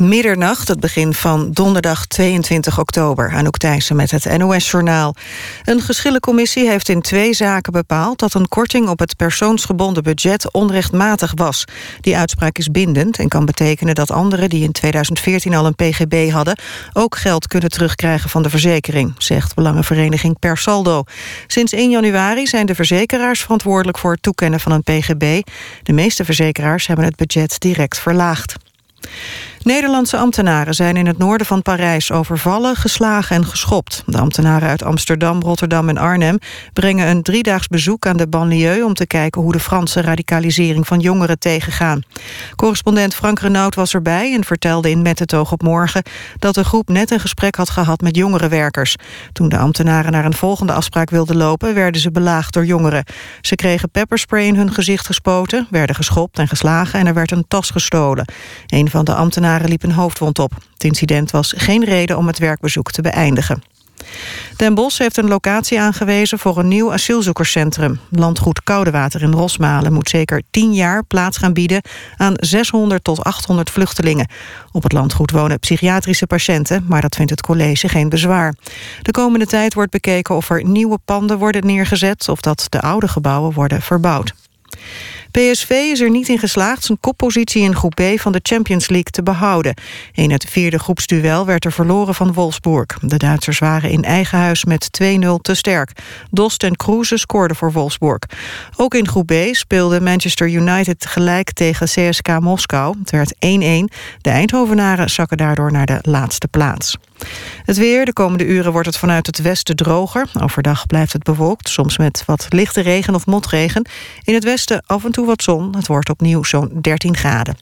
Middernacht, het begin van donderdag 22 oktober. Anouk Thijssen met het NOS-journaal. Een geschillencommissie heeft in twee zaken bepaald... dat een korting op het persoonsgebonden budget onrechtmatig was. Die uitspraak is bindend en kan betekenen dat anderen... die in 2014 al een pgb hadden... ook geld kunnen terugkrijgen van de verzekering... zegt Belangenvereniging Per Saldo. Sinds 1 januari zijn de verzekeraars verantwoordelijk... voor het toekennen van een pgb. De meeste verzekeraars hebben het budget direct verlaagd. Nederlandse ambtenaren zijn in het noorden van Parijs overvallen, geslagen en geschopt. De ambtenaren uit Amsterdam, Rotterdam en Arnhem brengen een driedaags bezoek aan de banlieue om te kijken hoe de Franse radicalisering van jongeren tegengaan. Correspondent Frank Renaud was erbij en vertelde in Met het oog op morgen dat de groep net een gesprek had gehad met jongerenwerkers. Toen de ambtenaren naar een volgende afspraak wilden lopen, werden ze belaagd door jongeren. Ze kregen pepperspray in hun gezicht gespoten, werden geschopt en geslagen en er werd een tas gestolen. Een van de ambtenaren liep een hoofdwond op. Het incident was geen reden om het werkbezoek te beëindigen. Den Bosch heeft een locatie aangewezen voor een nieuw asielzoekerscentrum. Landgoed Koudewater in Rosmalen moet zeker 10 jaar plaats gaan bieden aan 600 tot 800 vluchtelingen. Op het landgoed wonen psychiatrische patiënten, maar dat vindt het college geen bezwaar. De komende tijd wordt bekeken of er nieuwe panden worden neergezet of dat de oude gebouwen worden verbouwd. PSV is er niet in geslaagd zijn koppositie in groep B van de Champions League te behouden. In het vierde groepsduel werd er verloren van Wolfsburg. De Duitsers waren in eigen huis met 2-0 te sterk. Dost en Kroeze scoorden voor Wolfsburg. Ook in groep B speelde Manchester United gelijk tegen CSK Moskou. Het werd 1-1. De Eindhovenaren zakken daardoor naar de laatste plaats. Het weer, de komende uren wordt het vanuit het westen droger. Overdag blijft het bewolkt, soms met wat lichte regen of motregen. In het westen af en toe wat zon. Het wordt opnieuw zo'n 13 graden.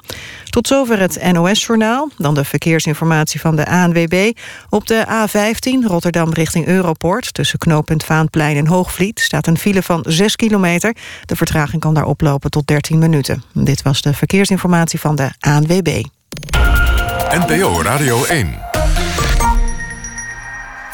Tot zover het NOS-journaal. Dan de verkeersinformatie van de ANWB. Op de A15 Rotterdam richting Europort... tussen knooppunt Vaanplein en Hoogvliet... staat een file van 6 kilometer. De vertraging kan daar oplopen tot 13 minuten. Dit was de verkeersinformatie van de ANWB. NPO Radio 1.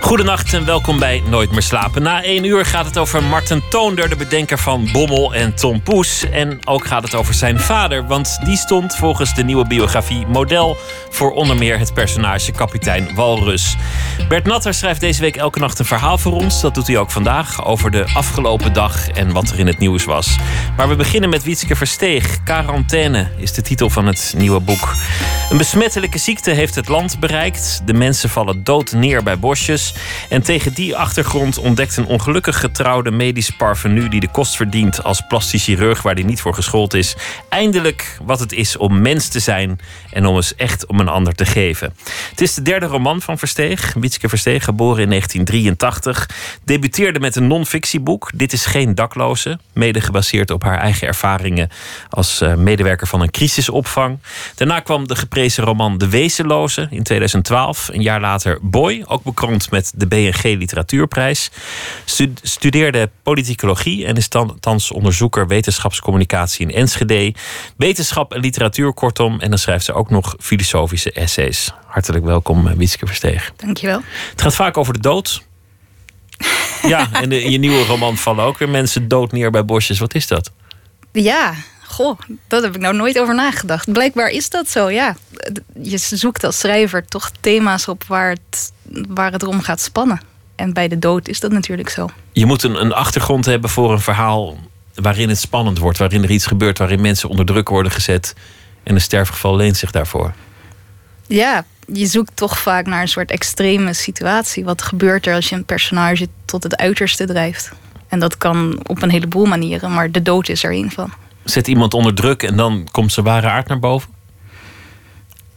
Goedenacht en welkom bij Nooit meer slapen. Na één uur gaat het over Marten Toonder, de bedenker van Bommel en Tom Poes. En ook gaat het over zijn vader, want die stond volgens de nieuwe biografie model voor onder meer het personage kapitein Walrus. Bert Natter schrijft deze week elke nacht een verhaal voor ons. Dat doet hij ook vandaag over de afgelopen dag en wat er in het nieuws was. Maar we beginnen met Wietske Versteeg. Quarantaine is de titel van het nieuwe boek. Een besmettelijke ziekte heeft het land bereikt. De mensen vallen dood neer bij bosjes. En tegen die achtergrond ontdekt een ongelukkig getrouwde medisch parvenu die de kost verdient als plastisch chirurg waar hij niet voor geschoold is, eindelijk wat het is om mens te zijn en om eens echt om een ander te geven. Het is de derde roman van Versteeg. Wietske Versteeg, geboren in 1983, debuteerde met een non-fictieboek. Dit is geen dakloze, mede gebaseerd op haar eigen ervaringen als eh, medewerker van een crisisopvang. Daarna kwam de geprezen roman De Wezenloze in 2012. Een jaar later Boy, ook bekroond met de BNG Literatuurprijs. Studeerde politicologie en is thans onderzoeker wetenschapscommunicatie in Enschede. Wetenschap en literatuur kortom. En dan schrijft ze ook nog filosofische essays. Hartelijk welkom, eh, Wietske Versteeg. Dankjewel. Het gaat vaak over de dood. Ja, en in je nieuwe roman vallen ook weer mensen dood neer bij bosjes. Wat is dat? Ja, goh, dat heb ik nou nooit over nagedacht. Blijkbaar is dat zo, ja. Je zoekt als schrijver toch thema's op waar het, waar het om gaat spannen. En bij de dood is dat natuurlijk zo. Je moet een, een achtergrond hebben voor een verhaal waarin het spannend wordt, waarin er iets gebeurt, waarin mensen onder druk worden gezet. En een sterfgeval leent zich daarvoor. Ja, je zoekt toch vaak naar een soort extreme situatie. Wat gebeurt er als je een personage tot het uiterste drijft? En dat kan op een heleboel manieren, maar de dood is er een van. Zet iemand onder druk en dan komt zijn ware aard naar boven?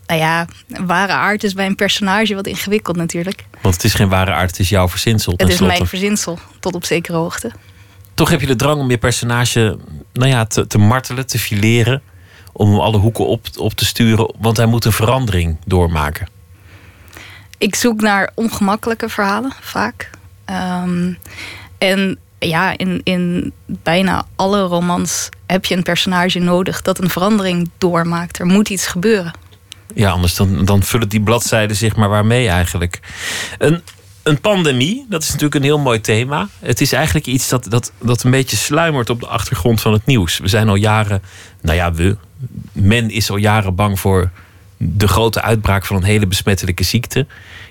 Nou ja, ware aard is bij een personage wat ingewikkeld natuurlijk. Want het is geen ware aard, het is jouw verzinsel. Het is mijn verzinsel, tot op zekere hoogte. Toch heb je de drang om je personage nou ja, te, te martelen, te fileren. Om hem alle hoeken op, op te sturen, want hij moet een verandering doormaken. Ik zoek naar ongemakkelijke verhalen, vaak. Um, en ja, in, in bijna alle romans heb je een personage nodig dat een verandering doormaakt. Er moet iets gebeuren. Ja, anders dan, dan vullen die bladzijden zich maar waarmee eigenlijk. Een, een pandemie, dat is natuurlijk een heel mooi thema. Het is eigenlijk iets dat, dat, dat een beetje sluimert op de achtergrond van het nieuws. We zijn al jaren, nou ja, we, men is al jaren bang voor de grote uitbraak van een hele besmettelijke ziekte.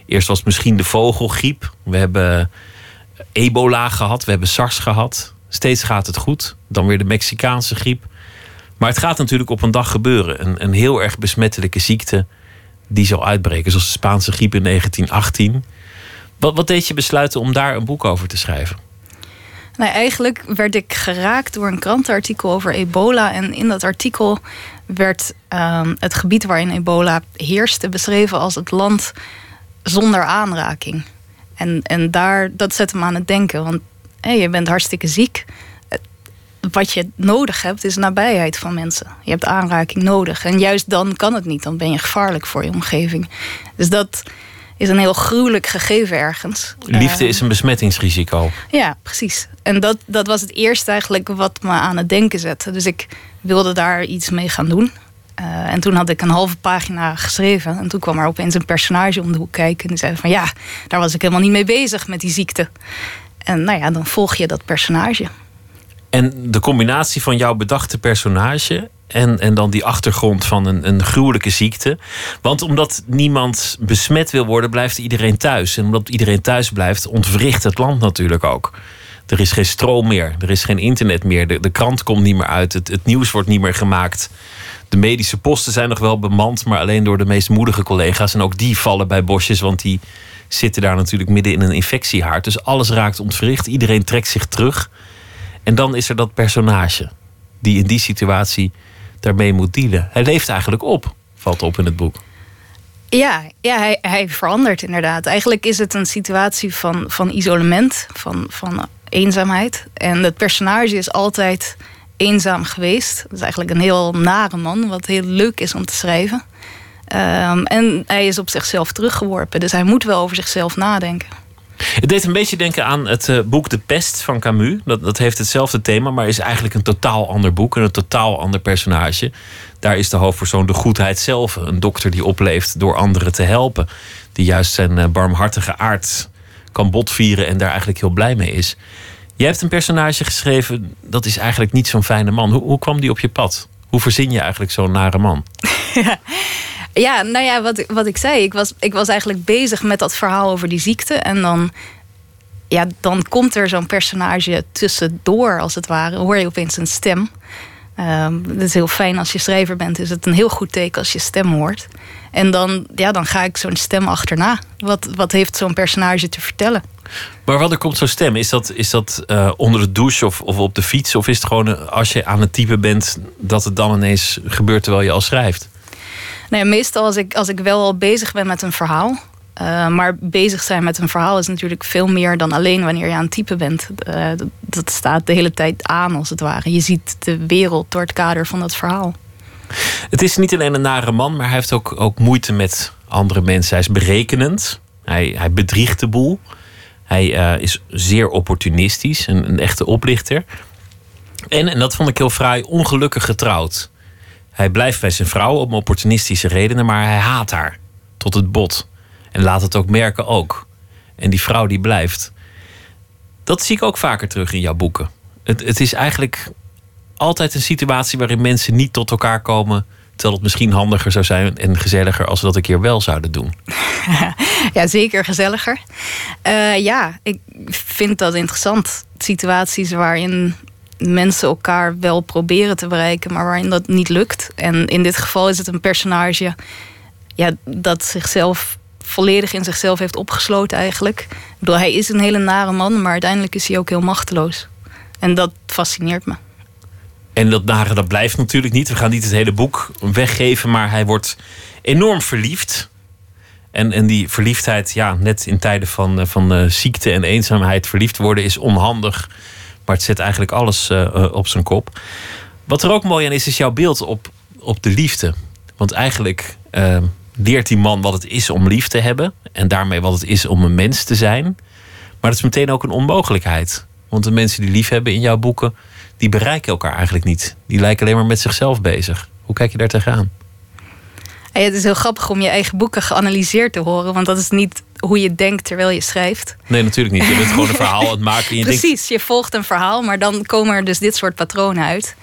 Eerst was het misschien de vogelgriep. We hebben ebola gehad, we hebben SARS gehad. Steeds gaat het goed. Dan weer de Mexicaanse griep. Maar het gaat natuurlijk op een dag gebeuren. Een, een heel erg besmettelijke ziekte die zal uitbreken. Zoals de Spaanse griep in 1918. Wat, wat deed je besluiten om daar een boek over te schrijven? Nou, eigenlijk werd ik geraakt door een krantenartikel over ebola. En in dat artikel werd ehm, het gebied waarin ebola heerste beschreven als het land zonder aanraking. En, en daar, dat zet hem aan het denken. Want je bent hartstikke ziek. Wat je nodig hebt is nabijheid van mensen. Je hebt aanraking nodig. En juist dan kan het niet. Dan ben je gevaarlijk voor je omgeving. Dus dat is een heel gruwelijk gegeven ergens. Liefde is een besmettingsrisico. Ja, precies. En dat, dat was het eerste eigenlijk wat me aan het denken zette. Dus ik wilde daar iets mee gaan doen. Uh, en toen had ik een halve pagina geschreven. En toen kwam er opeens een personage om de hoek kijken. En die zei van ja, daar was ik helemaal niet mee bezig met die ziekte. En nou ja, dan volg je dat personage. En de combinatie van jouw bedachte personage en, en dan die achtergrond van een, een gruwelijke ziekte. Want omdat niemand besmet wil worden, blijft iedereen thuis. En omdat iedereen thuis blijft, ontwricht het land natuurlijk ook. Er is geen stroom meer, er is geen internet meer, de, de krant komt niet meer uit, het, het nieuws wordt niet meer gemaakt. De medische posten zijn nog wel bemand, maar alleen door de meest moedige collega's. En ook die vallen bij bosjes, want die zitten daar natuurlijk midden in een infectiehaard. Dus alles raakt ontwricht, iedereen trekt zich terug. En dan is er dat personage die in die situatie daarmee moet dealen. Hij leeft eigenlijk op, valt op in het boek. Ja, ja hij, hij verandert inderdaad. Eigenlijk is het een situatie van, van isolement, van, van eenzaamheid. En het personage is altijd eenzaam geweest. Dat is eigenlijk een heel nare man, wat heel leuk is om te schrijven. Um, en hij is op zichzelf teruggeworpen, dus hij moet wel over zichzelf nadenken. Het deed een beetje denken aan het uh, boek De Pest van Camus. Dat, dat heeft hetzelfde thema, maar is eigenlijk een totaal ander boek en een totaal ander personage. Daar is de hoofdpersoon de goedheid zelf. Een dokter die opleeft door anderen te helpen. Die juist zijn uh, barmhartige aard kan botvieren en daar eigenlijk heel blij mee is. Je hebt een personage geschreven, dat is eigenlijk niet zo'n fijne man. Hoe, hoe kwam die op je pad? Hoe verzin je eigenlijk zo'n nare man? Ja, nou ja, wat, wat ik zei. Ik was, ik was eigenlijk bezig met dat verhaal over die ziekte. En dan, ja, dan komt er zo'n personage tussendoor, als het ware. Hoor je opeens een stem. Um, het is heel fijn als je schrijver bent. Is het een heel goed teken als je stem hoort. En dan, ja, dan ga ik zo'n stem achterna. Wat, wat heeft zo'n personage te vertellen? Maar wanneer komt zo'n stem? Is dat, is dat uh, onder de douche of, of op de fiets? Of is het gewoon uh, als je aan het typen bent... dat het dan ineens gebeurt terwijl je al schrijft? Nee, meestal als ik, als ik wel al bezig ben met een verhaal. Uh, maar bezig zijn met een verhaal is natuurlijk veel meer dan alleen wanneer je aan het typen bent. Uh, dat, staat de hele tijd aan, als het ware. Je ziet de wereld door het kader van dat verhaal. Het is niet alleen een nare man, maar hij heeft ook, ook moeite met andere mensen. Hij is berekenend. Hij, hij bedriegt de boel. Hij uh, is zeer opportunistisch, een, een echte oplichter. En, en dat vond ik heel fraai, ongelukkig getrouwd. Hij blijft bij zijn vrouw om opportunistische redenen, maar hij haat haar tot het bot. En laat het ook merken ook. En die vrouw die blijft. Dat zie ik ook vaker terug in jouw boeken. Het, het is eigenlijk altijd een situatie waarin mensen niet tot elkaar komen. Terwijl het misschien handiger zou zijn en gezelliger als we dat een keer wel zouden doen. Ja, zeker gezelliger. Uh, ja, ik vind dat interessant. Situaties waarin mensen elkaar wel proberen te bereiken, maar waarin dat niet lukt. En in dit geval is het een personage ja, dat zichzelf volledig in zichzelf heeft opgesloten eigenlijk. Ik bedoel, hij is een hele nare man, maar uiteindelijk is hij ook heel machteloos. En dat fascineert me. En dat nare, dat blijft natuurlijk niet. We gaan niet het hele boek weggeven, maar hij wordt enorm verliefd. En, en die verliefdheid, ja, net in tijden van, eh, van uh, ziekte en eenzaamheid, verliefd worden is onhandig. Maar het zet eigenlijk alles uh, op zijn kop. Wat er ook mooi aan is, is jouw beeld op, op de liefde. Want eigenlijk uh, leert die man wat het is om lief te hebben. En daarmee wat het is om een mens te zijn. Maar dat is meteen ook een onmogelijkheid. Want de mensen die lief hebben in jouw boeken, die bereiken elkaar eigenlijk niet. Die lijken alleen maar met zichzelf bezig. Hoe kijk je daar tegenaan? Het is heel grappig om je eigen boeken geanalyseerd te horen, want dat is niet hoe je denkt terwijl je schrijft. Nee, natuurlijk niet. Je bent gewoon een verhaal aan het maken. En je denkt, Precies, je volgt een verhaal, maar dan komen er dus dit soort patronen uit.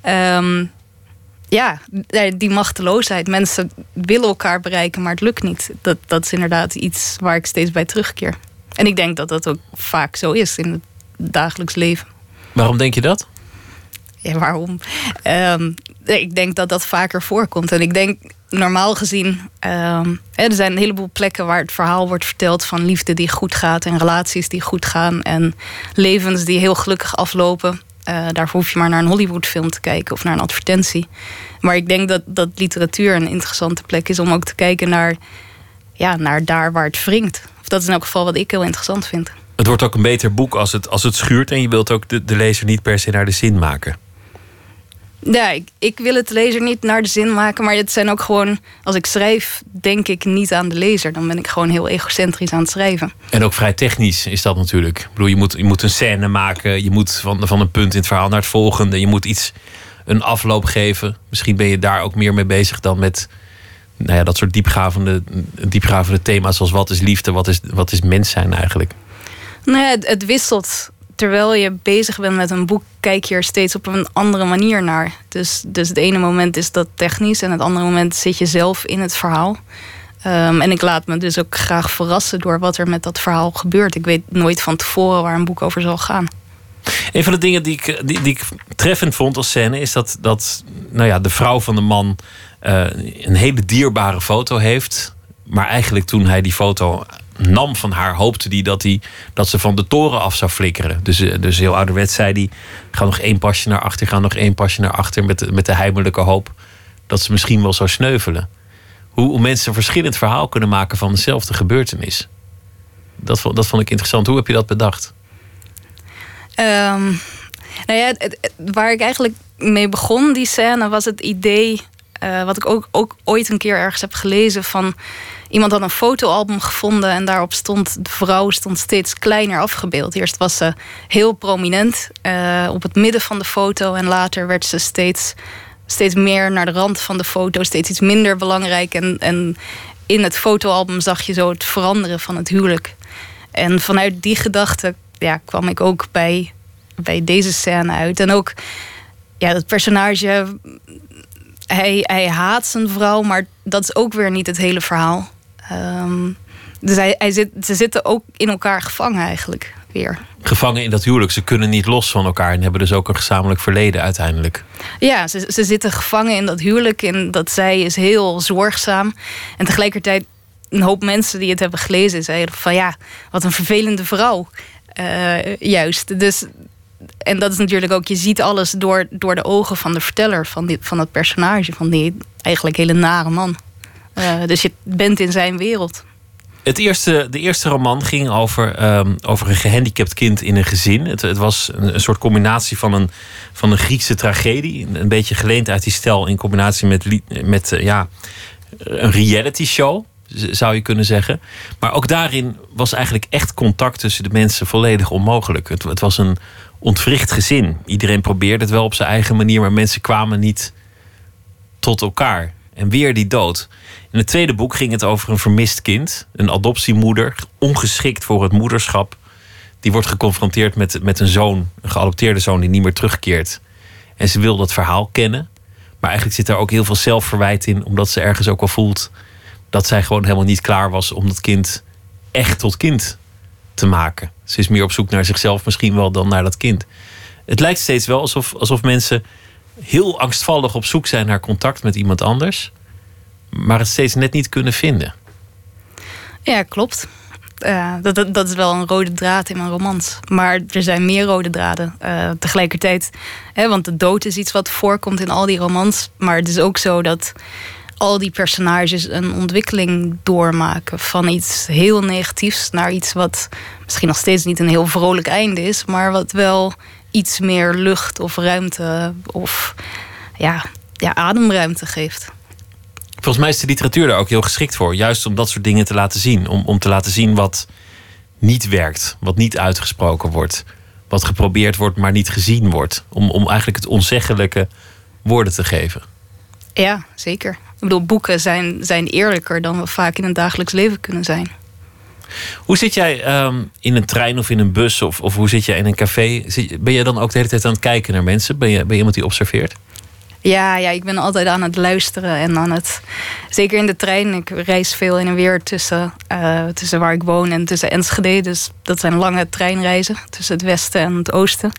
Ehm, ja, die machteloosheid. Mensen willen elkaar bereiken, maar het lukt niet. Dat, dat is inderdaad iets waar ik steeds bij terugkeer. En ik denk dat dat ook vaak zo is in het dagelijks leven. waarom denk je dat? Ja, waarom? Ehm, ik denk dat dat vaker voorkomt. En ik denk normaal gezien, ehm, er zijn een heleboel plekken waar het verhaal wordt verteld van liefde die goed gaat en relaties die goed gaan en levens die heel gelukkig aflopen. Uh, daarvoor hoef je maar naar een Hollywoodfilm te kijken of naar een advertentie. Maar ik denk dat, dat literatuur een interessante plek is om ook te kijken naar, ja, naar daar waar het wringt. Of dat is in elk geval wat ik heel interessant vind. Het wordt ook een beter boek als het, als het schuurt en je wilt ook de, de lezer niet per se naar de zin maken. Ja, ik, ik, wil het lezer niet naar de zin maken, maar het zijn ook gewoon, als ik schrijf, denk ik niet aan de lezer. Dan ben ik gewoon heel egocentrisch aan het schrijven. En ook vrij technisch is dat natuurlijk. Ik bedoel, je moet, je moet een scène maken, je moet van, van een punt in het verhaal naar het volgende, je moet iets een afloop geven. Misschien ben je daar ook meer mee bezig dan met nou ja, dat soort diepgravende, diepgravende thema's als wat is liefde, wat is, wat is mens zijn eigenlijk. Nou ja, het, het wisselt terwijl je bezig bent met een boek, kijk je er steeds op een andere manier naar. Dus, dus het ene moment is dat technisch en het andere moment zit je zelf in het verhaal. Um, en ik laat me dus ook graag verrassen door wat er met dat verhaal gebeurt. Ik weet nooit van tevoren waar een boek over zal gaan. Een van de dingen die ik, die, die ik treffend vond als scène is dat, dat nou ja, de vrouw van de man uh, een hele dierbare foto heeft. Maar eigenlijk toen hij die foto nam van haar, hoopte hij dat, hij dat ze van de toren af zou flikkeren. Dus, eh, dus heel ouderwets zei hij: ga nog één pasje naar achter, ga nog één pasje naar achter. Met de, met de heimelijke hoop dat ze misschien wel zou sneuvelen. Hoe, mensen verschillend verhaal kunnen maken van dezelfde gebeurtenis. Dat, dat vond ik interessant. Hoe heb je dat bedacht? Um, nou ja, waar ik eigenlijk mee begon, die scène, was het idee. Uh, wat ik ook, ook ooit een keer ergens heb gelezen van Iemand had een fotoalbum gevonden en daarop stond de vrouw stond steeds kleiner afgebeeld. Eerst was ze heel prominent uh, op het midden van de foto en later werd ze steeds, steeds meer naar de rand van de foto, steeds iets minder belangrijk. En, en in het fotoalbum zag je zo het veranderen van het huwelijk. En vanuit die gedachte ja, kwam ik ook bij, bij deze scène uit. En ook ja, dat personage hij, hij haat zijn vrouw, maar dat is ook weer niet het hele verhaal. Um, dus hij, hij zit, ze zitten ook in elkaar gevangen eigenlijk weer. Gevangen in dat huwelijk. Ze kunnen niet los van elkaar en hebben dus ook een gezamenlijk verleden uiteindelijk. Ja, ze, ze zitten gevangen in dat huwelijk. En dat zij is heel zorgzaam. En tegelijkertijd een hoop mensen die het hebben gelezen zeiden van ja, wat een vervelende vrouw. Uh, juist. Dus, en dat is natuurlijk ook, je ziet alles door, door de ogen van de verteller, van, die, van dat personage, van die eigenlijk hele nare man. Uh, dus je bent in zijn wereld. Het eerste, de eerste roman ging over, um, over een gehandicapt kind in een gezin. Het, het was een, soort combinatie van een, van een Griekse tragedie. Een, beetje geleend uit die stijl in combinatie met, met uh, ja, een reality show, zou je kunnen zeggen. Maar ook daarin was eigenlijk echt contact tussen de mensen volledig onmogelijk. Het, het was een ontwricht gezin. Iedereen probeerde het wel op zijn eigen manier, maar mensen kwamen niet tot elkaar. En weer die dood. In het tweede boek ging het over een vermist kind. Een adoptiemoeder, ongeschikt voor het moederschap. Die wordt geconfronteerd met, met een zoon, een geadopteerde zoon die niet meer terugkeert. En ze wil dat verhaal kennen. Maar eigenlijk zit daar ook heel veel zelfverwijt in, omdat ze ergens ook wel voelt dat zij gewoon helemaal niet klaar was om dat kind echt tot kind te maken. Ze is meer op zoek naar zichzelf misschien wel dan naar dat kind. Het lijkt steeds wel alsof, alsof mensen heel angstvallig op zoek zijn naar contact met iemand anders, maar het steeds net niet kunnen vinden. Ja, klopt. Uh, dat, dat, is wel een rode draad in mijn romans. Maar er zijn meer rode draden. Uh, tegelijkertijd, hè, want de dood is iets wat voorkomt in al die romans. Maar het is ook zo dat al die personages een ontwikkeling doormaken. Van iets heel negatiefs naar iets wat misschien nog steeds niet een heel vrolijk einde is. Maar wat wel iets meer lucht of ruimte of ja, ja, ademruimte geeft. Volgens mij is de literatuur daar ook heel geschikt voor. Juist om dat soort dingen te laten zien. Om, om te laten zien wat niet werkt, wat niet uitgesproken wordt. Wat geprobeerd wordt, maar niet gezien wordt. Om, om eigenlijk het onzeggelijke woorden te geven. Ja, zeker. bedoel, boeken zijn, zijn eerlijker dan we vaak in het dagelijks leven kunnen zijn. Hoe zit jij ehm, in een trein of in een bus of, of hoe zit jij in een café? ben je dan ook de hele tijd aan het kijken naar mensen? Ben je, ben je iemand die observeert? Ja, ja, ik ben altijd aan het luisteren en aan het. Zeker in de trein. Ik reis veel in en weer tussen, uh, tussen waar ik woon en tussen Enschede. Dus dat zijn lange treinreizen tussen het westen en het oosten.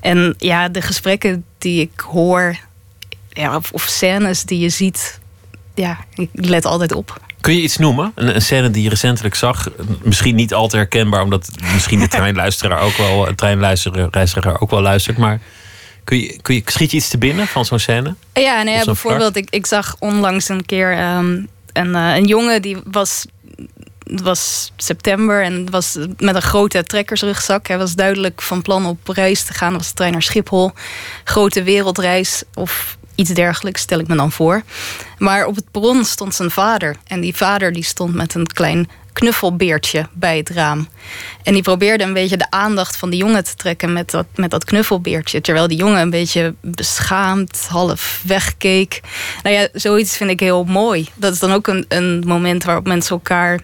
En ja, de gesprekken die ik hoor, ja, of, of scènes die je ziet, ja, ik let altijd op. Kun je iets noemen? Een, een, scène die je recentelijk zag? Misschien niet al te herkenbaar, omdat misschien de treinluisteraar ook wel, treinluisteraar ook wel luistert. Maar kun je, kun je, schiet je iets te binnen van zo'n scène? Ja, ja bijvoorbeeld, ik, ik zag onlangs een keer um, een, uh, een jongen die was het was september en was met een grote trekkersrugzak. Hij was duidelijk van plan op reis te gaan. Dat was de trein naar Schiphol. Grote wereldreis of iets dergelijks, stel ik me dan voor. Maar op het perron stond zijn vader. En die vader die stond met een klein knuffelbeertje bij het raam. En die probeerde een beetje de aandacht van de jongen te trekken met dat, met dat knuffelbeertje. Terwijl die jongen een beetje beschaamd, half wegkeek. Nou ja, zoiets vind ik heel mooi. Dat is dan ook een, een moment waarop mensen elkaar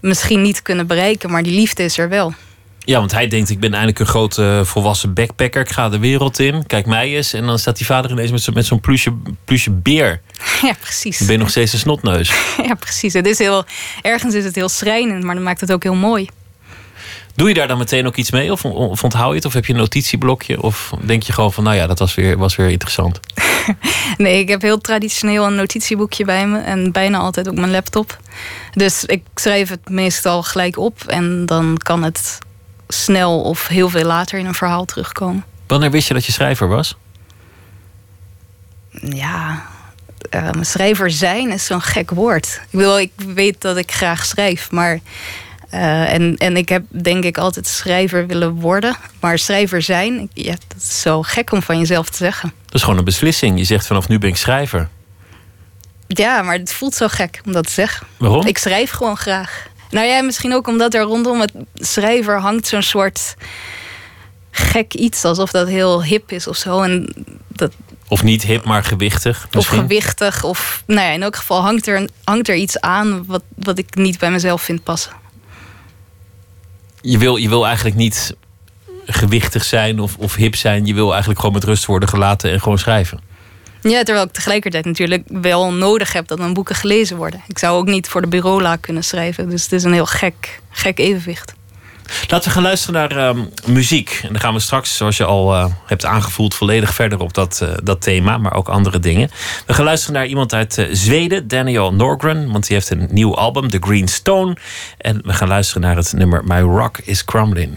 misschien niet kunnen bereiken, maar die liefde is er wel. Ja, want hij denkt, ik ben eindelijk een grote volwassen backpacker. Ik ga de wereld in. Kijk mij eens. En dan staat die vader ineens met, zo, met zo'n plusje, plusje beer. Ja, precies. Dan ben je nog steeds een snotneus. Ja, precies. Het is heel, ergens is het heel schrijnend, maar dan maakt het ook heel mooi. Doe je daar dan meteen ook iets mee? Of, of onthoud je het? Of heb je een notitieblokje? Of denk je gewoon van, nou ja, dat was weer, was weer interessant? nee, ik heb heel traditioneel een notitieboekje bij me. En bijna altijd op mijn laptop. Dus ik schrijf het meestal gelijk op. En dan kan het snel of heel veel later in een verhaal terugkomen. Wanneer wist je dat je schrijver was? Ja, uh, schrijver zijn is zo'n gek woord. Ik bedoel, ik weet dat ik graag schrijf, maar. Uh, en, en ik heb denk ik altijd schrijver willen worden. Maar schrijver zijn, ja, dat is zo gek om van jezelf te zeggen. Dat is gewoon een beslissing. Je zegt vanaf nu ben ik schrijver. Ja, maar het voelt zo gek om dat te zeggen. Waarom? Ik schrijf gewoon graag. Nou ja, misschien ook omdat er rondom het schrijver hangt zo'n soort gek iets. Alsof dat heel hip is of zo. En dat, of niet hip, maar gewichtig. Misschien. Of gewichtig. Of nou ja, in elk geval hangt er, hangt er iets aan wat, wat ik niet bij mezelf vind passen. Je wil, je wil eigenlijk niet gewichtig zijn of, of hip zijn. Je wil eigenlijk gewoon met rust worden gelaten en gewoon schrijven. Ja, terwijl ik tegelijkertijd natuurlijk wel nodig heb dat mijn boeken gelezen worden. Ik zou ook niet voor de bureaula kunnen schrijven. Dus het is een heel gek, gek evenwicht. Laten we gaan luisteren naar ehm, muziek. En dan gaan we straks, zoals je al uh, hebt aangevoeld, volledig verder op dat, uh, dat thema, maar ook andere dingen. We gaan luisteren naar iemand uit uh, Zweden, Daniel Norgren, want die heeft een nieuw album, The Green Stone. En we gaan luisteren naar het nummer My Rock is Crumbling.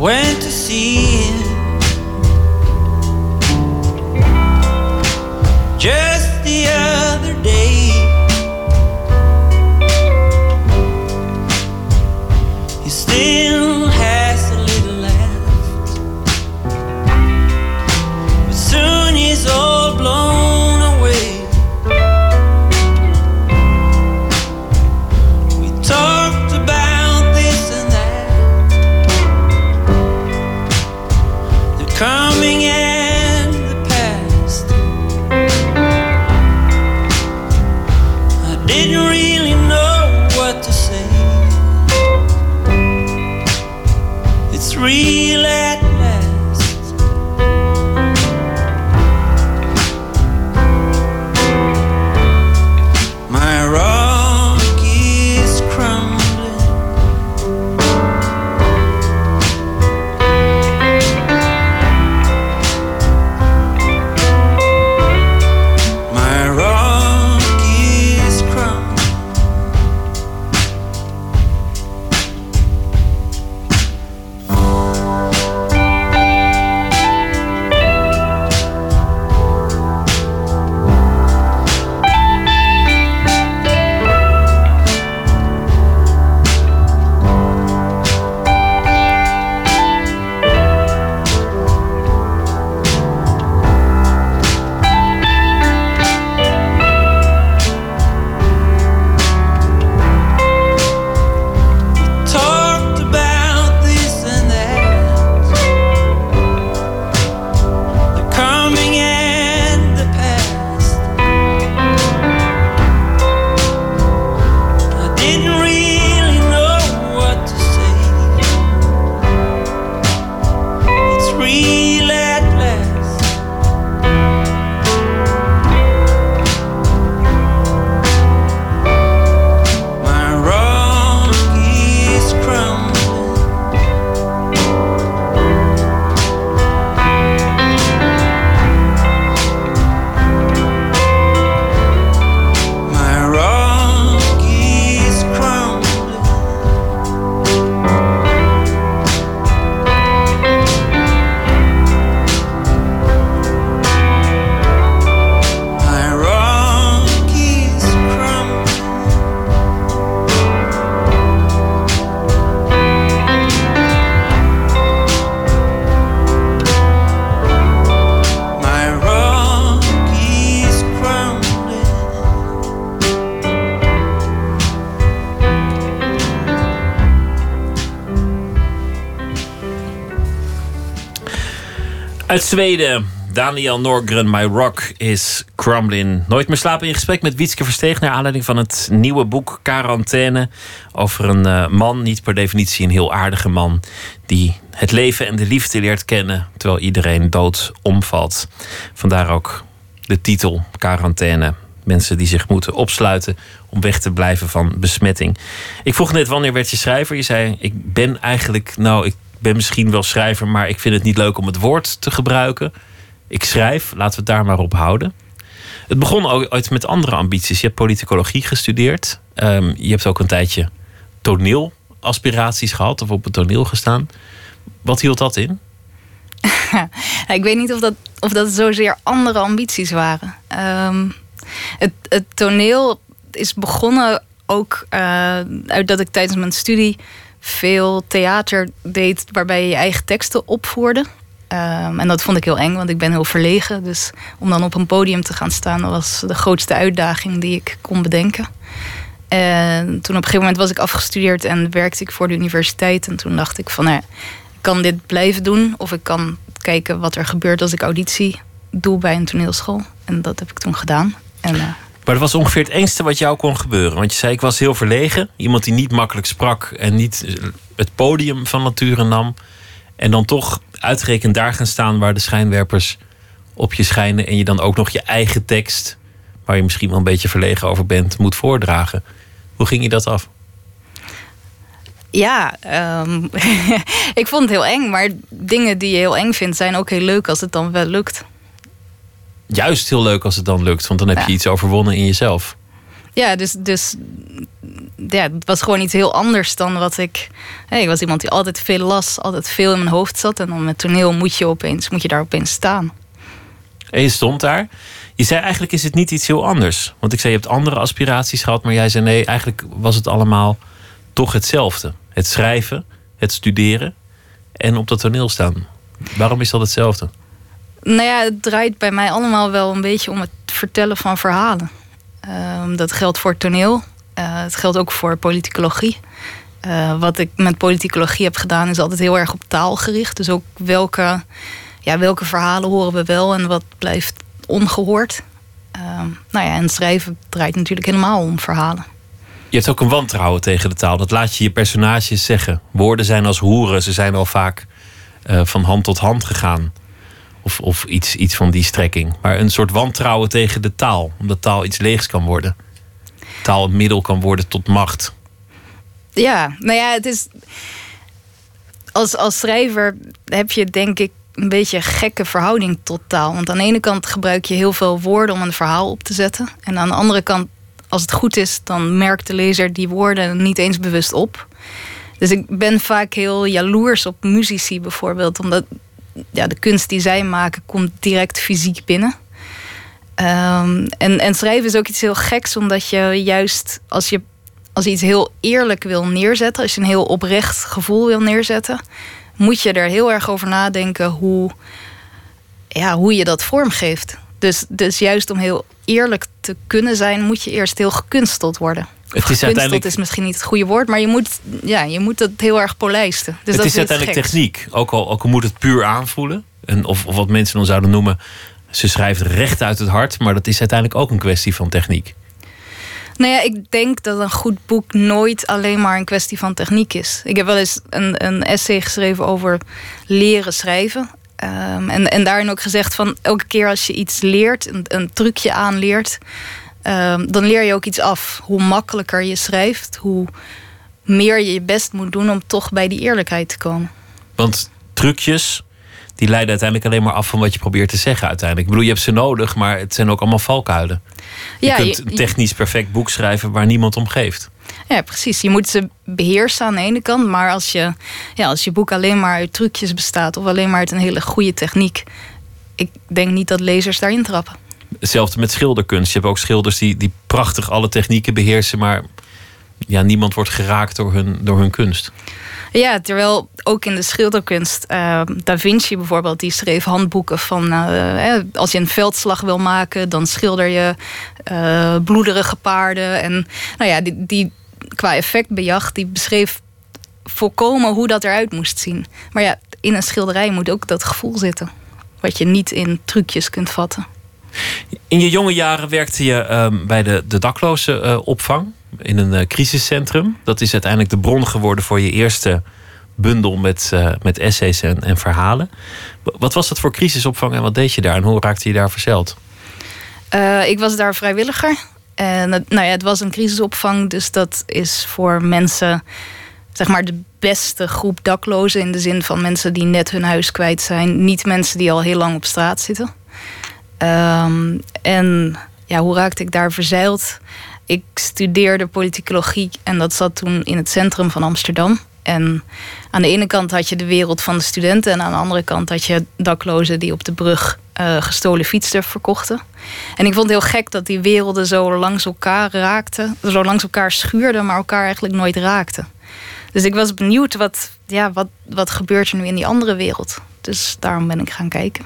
Went to see him just the other day. He still Uit Zweden, Daniel Norgren, My Rock is Crumbling. Nooit meer slapen in gesprek met Wietske Versteeg... naar aanleiding van het nieuwe boek Quarantaine... over een uh, man, niet per definitie een heel aardige man... die het leven en de liefde leert kennen... terwijl iedereen dood omvalt. Vandaar ook de titel Quarantaine. Mensen die zich moeten opsluiten om weg te blijven van besmetting. Ik vroeg net wanneer werd je schrijver? Je zei, ik ben eigenlijk... nou, ik ben misschien wel schrijver, maar ik vind het niet leuk om het woord te gebruiken. Ik schrijf, laten we het daar maar op houden. Het begon ooit met andere ambities. Je hebt politicologie gestudeerd. Um, je hebt ook een tijdje toneelaspiraties gehad of op het toneel gestaan. Wat hield dat in? ik weet niet of dat, of dat zozeer andere ambities waren. Um, het, het toneel is begonnen ook uh, uit dat ik tijdens mijn studie veel theater deed waarbij je je eigen teksten opvoerde. Um, en dat vond ik heel eng, want ik ben heel verlegen. Dus om dan op een podium te gaan staan, was de grootste uitdaging die ik kon bedenken. En toen op een gegeven moment was ik afgestudeerd en werkte ik voor de universiteit. En toen dacht ik van, nou, ik kan dit blijven doen. Of ik kan kijken wat er gebeurt als ik auditie doe bij een toneelschool. En dat heb ik toen gedaan. En, uh, maar dat was ongeveer het engste wat jou kon gebeuren. Want je zei, ik was heel verlegen. Iemand die niet makkelijk sprak en niet het podium van nature nam. En dan toch uitgerekend daar gaan staan waar de schijnwerpers op je schijnen. En je dan ook nog je eigen tekst, waar je misschien wel een beetje verlegen over bent, moet voordragen. Hoe ging je dat af? Ja, um, ik vond het heel eng. Maar dingen die je heel eng vindt, zijn ook heel leuk als het dan wel lukt juist heel leuk als het dan lukt. Want dan heb je iets overwonnen in jezelf. Ja, dus, dus ja, het was gewoon iets heel anders dan wat ik. Hey, ik was iemand die altijd veel las, altijd veel in mijn hoofd zat. En dan met toneel moet je opeens, moet je daar opeens staan. En je stond daar. Je zei eigenlijk is het niet iets heel anders. Want ik zei je hebt andere aspiraties gehad, maar jij zei nee, eigenlijk was het allemaal toch hetzelfde. Het schrijven, het studeren en op dat toneel staan. Waarom is dat hetzelfde? Nou ja, het draait bij mij allemaal wel een beetje om het vertellen van verhalen. Um, dat geldt voor toneel. Uh, het geldt ook voor politicologie. Uh, wat ik met politicologie heb gedaan is altijd heel erg op taal gericht. Dus ook welke, ja, welke verhalen horen we wel en wat blijft ongehoord. Uh, nou ja, en schrijven draait natuurlijk helemaal om verhalen. Je hebt ook een wantrouwen tegen de taal. Dat laat je je personages zeggen. Woorden zijn als hoeren. Ze zijn al vaak uh, van hand tot hand gegaan. Of, iets, iets van die strekking. Maar een soort wantrouwen tegen de taal. Omdat taal iets leegs kan worden. Taal een middel kan worden tot macht. Ja, nou ja, het is. Als, als schrijver heb je denk ik een beetje een gekke verhouding tot taal. Want aan de ene kant gebruik je heel veel woorden om een verhaal op te zetten. En aan de andere kant, als het goed is, dan merkt de lezer die woorden niet eens bewust op. Dus ik ben vaak heel jaloers op muzici bijvoorbeeld. Omdat ja, de kunst die zij maken komt direct fysiek binnen. Um, en, en schrijven is ook iets heel geks, omdat je juist als je, als iets heel eerlijk wil neerzetten, als je een heel oprecht gevoel wil neerzetten, moet je er heel erg over nadenken hoe, ja, hoe je dat vormgeeft. Dus, dus juist om heel eerlijk te kunnen zijn, moet je eerst heel gekunsteld worden. Het is uiteindelijk... is misschien niet het goede woord, maar je moet, ja, je moet het heel erg polijsten. Dus het dat is, uiteindelijk techniek. Ook al, ook al moet het puur aanvoelen. En of, of wat mensen dan zouden noemen, ze schrijft recht uit het hart. Maar dat is uiteindelijk ook een kwestie van techniek. Nou ja, ik denk dat een goed boek nooit alleen maar een kwestie van techniek is. Ik heb wel eens een, een essay geschreven over leren schrijven. Um, en, en daarin ook gezegd van elke keer als je iets leert, een, een trucje aanleert, um, dan leer je ook iets af. Hoe makkelijker je schrijft, hoe meer je je best moet doen om toch bij die eerlijkheid te komen. Want trucjes, die leiden uiteindelijk alleen maar af van wat je probeert te zeggen uiteindelijk. Ik bedoel, je hebt ze nodig, maar het zijn ook allemaal valkuilen. Je ja, kunt een technisch perfect boek schrijven waar niemand om geeft. Ja, precies. Je moet ze beheersen aan de ene kant. Maar als je, ja, als je boek alleen maar uit trucjes bestaat... of alleen maar uit een hele goede techniek... ik denk niet dat lezers daarin trappen. Hetzelfde met schilderkunst. Je hebt ook schilders die, die prachtig alle technieken beheersen... maar ja, niemand wordt geraakt door hun, door hun kunst. Ja, terwijl ook in de schilderkunst, uh, Da Vinci bijvoorbeeld, die schreef handboeken van uh, als je een veldslag wil maken, dan schilder je uh, bloederige paarden. En nou ja, die, die qua effectbejacht, die beschreef volkomen hoe dat eruit moest zien. Maar ja, in een schilderij moet ook dat gevoel zitten. Wat je niet in trucjes kunt vatten. In je jonge jaren werkte je ehm, bij de, de daklozenopvang in een uh, crisiscentrum. Dat is uiteindelijk de bron geworden voor je eerste bundel met, uh, met essays en, en verhalen. Wat was dat voor crisisopvang en wat deed je daar en hoe raakte je daar verzeld? Ik was daar vrijwilliger. En het, nou ja, het was een crisisopvang, dus dat is voor mensen, zeg maar, de beste groep daklozen. In de zin van mensen die net hun huis kwijt zijn. Niet mensen die al heel lang op straat zitten. Um, en ja, hoe raakte ik daar verzeild? Ik studeerde politicologie en dat zat toen in het centrum van Amsterdam. En aan de ene kant had je de wereld van de studenten... en aan de andere kant had je daklozen die op de brug uh, gestolen fietsen verkochten. En ik vond het heel gek dat die werelden zo langs elkaar raakten. Zo langs elkaar schuurden, maar elkaar eigenlijk nooit raakten. Dus ik was benieuwd, wat, ja, wat, wat gebeurt er nu in die andere wereld? Dus daarom ben ik gaan kijken.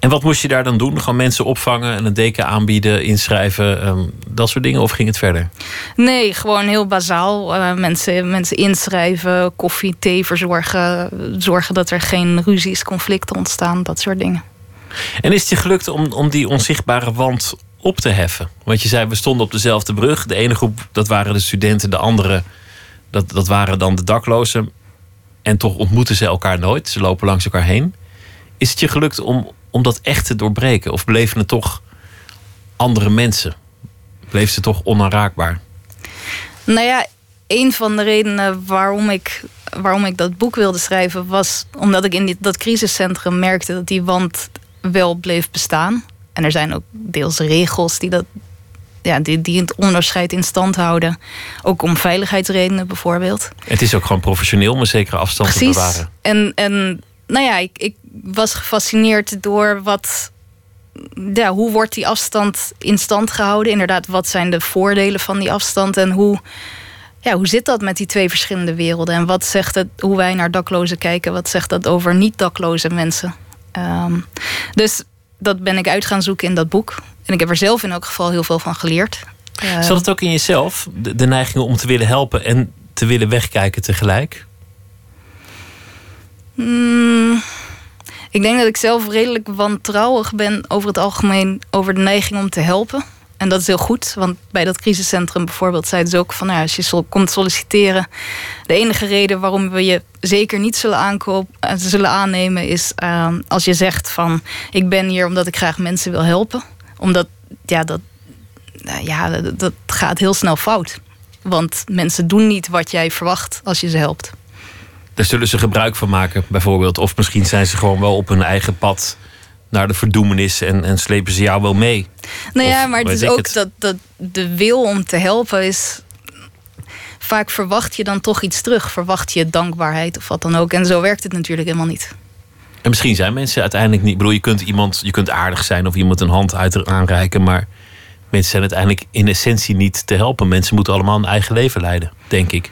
En wat moest je daar dan doen? Gewoon mensen opvangen en een deken aanbieden, inschrijven, um, dat soort dingen? Of ging het verder? Nee, gewoon heel bazaal. Uh, mensen, mensen inschrijven, koffie, thee verzorgen. Zorgen dat er geen ruzies, conflicten ontstaan, dat soort dingen. En is het je gelukt om, om die onzichtbare wand op te heffen? Want je zei, we stonden op dezelfde brug. De ene groep, dat waren de studenten. De andere, dat, dat waren dan de daklozen. En toch ontmoeten ze elkaar nooit. Ze lopen langs elkaar heen. Is het je gelukt om, om dat echt te doorbreken? Of bleven het toch andere mensen? Bleef ze toch onaanraakbaar? Nou ja, een van de redenen waarom ik, waarom ik dat boek wilde schrijven... was omdat ik in dat crisiscentrum merkte dat die wand wel bleef bestaan. En er zijn ook deels regels die dat ja, die, die het onderscheid in stand houden. Ook om veiligheidsredenen bijvoorbeeld. Het is ook gewoon professioneel om een zekere afstand Precies. te bewaren. En, en nou ja, ik, ik was gefascineerd door wat. Ja, hoe wordt die afstand in stand gehouden? Inderdaad, wat zijn de voordelen van die afstand? En hoe, ja, hoe zit dat met die twee verschillende werelden? En wat zegt het, hoe wij naar daklozen kijken, wat zegt dat over niet-dakloze mensen? Um, dus dat ben ik uit gaan zoeken in dat boek. En ik heb er zelf in elk geval heel veel van geleerd. Zat het ook in jezelf, de, de neiging om te willen helpen en te willen wegkijken tegelijk? Mm, ik denk dat ik zelf redelijk wantrouwig ben over het algemeen over de neiging om te helpen. En dat is heel goed, want bij dat crisiscentrum bijvoorbeeld zeiden ze ook van nou, als je komt solliciteren, de enige reden waarom we je zeker niet zullen, uh, zullen aannemen is uh, als je zegt van ik ben hier omdat ik graag mensen wil helpen. Omdat ja, dat, uh, ja, dat gaat heel snel fout. Want mensen doen niet wat jij verwacht als je ze helpt. Daar zullen ze gebruik van maken, bijvoorbeeld. Of misschien zijn ze gewoon wel op hun eigen pad naar de verdoemenis en, en slepen ze jou wel mee. Nou ja, maar het is ook het. Dat, dat de wil om te helpen is. Vaak verwacht je dan toch iets terug. Verwacht je dankbaarheid of wat dan ook. En zo werkt het natuurlijk helemaal niet. En misschien zijn mensen uiteindelijk niet. Ik bedoel, je kunt iemand, je kunt aardig zijn of iemand een hand uit aanreiken. Maar mensen zijn uiteindelijk in essentie niet te helpen. Mensen moeten allemaal een eigen leven leiden, denk ik.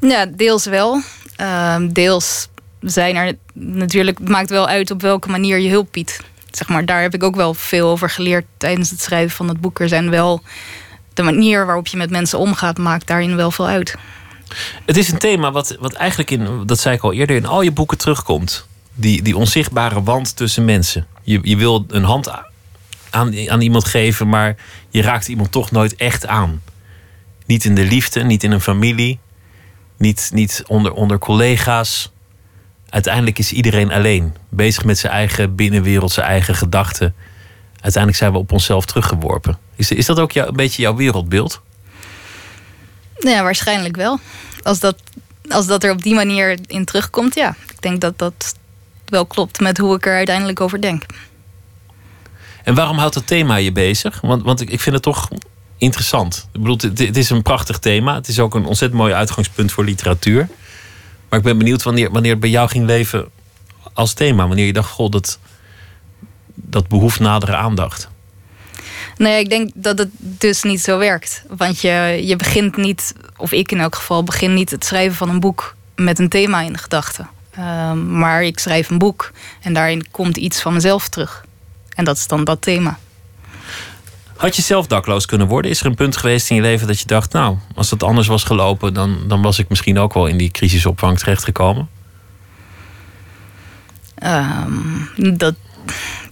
Ja, deels wel. Uh, deels zijn er natuurlijk, maakt wel uit op welke manier je hulp biedt. Zeg maar, daar heb ik ook wel veel over geleerd tijdens het schrijven van het boek. Er zijn wel de manier waarop je met mensen omgaat, maakt daarin wel veel uit. Het is een thema wat, wat eigenlijk in, dat zei ik al eerder, in al je boeken terugkomt. Die, die onzichtbare wand tussen mensen. Je, je wil een hand aan, aan iemand geven, maar je raakt iemand toch nooit echt aan. Niet in de liefde, niet in een familie, niet, niet onder, onder collega's. Uiteindelijk is iedereen alleen, bezig met zijn eigen binnenwereld, zijn eigen gedachten. Uiteindelijk zijn we op onszelf teruggeworpen. Is, is dat ook jou, een beetje jouw wereldbeeld? Ja, waarschijnlijk wel. Als dat, als dat er op die manier in terugkomt, ja. Ik denk dat dat wel klopt met hoe ik er uiteindelijk over denk. En waarom houdt dat thema je bezig? Want, want ik, ik vind het toch interessant. Ik bedoel, het, is een prachtig thema. Het is ook een ontzettend mooi uitgangspunt voor literatuur. Maar ik ben benieuwd wanneer, wanneer het bij jou ging leven als thema. Wanneer je dacht, goh, dat, dat behoeft nadere aandacht. Nee, ik denk dat het dus niet zo werkt. Want je, je begint niet, of ik in elk geval, begin niet het schrijven van een boek met een thema in de gedachten. Um, maar ik schrijf een boek en daarin komt iets van mezelf terug. En dat is dan dat thema. Had je zelf dakloos kunnen worden? Is er een punt geweest in je leven dat je dacht, nou, als dat anders was gelopen, dan, dan was ik misschien ook wel in die crisisopvang terechtgekomen? Ehm, dat,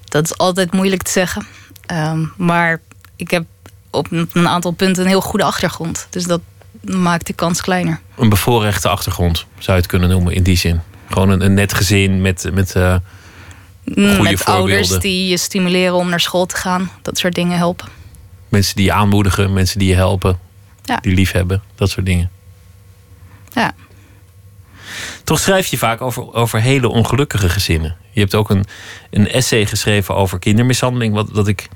dat is altijd moeilijk te zeggen. Ehm, maar ik heb op een, aantal punten een heel goede achtergrond. Dus dat maakt de kans kleiner. Een bevoorrechte achtergrond, zou je het kunnen noemen in die zin. Gewoon een, een net gezin met, met goede Met ouders die je stimuleren om naar school te gaan. Dat soort dingen helpen. Mensen die je aanmoedigen, mensen die je helpen, Ja. die lief hebben, dat soort dingen. Ja. Toch schrijf je vaak over, over hele ongelukkige gezinnen. Je hebt ook een, een essay geschreven over kindermishandeling, wat, wat ik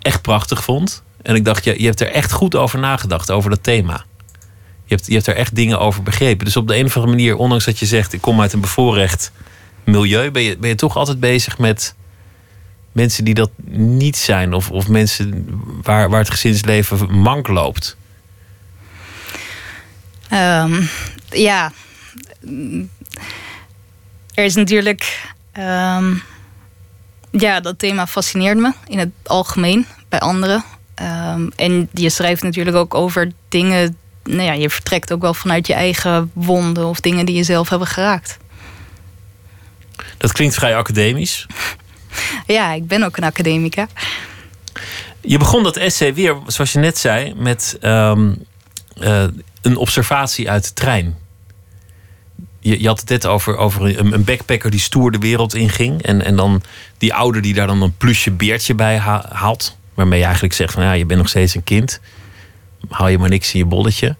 echt prachtig vond. En ik dacht, je, je hebt er echt goed over nagedacht, over dat thema. Je hebt, je hebt er echt dingen over begrepen. Dus op de een of andere manier, ondanks dat je zegt, ik kom uit een bevoorrecht milieu, ben je, ben je toch altijd bezig met mensen die dat niet zijn. Of, of mensen waar, waar het gezinsleven mank loopt. Ehm, ja. Er is natuurlijk. ehm, ja, dat thema fascineert me in het algemeen bij anderen. Ehm, en je schrijft natuurlijk ook over dingen. Nou ja, je vertrekt ook wel vanuit je eigen wonden of dingen die je zelf hebben geraakt. Dat klinkt vrij academisch. Ja, ik ben ook een academica. Je begon dat essay weer, zoals je net zei, met ehm, eh, een observatie uit de trein. Je, je had het net over, over een, backpacker die stoer de wereld inging. En, en dan die ouder die daar dan een plusje beertje bij ha- haalt. Waarmee je eigenlijk zegt van ja, je bent nog steeds een kind. Haal je maar niks in je bolletje.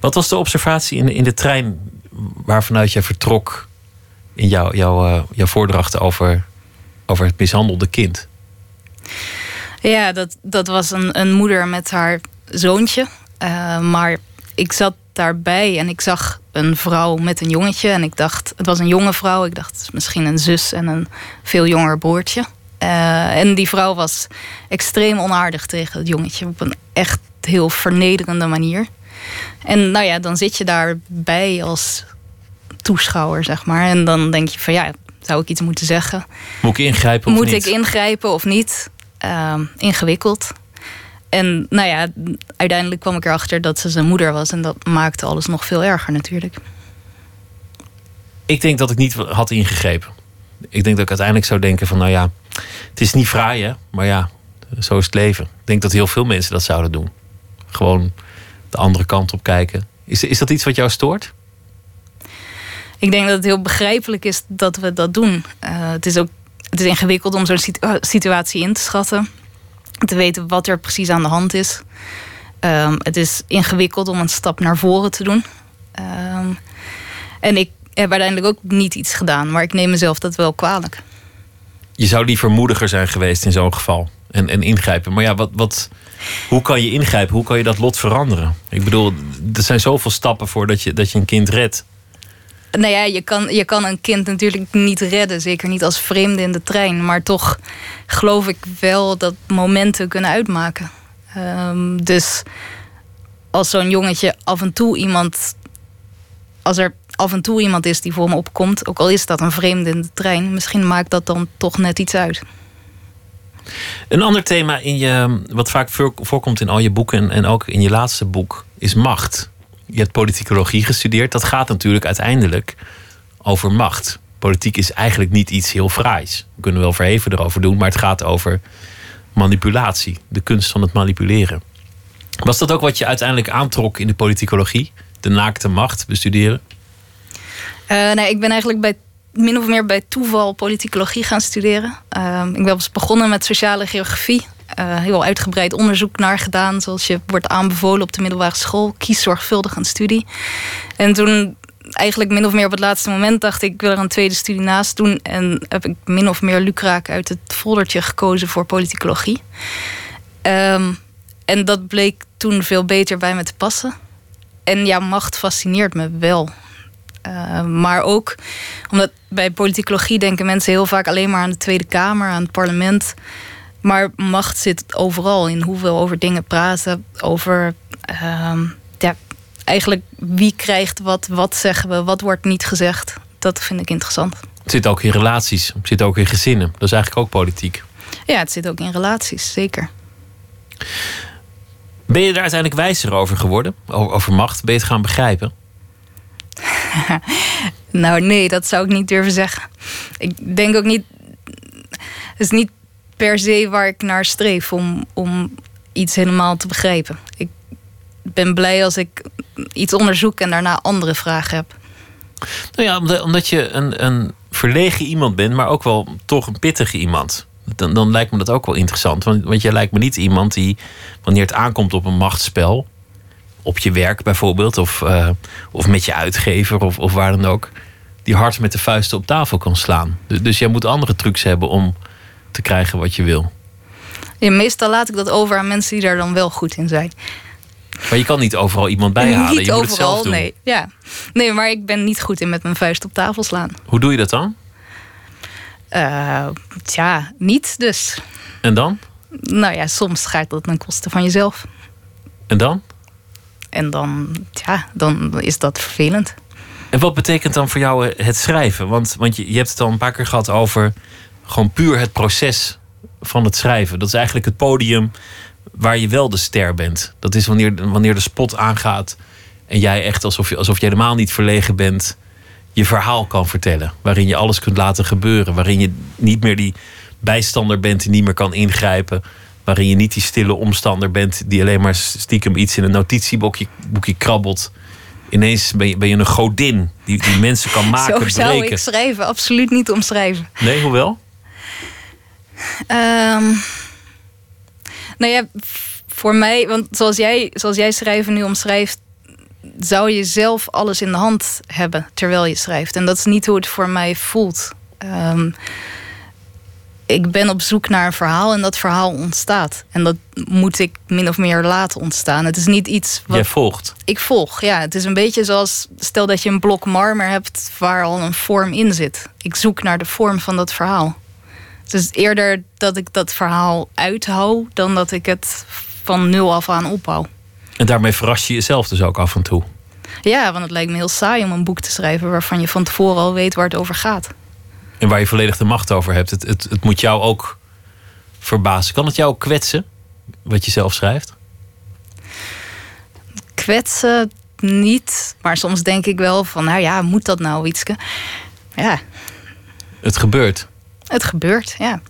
Wat was de observatie in, in de trein waarvanuit je vertrok in jouw, jouw, eh, jouw voordrachten over, over het mishandelde kind? Ja, dat, dat was een, een moeder met haar zoontje. Eh, maar ik zat daarbij en ik zag een vrouw met een jongetje. En ik dacht, het was een jonge vrouw. Ik dacht, misschien een zus en een veel jonger broertje. Eh, en die vrouw was extreem onaardig tegen het jongetje. Op een echt heel vernederende manier. En nou ja, dan zit je daarbij als toeschouwer, zeg maar. En dan denk je van ja, zou ik iets moeten zeggen? Moet ik ingrijpen of Moet niet? ik ingrijpen of niet? Ehm, ingewikkeld. En nou ja, uiteindelijk kwam ik erachter dat ze zijn moeder was. En dat maakte alles nog veel erger natuurlijk. Ik denk dat ik niet had ingegrepen. Ik denk dat ik uiteindelijk zou denken van, nou ja, het is niet fraai hè, maar ja, zo is het leven. Ik denk dat heel veel mensen dat zouden doen. Gewoon de andere kant op kijken. Is, is dat iets wat jou stoort? Ik denk dat het heel begrijpelijk is dat we dat doen. Eh, het is ook het is ingewikkeld om zo'n situ- situatie in te schatten. Te weten wat er precies aan de hand is. Ehm, het is ingewikkeld om een stap naar voren te doen. Ehm, en ik heb uiteindelijk ook niet iets gedaan. Maar ik neem mezelf dat wel kwalijk. Je zou liever moediger zijn geweest in zo'n geval. En, en ingrijpen. Maar ja, wat, wat, hoe kan je ingrijpen? Hoe kan je dat lot veranderen? Ik bedoel, er zijn zoveel stappen voor dat je, dat je een kind redt. Nou ja, je kan, je kan een kind natuurlijk niet redden. Zeker niet als vreemde in de trein. Maar toch geloof ik wel dat momenten kunnen uitmaken. Ehm, dus als zo'n jongetje af en toe iemand... Als er af en toe iemand is die voor me opkomt... ook al is dat een vreemde in de trein... misschien maakt dat dan toch net iets uit. Een ander thema in je, wat vaak voor- voorkomt in al je boeken en, en ook in je laatste boek, is macht. Je hebt politicologie gestudeerd. Dat gaat natuurlijk uiteindelijk over macht. Politiek is eigenlijk niet iets heel fraais. We kunnen wel verheven erover doen, maar het gaat over manipulatie. De kunst van het manipuleren. Was dat ook wat je uiteindelijk aantrok in de politicologie? De naakte macht bestuderen? Eh, nee, ik ben eigenlijk bij, min of meer bij toeval politicologie gaan studeren. Ehm, ik was begonnen met sociale geografie. Eh, heel uitgebreid onderzoek naar gedaan, zoals je wordt aanbevolen op de middelbare school. Kies zorgvuldig een studie. En toen, eigenlijk min of meer op het laatste moment, dacht ik: ik wil er een tweede studie naast doen. En heb ik min of meer lukraak uit het foldertje gekozen voor politicologie. Ehm, en dat bleek toen veel beter bij me te passen. En ja, macht fascineert me wel. Uh, maar ook omdat bij politicologie denken mensen heel vaak alleen maar aan de Tweede Kamer, aan het parlement. Maar macht zit overal in hoe we over dingen praten. Over uh, ja, eigenlijk wie krijgt wat, wat zeggen we, wat wordt niet gezegd. Dat vind ik interessant. Het zit ook in relaties, het zit ook in gezinnen. Dat is eigenlijk ook politiek. Ja, het zit ook in relaties, zeker. Ben je er uiteindelijk wijzer over geworden? Over macht? Ben je het gaan begrijpen? Nou, nee, dat zou ik niet durven zeggen. Ik denk ook niet. Het is niet per se waar ik naar streef om, om iets helemaal te begrijpen. Ik ben blij als ik iets onderzoek en daarna andere vragen heb. Nou ja, omdat, je een, een verlegen iemand bent, maar ook wel toch een pittige iemand. Dan, dan lijkt me dat ook wel interessant. Want, want jij lijkt me niet iemand die, wanneer het aankomt op een machtsspel, op je werk bijvoorbeeld, of, uh, of met je uitgever of, of waar dan ook, die hard met de vuisten op tafel kan slaan. Dus, dus jij moet andere trucs hebben om te krijgen wat je wil. Ja, meestal laat ik dat over aan mensen die daar dan wel goed in zijn. Maar je kan niet overal iemand bijhalen. Niet je overal, moet het zelf doen. nee. Ja. nee, maar ik ben niet goed in met mijn vuist op tafel slaan. Hoe doe je dat dan? Uh, tja, niet dus. En dan? Nou ja, soms gaat dat ten koste van jezelf. En dan? En dan, ja, dan is dat vervelend. En wat betekent dan voor jou het schrijven? Want, want je, je hebt het al een paar keer gehad over gewoon puur het proces van het schrijven. Dat is eigenlijk het podium waar je wel de ster bent. Dat is wanneer, wanneer de spot aangaat en jij echt alsof je, alsof je helemaal niet verlegen bent, je verhaal kan vertellen. Waarin je alles kunt laten gebeuren. Waarin je niet meer die bijstander bent die niet meer kan ingrijpen. Waarin je niet die stille omstander bent die alleen maar stiekem iets in een notitieboekje boekje krabbelt. Ineens ben je, ben je een godin die, die mensen kan maken, Zo zou breken. ik schrijven, absoluut niet omschrijven. Nee, hoewel? Um, nou ja, voor mij, want zoals jij, zoals jij schrijven nu omschrijft, zou je zelf alles in de hand hebben terwijl je schrijft. En dat is niet hoe het voor mij voelt. Um, ik ben op zoek naar een verhaal en dat verhaal ontstaat. En dat moet ik min of meer laten ontstaan. Het is niet iets wat. Jij volgt. Ik volg, ja. Het is een beetje zoals. Stel dat je een blok marmer hebt waar al een vorm in zit. Ik zoek naar de vorm van dat verhaal. Het is eerder dat ik dat verhaal uithoud dan dat ik het van nul af aan opbouw. En daarmee verras je jezelf dus ook af en toe. Ja, want het lijkt me heel saai om een boek te schrijven waarvan je van tevoren al weet waar het over gaat. En waar je volledig de macht over hebt. Het, het, het moet jou ook verbazen. Kan het jou ook kwetsen, wat je zelf schrijft? Kwetsen niet. Maar soms denk ik wel van, nou ja, moet dat nou, Wietske? Ja. Het gebeurt. Het gebeurt, ja.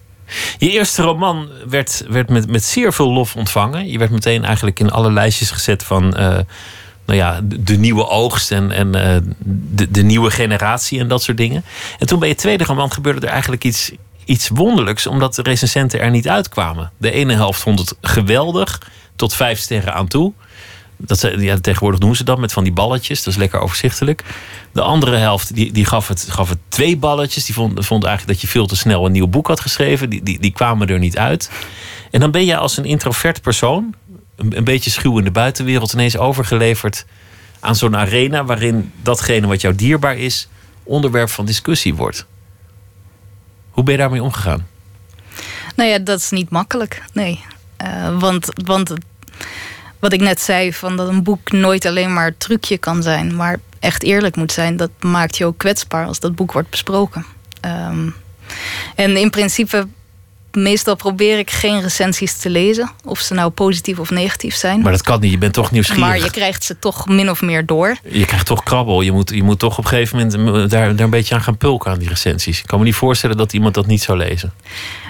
Je eerste roman werd, werd met, met zeer veel lof ontvangen. Je werd meteen eigenlijk in alle lijstjes gezet van uh, nou ja, de, nieuwe oogst en, en uh, de, de nieuwe generatie en dat soort dingen. En toen bij je tweede roman gebeurde er eigenlijk iets, iets wonderlijks, omdat de recensenten er niet uitkwamen. De ene helft vond het geweldig, tot vijf sterren aan toe. Dat ze, ja, tegenwoordig doen ze dat met van die balletjes. Dat is lekker overzichtelijk. De andere helft die, die gaf, het, gaf het twee balletjes. Die vond, vond eigenlijk dat je veel te snel een nieuw boek had geschreven. Die, die, die kwamen er niet uit. En dan ben je als een introvert persoon, een, een beetje schuw in de buitenwereld, ineens overgeleverd aan zo'n arena waarin datgene wat jou dierbaar is, onderwerp van discussie wordt. Hoe ben je daarmee omgegaan? Nou ja, dat is niet makkelijk. Nee. Uh, want, want wat ik net zei, van dat een boek nooit alleen maar trucje kan zijn, maar echt eerlijk moet zijn, dat maakt je ook kwetsbaar als dat boek wordt besproken. Um, en in principe, meestal probeer ik geen recensies te lezen, of ze nou positief of negatief zijn. Maar dat kan niet, je bent toch nieuwsgierig. Maar je krijgt ze toch min of meer door. Je krijgt toch krabbel. Je moet, je moet toch op een gegeven moment daar, daar een beetje aan gaan pulken aan die recensies. Ik kan me niet voorstellen dat iemand dat niet zou lezen.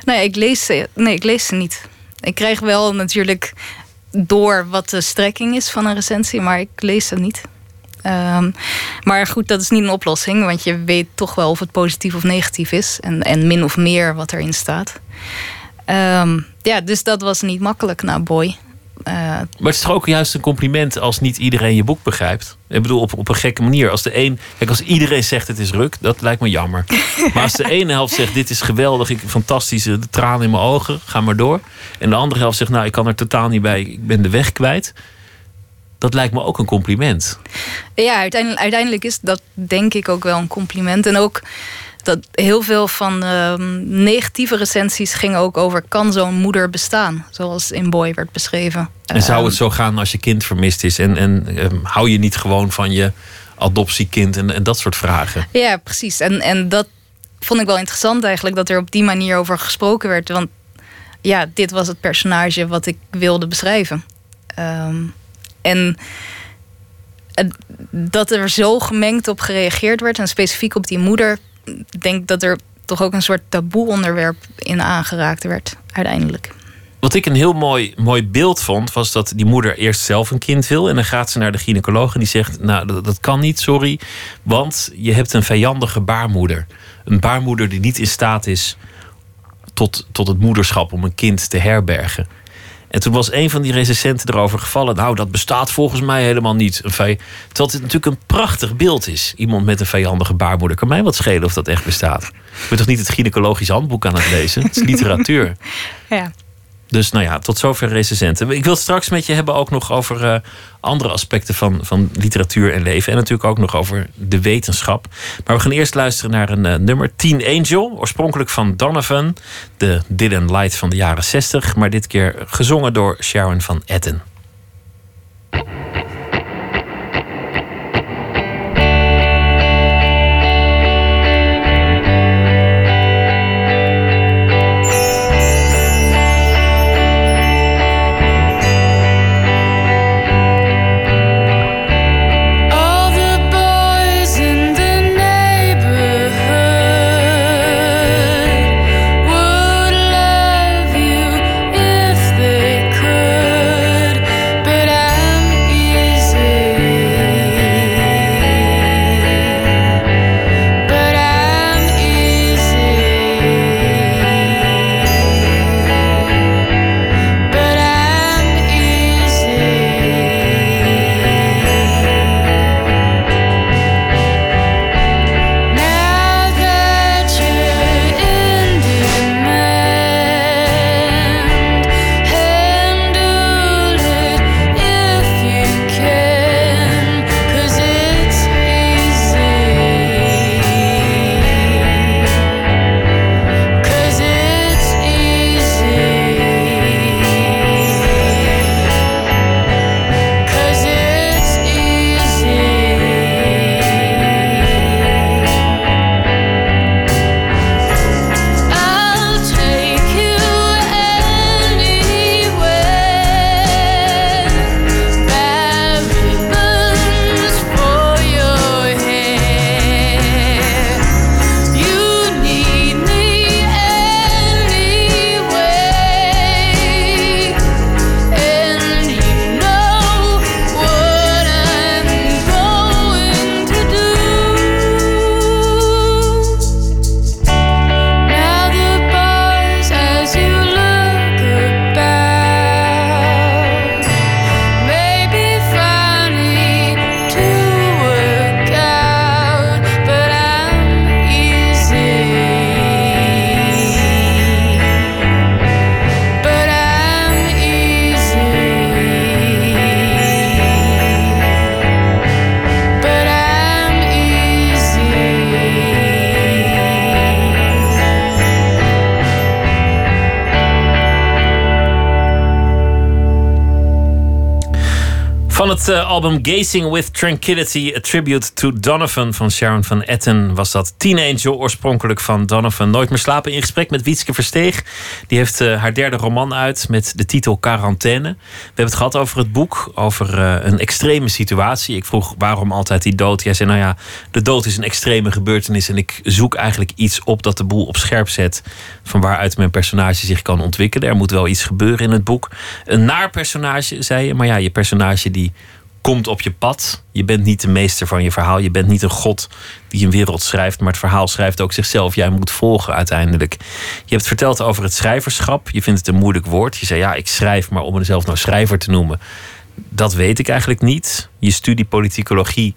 Nee, ik lees ze, nee, ik lees ze niet. Ik krijg wel natuurlijk door wat de strekking is van een recensie, maar ik lees ze niet. Um, maar goed, dat is niet een oplossing, want je weet toch wel of het positief of negatief is en, en min of meer wat erin staat. Um, ja, dus dat was niet makkelijk na Boy. Uh, maar het is toch ook juist een compliment als niet iedereen je boek begrijpt? Ik bedoel, op, op een gekke manier. Als, de een, kijk, als iedereen zegt het is ruk, dat lijkt me jammer. maar als de ene helft zegt dit is geweldig, ik, fantastisch, de tranen in mijn ogen, ga maar door. En de andere helft zegt nou, ik kan er totaal niet bij, ik ben de weg kwijt. Dat lijkt me ook een compliment. Ja, uiteindelijk, uiteindelijk is dat denk ik ook wel een compliment. En ook dat heel veel van de negatieve recensies gingen ook over... kan zo'n moeder bestaan, zoals in Boy werd beschreven. En zou het zo gaan als je kind vermist is? En, en um, hou je niet gewoon van je adoptiekind en, en dat soort vragen? Ja, precies. En, en dat vond ik wel interessant eigenlijk... dat er op die manier over gesproken werd. Want ja, dit was het personage wat ik wilde beschrijven. Um, en dat er zo gemengd op gereageerd werd en specifiek op die moeder, denk dat er toch ook een soort taboe onderwerp in aangeraakt werd uiteindelijk. Wat ik een heel mooi, mooi beeld vond, was dat die moeder eerst zelf een kind wil. En dan gaat ze naar de gynaecoloog en die zegt: Nou, dat, kan niet, sorry. Want je hebt een vijandige baarmoeder. Een baarmoeder die niet in staat is tot, tot het moederschap om een kind te herbergen. En toen was een van die recensenten erover gevallen. Nou, dat bestaat volgens mij helemaal niet. Een terwijl het natuurlijk een prachtig beeld is. Iemand met een vijandige baarmoeder. Kan mij wat schelen of dat echt bestaat. Ik ben toch niet het gynaecologisch handboek aan het lezen? Het is literatuur. Ja. Dus nou ja, tot zover recensenten. Ik wil het straks met je hebben ook nog over uh, andere aspecten van, van literatuur en leven. En natuurlijk ook nog over de wetenschap. Maar we gaan eerst luisteren naar een uh, nummer, Teen Angel. Oorspronkelijk van Donovan, de Dylan Light van de jaren 60. Maar dit keer gezongen door Sharon van Etten. Album Gazing with Tranquility, a tribute to Donovan van Sharon van Etten, was dat Teen Angel, oorspronkelijk van Donovan. Nooit meer slapen in gesprek met Wietske Versteeg. Die heeft uh, haar derde roman uit met de titel Quarantaine. We hebben het gehad over het boek, over uh, een extreme situatie. Ik vroeg waarom altijd die dood. Jij zei, nou ja, de dood is een extreme gebeurtenis en ik zoek eigenlijk iets op dat de boel op scherp zet van waaruit mijn personage zich kan ontwikkelen. Er moet wel iets gebeuren in het boek. Een naar personage, zei je, maar ja, je personage die komt op je pad. Je bent niet de meester van je verhaal. Je bent niet een god die een wereld schrijft. Maar het verhaal schrijft ook zichzelf. Jij moet volgen uiteindelijk. Je hebt verteld over het schrijverschap. Je vindt het een moeilijk woord. Je zei ja, ik schrijf, maar om mezelf nou schrijver te noemen. Dat weet ik eigenlijk niet. Je studie politicologie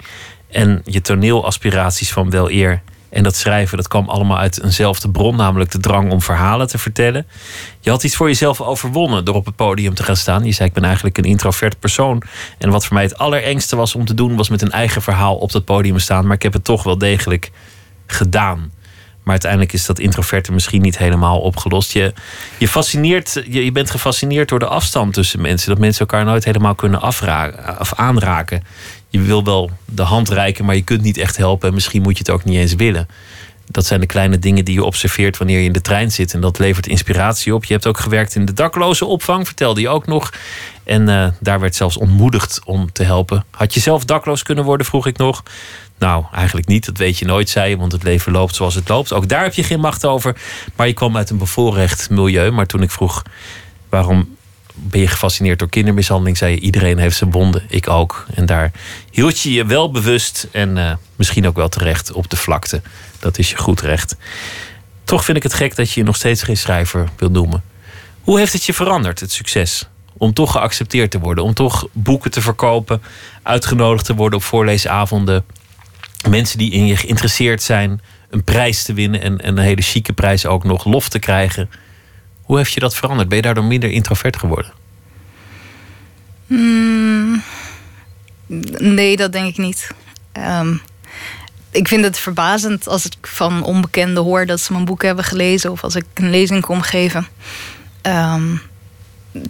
en je toneelaspiraties van wel eer en dat schrijven, dat kwam allemaal uit eenzelfde bron, namelijk de drang om verhalen te vertellen. Je had iets voor jezelf overwonnen door op het podium te gaan staan. Je zei, ik ben eigenlijk een introvert persoon. En wat voor mij het allerengste was om te doen, was met een eigen verhaal op dat podium staan. Maar ik heb het toch wel degelijk gedaan. Maar uiteindelijk is dat introverte misschien niet helemaal opgelost. Je, je, fascineert, je, je bent gefascineerd door de afstand tussen mensen. Dat mensen elkaar nooit helemaal kunnen afraken, of aanraken je wil wel de hand reiken, maar je kunt niet echt helpen. En misschien moet je het ook niet eens willen. Dat zijn de kleine dingen die je observeert wanneer je in de trein zit. En dat levert inspiratie op. Je hebt ook gewerkt in de dakloze opvang, vertelde je ook nog. En uh, daar werd zelfs ontmoedigd om te helpen. Had je zelf dakloos kunnen worden, vroeg ik nog. Nou, eigenlijk niet. Dat weet je nooit, zei je. Want het leven loopt zoals het loopt. Ook daar heb je geen macht over. Maar je kwam uit een bevoorrecht milieu. Maar toen ik vroeg waarom ben je gefascineerd door kindermishandeling, zei je iedereen heeft zijn wonden, ik ook. En daar hield je je wel bewust en uh, misschien ook wel terecht op de vlakte. Dat is je goed recht. Toch vind ik het gek dat je je nog steeds geen schrijver wil noemen. Hoe heeft het je veranderd, het succes? Om toch geaccepteerd te worden, om toch boeken te verkopen, uitgenodigd te worden op voorleesavonden, mensen die in je geïnteresseerd zijn, een prijs te winnen en, en een hele chique prijs ook nog, lof te krijgen. Hoe heeft je dat veranderd? Ben je daardoor minder introvert geworden? Mm, nee, dat denk ik niet. Um, ik vind het verbazend als ik van onbekenden hoor dat ze mijn boek hebben gelezen of als ik een lezing kom geven. Um,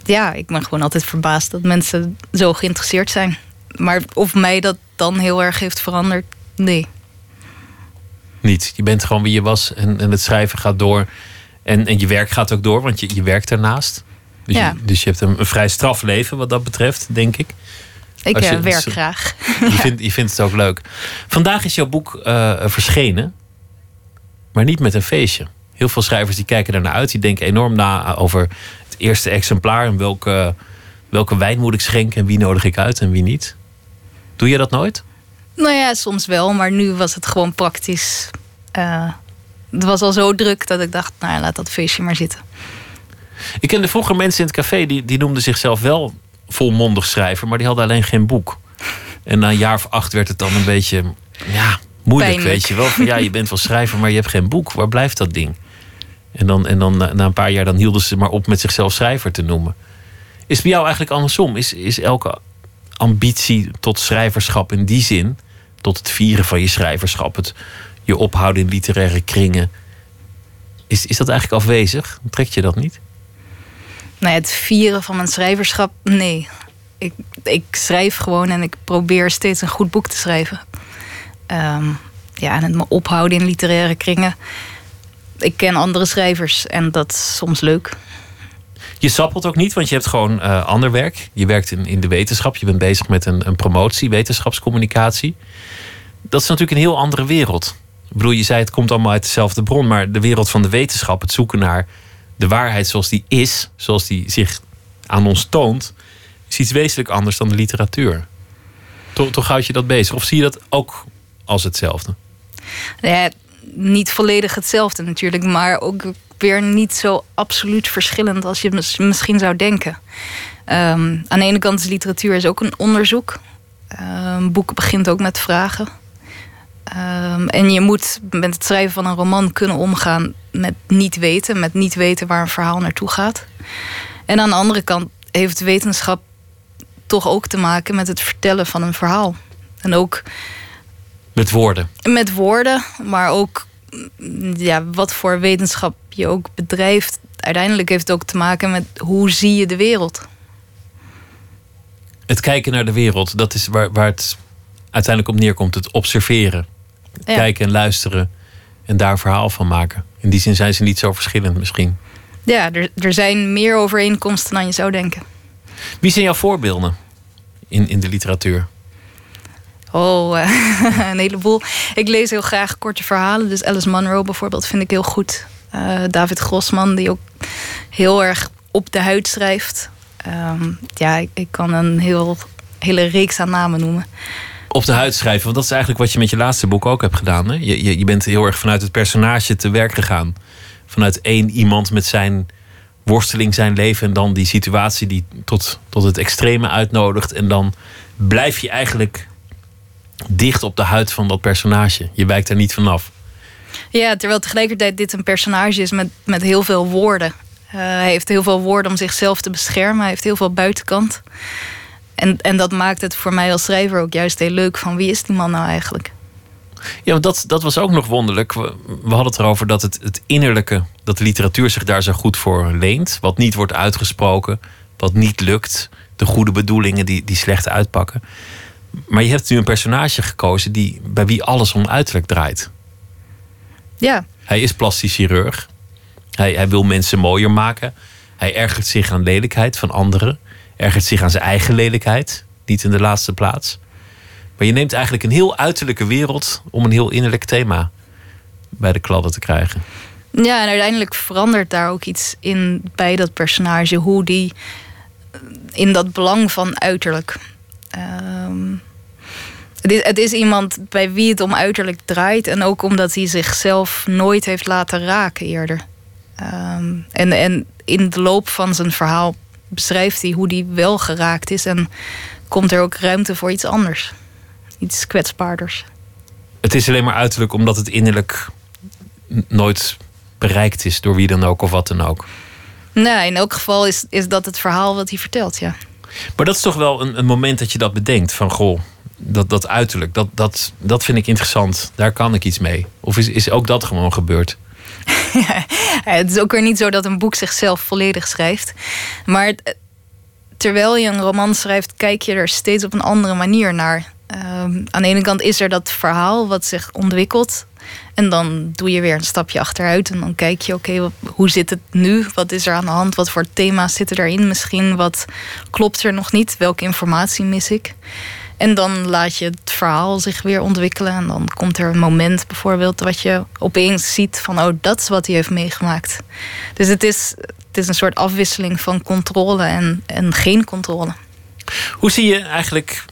ja, ik ben gewoon altijd verbaasd dat mensen zo geïnteresseerd zijn. Maar of mij dat dan heel erg heeft veranderd, nee. Niet. Je bent gewoon wie je was en, en het schrijven gaat door. En, en je werk gaat ook door, want je, je werkt ernaast. Dus, ja. je, dus je hebt een, een vrij strafleven wat dat betreft, denk ik. Ik je, werk graag. Je, vindt, je vindt het ook leuk. Vandaag is jouw boek uh, verschenen, maar niet met een feestje. Heel veel schrijvers die kijken ernaar uit. Die denken enorm na over het eerste exemplaar. En welke, welke wijn moet ik schenken en wie nodig ik uit en wie niet. Doe je dat nooit? Nou ja, soms wel. Maar nu was het gewoon praktisch. Uh, het was al zo druk dat ik dacht, nou laat dat feestje maar zitten. Ik kende vroeger mensen in het café die, die noemden zichzelf wel volmondig schrijver, maar die hadden alleen geen boek. En na een jaar of acht werd het dan een beetje ja, moeilijk, weet je wel. Van, ja, je bent wel schrijver, maar je hebt geen boek. Waar blijft dat ding? En dan, en dan na een paar jaar dan hielden ze maar op met zichzelf schrijver te noemen. Is het bij jou eigenlijk andersom? Is, is elke ambitie tot schrijverschap in die zin, tot het vieren van je schrijverschap, het je ophouden in literaire kringen, is, is dat eigenlijk afwezig? Trek je dat niet? nou ja, het vieren van mijn schrijverschap, nee. Ik, ik schrijf gewoon en ik probeer steeds een goed boek te schrijven. Um, ja, en het me ophouden in literaire kringen. Ik ken andere schrijvers en dat is soms leuk. Je sappelt ook niet, want je hebt gewoon uh, ander werk. Je werkt in, in de wetenschap. Je bent bezig met een, een promotie, wetenschapscommunicatie. Dat is natuurlijk een heel andere wereld. Ik bedoel, je zei het komt allemaal uit dezelfde bron, maar de wereld van de wetenschap, het zoeken naar de waarheid zoals die is, zoals die zich aan ons toont, is iets wezenlijk anders dan de literatuur. Toch, toch houd je dat bezig? Of zie je dat ook als hetzelfde? Ja, niet volledig hetzelfde natuurlijk, maar ook weer niet zo absoluut verschillend als je misschien zou denken. Um, aan de ene kant is literatuur is ook een onderzoek. Um, boeken begint ook met vragen. Um, en je moet met het schrijven van een roman kunnen omgaan met niet weten, met niet weten waar een verhaal naartoe gaat. En aan de andere kant heeft wetenschap toch ook te maken met het vertellen van een verhaal. En ook. Met woorden. Met woorden, maar ook ja, wat voor wetenschap je ook bedrijft. Uiteindelijk heeft het ook te maken met hoe zie je de wereld. Het kijken naar de wereld, dat is waar, waar het uiteindelijk op neerkomt. Het observeren. Kijken en luisteren en daar verhaal van maken. In die zin zijn ze niet zo verschillend misschien. Ja, er, er zijn meer overeenkomsten dan je zou denken. Wie zijn jouw voorbeelden in, in de literatuur? Oh, een heleboel. Ik lees heel graag korte verhalen. Dus Alice Munro bijvoorbeeld vind ik heel goed. Uh, David Grossman, die ook heel erg op de huid schrijft. Um, ja, ik, ik, kan een heel, hele reeks aan namen noemen op de huid schrijven. Want dat is eigenlijk wat je met je laatste boek ook hebt gedaan. Je, je, je bent heel erg vanuit het personage te werk gegaan. Vanuit één iemand met zijn worsteling, zijn leven. En dan die situatie die tot, tot het extreme uitnodigt. En dan blijf je eigenlijk dicht op de huid van dat personage. Je wijkt er niet vanaf. Ja, terwijl tegelijkertijd dit een personage is met, met heel veel woorden. Uh, hij heeft heel veel woorden om zichzelf te beschermen. Hij heeft heel veel buitenkant. En, en dat maakt het voor mij als schrijver ook juist heel leuk. Van wie is die man nou eigenlijk? Ja, want dat, dat was ook nog wonderlijk. We, we hadden het erover dat het, het innerlijke, dat de literatuur zich daar zo goed voor leent. Wat niet wordt uitgesproken, wat niet lukt. De goede bedoelingen die, die slecht uitpakken. Maar je hebt nu een personage gekozen die, bij wie alles om uiterlijk draait. Ja. Hij is plastisch chirurg. Hij, hij wil mensen mooier maken. Hij ergert zich aan lelijkheid van anderen. Ergert zich aan zijn eigen lelijkheid. Niet in de laatste plaats. Maar je neemt eigenlijk een heel uiterlijke wereld om een heel innerlijk thema bij de kladden te krijgen. Ja, en uiteindelijk verandert daar ook iets in bij dat personage. Hoe die in dat belang van uiterlijk. Ehm, het, is, het is iemand bij wie het om uiterlijk draait. En ook omdat hij zichzelf nooit heeft laten raken eerder. Ehm, en, en in de loop van zijn verhaal beschrijft hij hoe hij wel geraakt is. En komt er ook ruimte voor iets anders. Iets kwetsbaarders. Het is alleen maar uiterlijk omdat het innerlijk nooit bereikt is door wie dan ook of wat dan ook. Nee, in elk geval is, is dat het verhaal wat hij vertelt, ja. Maar dat is toch wel een, een moment dat je dat bedenkt. Van goh, dat, dat uiterlijk, dat, dat, dat vind ik interessant. Daar kan ik iets mee. Of is, is ook dat gewoon gebeurd? het is ook weer niet zo dat een boek zichzelf volledig schrijft. Maar terwijl je een roman schrijft, kijk je er steeds op een andere manier naar. Ehm, aan de ene kant is er dat verhaal wat zich ontwikkelt. En dan doe je weer een stapje achteruit en dan kijk je, oké, hoe zit het nu? Wat is er aan de hand? Wat voor thema's zitten erin misschien? Wat klopt er nog niet? Welke informatie mis ik? En dan laat je het verhaal zich weer ontwikkelen. En dan komt er een moment bijvoorbeeld wat je opeens ziet van... oh, dat is wat hij heeft meegemaakt. Dus het is, het is een soort afwisseling van controle en, en geen controle. Hoe zie je eigenlijk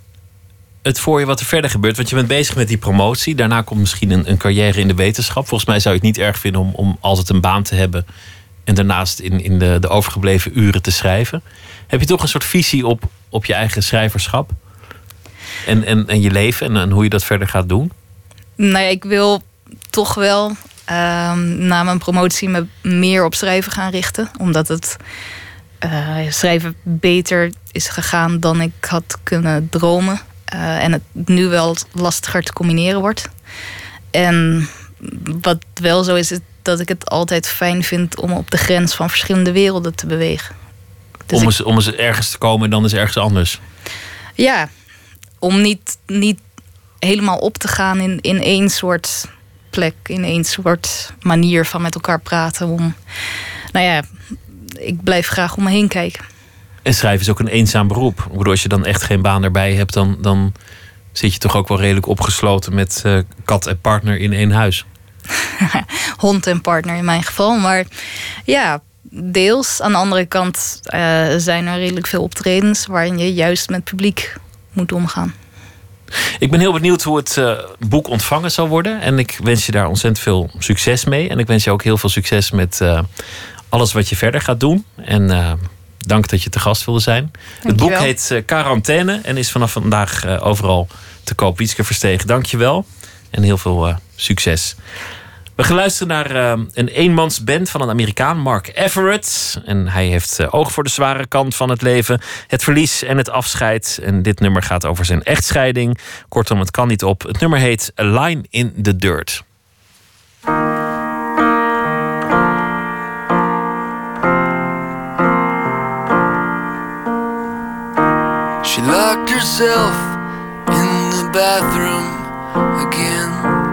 het voor je wat er verder gebeurt? Want je bent bezig met die promotie. Daarna komt misschien een, een carrière in de wetenschap. Volgens mij zou je het niet erg vinden om, om altijd een baan te hebben... en daarnaast in, in de, de overgebleven uren te schrijven. Heb je toch een soort visie op, op je eigen schrijverschap? En, en, en je leven en, en hoe je dat verder gaat doen? Nou ja, ik wil toch wel ehm, na mijn promotie me meer op schrijven gaan richten. Omdat het uh, schrijven beter is gegaan dan ik had kunnen dromen. Uh, en het nu wel lastiger te combineren wordt. En wat wel zo is, is dat ik het altijd fijn vind om op de grens van verschillende werelden te bewegen. Dus om, eens, om eens ergens te komen en dan is ergens anders. Ja, om niet, niet helemaal op te gaan in, in één soort plek, in één soort manier van met elkaar praten. Om, nou ja, ik blijf graag om me heen kijken. En schrijven is ook een eenzaam beroep. Ik bedoel, als je dan echt geen baan erbij hebt, dan, dan zit je toch ook wel redelijk opgesloten met uh, kat en partner in één huis. Hond en partner in mijn geval. Maar ja, deels. Aan de andere kant uh, zijn er redelijk veel optredens waarin je juist met publiek moet omgaan. Ik ben heel benieuwd hoe het uh, boek ontvangen zal worden. En ik wens je daar ontzettend veel succes mee. En ik wens je ook heel veel succes met uh, alles wat je verder gaat doen. En uh, dank dat je te gast wilde zijn. Het boek heet Quarantaine en is vanaf vandaag overal te koop. Wietske Verstegen, dank je wel. En heel veel succes. We gaan luisteren naar uh, een eenmansband van een Amerikaan, Mark Everett. En hij heeft uh, oog voor de zware kant van het leven, het verlies en het afscheid. En dit nummer gaat over zijn echtscheiding. Kortom, het kan niet op. Het nummer heet A Line in the Dirt. She locked herself in the bathroom again.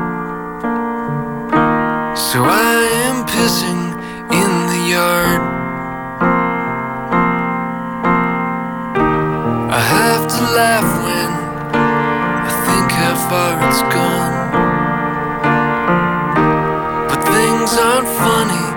So I am pissing in the yard. I have to laugh when I think how far it's gone. But things aren't funny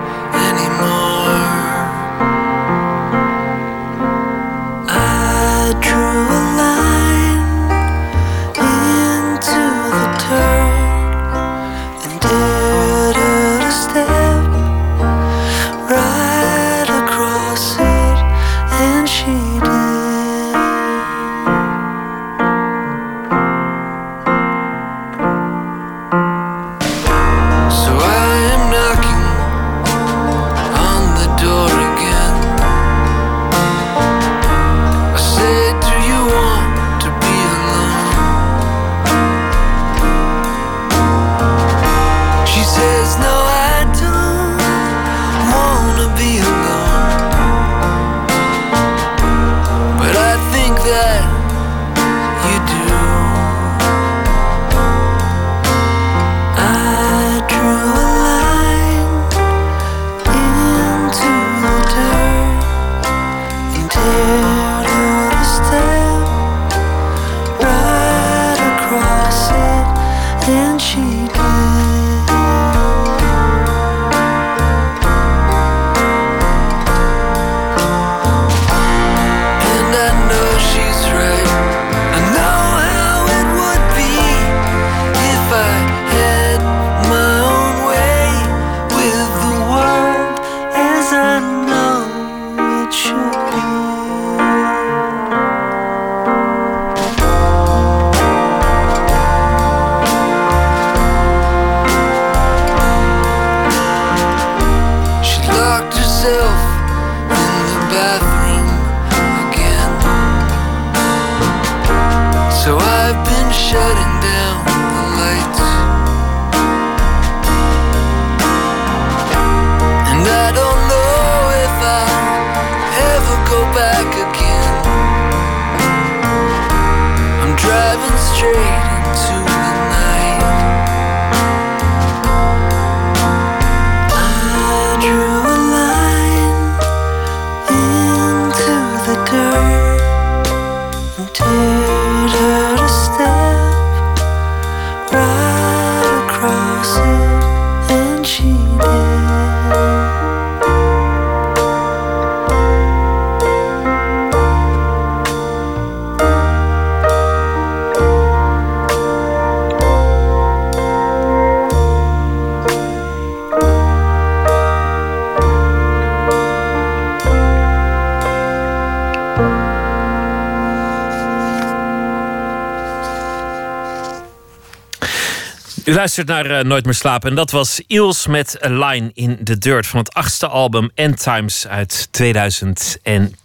luistert naar eh, Nooit meer slapen. En dat was Iels met A Line in the Dirt van het achtste album End Times uit 2010.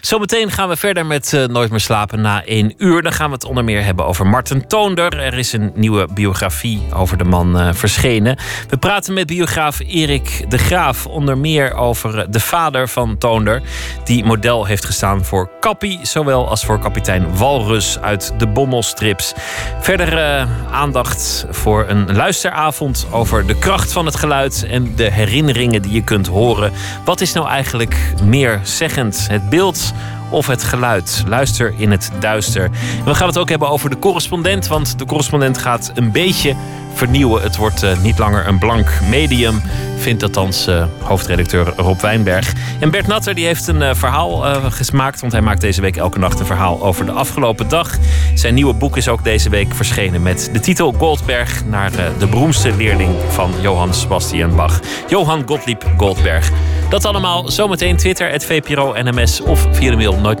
Zometeen gaan we verder met eh, Nooit meer slapen na één uur. Dan gaan we het onder meer hebben over Martin Toonder. Er is een nieuwe biografie over de man eh, verschenen. We praten met biograaf Erik de Graaf onder meer over eh, de vader van Toonder. Die model heeft gestaan voor Kappie, zowel als voor kapitein Walrus uit de Bommelstrips. Verder aandacht voor een luisteravond over de kracht van het geluid en de herinneringen die je kunt horen. Wat is nou eigenlijk meer zeggend? Het beeld of het geluid. Luister in het duister. We gaan het ook hebben over de correspondent, want de correspondent gaat een beetje vernieuwen. Het wordt eh, niet langer een blank medium, vindt althans eh, hoofdredacteur Rob Wijnberg. En Bert Natter die heeft een eh, verhaal gemaakt, want hij maakt deze week elke nacht een verhaal over de afgelopen dag. Zijn nieuwe boek is ook deze week verschenen met de titel Goldberg naar de beroemdste leerling van Johann Sebastian Bach, Johann Gottlieb Goldberg. Dat allemaal zometeen Twitter, het VPRO NMS of via de mail nooit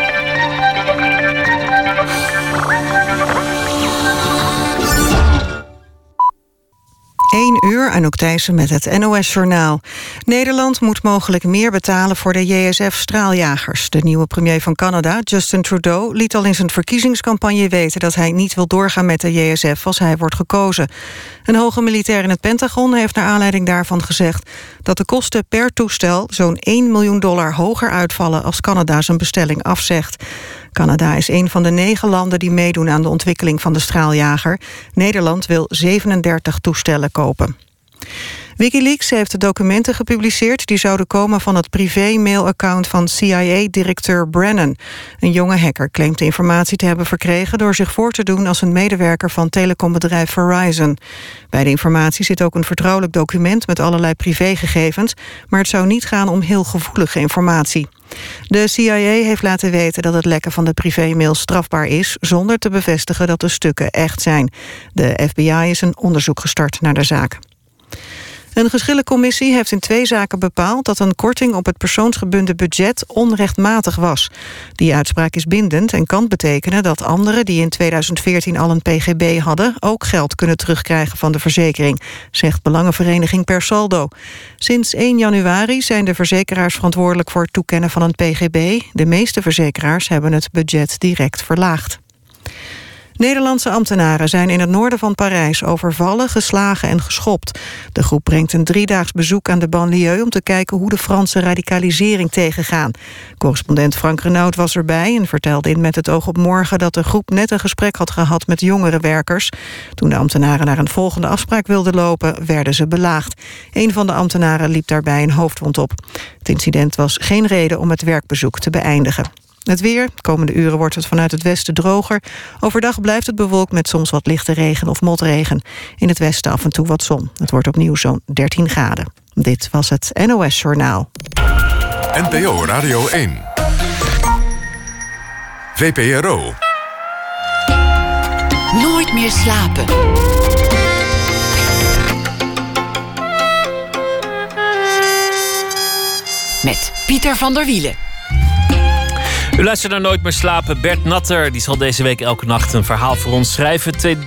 1 uur, Anouk Thijssen met het NOS-journaal. Nederland moet mogelijk meer betalen voor de JSF-straaljagers. De nieuwe premier van Canada, Justin Trudeau... liet al in zijn verkiezingscampagne weten... dat hij niet wil doorgaan met de JSF als hij wordt gekozen. Een hoge militair in het Pentagon heeft naar aanleiding daarvan gezegd... dat de kosten per toestel zo'n 1 miljoen dollar hoger uitvallen... als Canada zijn bestelling afzegt. Canada is een van de negen landen die meedoen aan de ontwikkeling van de straaljager. Nederland wil 37 toestellen kopen. Wikileaks heeft documenten gepubliceerd die zouden komen van het privé-mailaccount van CIA-directeur Brennan. Een jonge hacker claimt de informatie te hebben verkregen door zich voor te doen als een medewerker van telecombedrijf Verizon. Bij de informatie zit ook een vertrouwelijk document met allerlei privégegevens, maar het zou niet gaan om heel gevoelige informatie. De CIA heeft laten weten dat het lekken van de privémail strafbaar is... zonder te bevestigen dat de stukken echt zijn. De FBI is een onderzoek gestart naar de zaak. Een geschillencommissie heeft in twee zaken bepaald... dat een korting op het persoonsgebonden budget onrechtmatig was. Die uitspraak is bindend en kan betekenen dat anderen... die in 2014 al een pgb hadden... ook geld kunnen terugkrijgen van de verzekering... zegt Belangenvereniging Per Saldo. Sinds 1 januari zijn de verzekeraars verantwoordelijk... voor het toekennen van een pgb. De meeste verzekeraars hebben het budget direct verlaagd. Nederlandse ambtenaren zijn in het noorden van Parijs overvallen, geslagen en geschopt. De groep brengt een driedaags bezoek aan de banlieue om te kijken hoe de Franse radicalisering tegengaan. Correspondent Frank Renaud was erbij en vertelde in Met het oog op morgen dat de groep net een gesprek had gehad met jongere werkers. Toen de ambtenaren naar een volgende afspraak wilden lopen, werden ze belaagd. Een van de ambtenaren liep daarbij een hoofdwond op. Het incident was geen reden om het werkbezoek te beëindigen. Het weer. De komende uren wordt het vanuit het westen droger. Overdag blijft het bewolkt met soms wat lichte regen of motregen. In het westen af en toe wat zon. Het wordt opnieuw zo'n 13 graden. Dit was het NOS Journaal. NPO Radio 1. VPRO. Nooit meer slapen. Met Pieter van der Wielen. U luistert naar Nooit meer slapen. Bert Natter die zal deze week elke nacht een verhaal voor ons schrijven. Twee-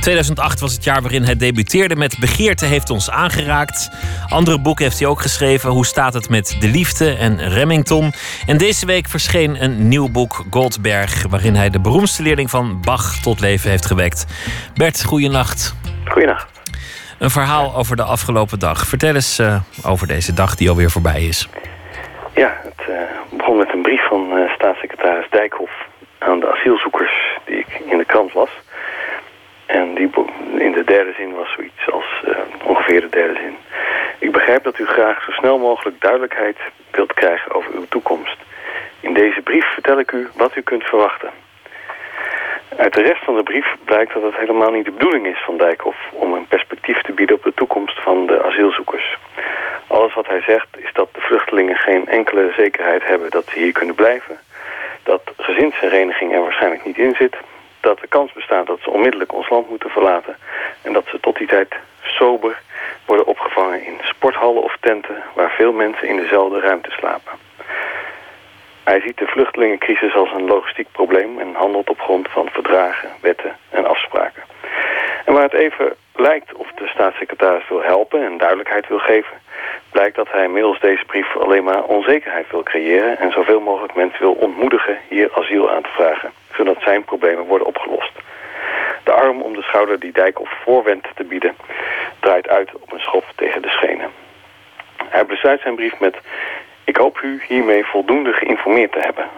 2008 was het jaar waarin hij debuteerde met Begeerte heeft ons aangeraakt. Andere boeken heeft hij ook geschreven. Hoe staat het met De Liefde en Remington? En deze week verscheen een nieuw boek, Goldberg... waarin hij de beroemdste leerling van Bach tot leven heeft gewekt. Bert, goeienacht. Goeienacht. Een verhaal over de afgelopen dag. Vertel eens eh, over deze dag die alweer voorbij is. Ja, het eh, begon met brief van eh, staatssecretaris Dijkhoff aan de asielzoekers die ik in de krant las. En die in de derde zin was zoiets als eh, ongeveer de derde zin. Ik begrijp dat u graag zo snel mogelijk duidelijkheid wilt krijgen over uw toekomst. In deze brief vertel ik u wat u kunt verwachten. Uit de rest van de brief blijkt dat het helemaal niet de bedoeling is van Dijkhoff om een perspectief te bieden op de toekomst van de asielzoekers. Alles wat hij zegt is dat de vluchtelingen geen enkele zekerheid hebben dat ze hier kunnen blijven. Dat gezinshereniging er waarschijnlijk niet in zit. Dat de kans bestaat dat ze onmiddellijk ons land moeten verlaten. En dat ze tot die tijd sober worden opgevangen in sporthallen of tenten waar veel mensen in dezelfde ruimte slapen. Hij ziet de vluchtelingencrisis als een logistiek probleem en handelt op grond van verdragen, wetten en afspraken. En waar het even lijkt of de staatssecretaris wil helpen en duidelijkheid wil geven, blijkt dat hij middels deze brief alleen maar onzekerheid wil creëren en zoveel mogelijk mensen wil ontmoedigen hier asiel aan te vragen, zodat zijn problemen worden opgelost. De arm om de schouder die Dijkhoff voorwendt te bieden, draait uit op een schop tegen de schenen. Hij besluit zijn brief met... Ik hoop u hiermee voldoende geïnformeerd te hebben.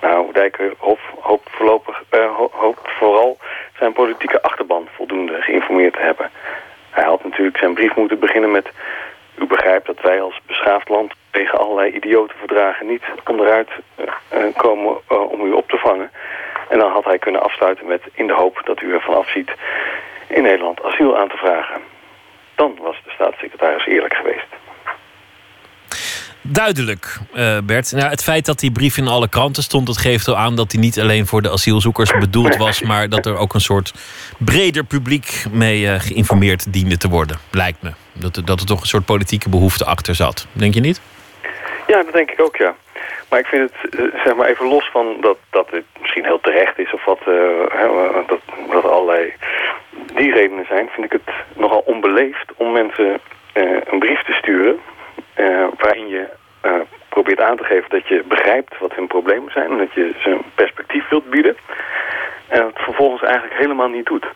Nou, Dijkhoff hoopt, voorlopig, eh, ho- hoopt vooral zijn politieke achterban voldoende geïnformeerd te hebben. Hij had natuurlijk zijn brief moeten beginnen met... U begrijpt dat wij als beschaafd land tegen allerlei idiotenverdragen niet onderuit eh, eh, komen om u op te vangen. En dan had hij kunnen afsluiten met in de hoop dat u ervan afziet in Nederland asiel aan te vragen. Dan was de staatssecretaris eerlijk geweest. Duidelijk, eh, Bert. Nou, het feit dat die brief in alle kranten stond, dat geeft al aan dat hij niet alleen voor de asielzoekers bedoeld was, maar dat er ook een soort breder publiek mee eh, geïnformeerd diende te worden. Lijkt me. Dat, er- dat er toch een soort politieke behoefte achter zat. Denk je niet? Ja, dat denk ik ook, ja. Maar ik vind het, eh, zeg maar even los van dat, dat dit misschien heel terecht is of wat, eh, hè, dat, dat allerlei die redenen zijn, vind ik het nogal onbeleefd om mensen eh, een brief te sturen eh, waarin je eh, probeert aan te geven dat je begrijpt wat hun problemen zijn en dat je ze een perspectief wilt bieden en het vervolgens eigenlijk helemaal niet doet.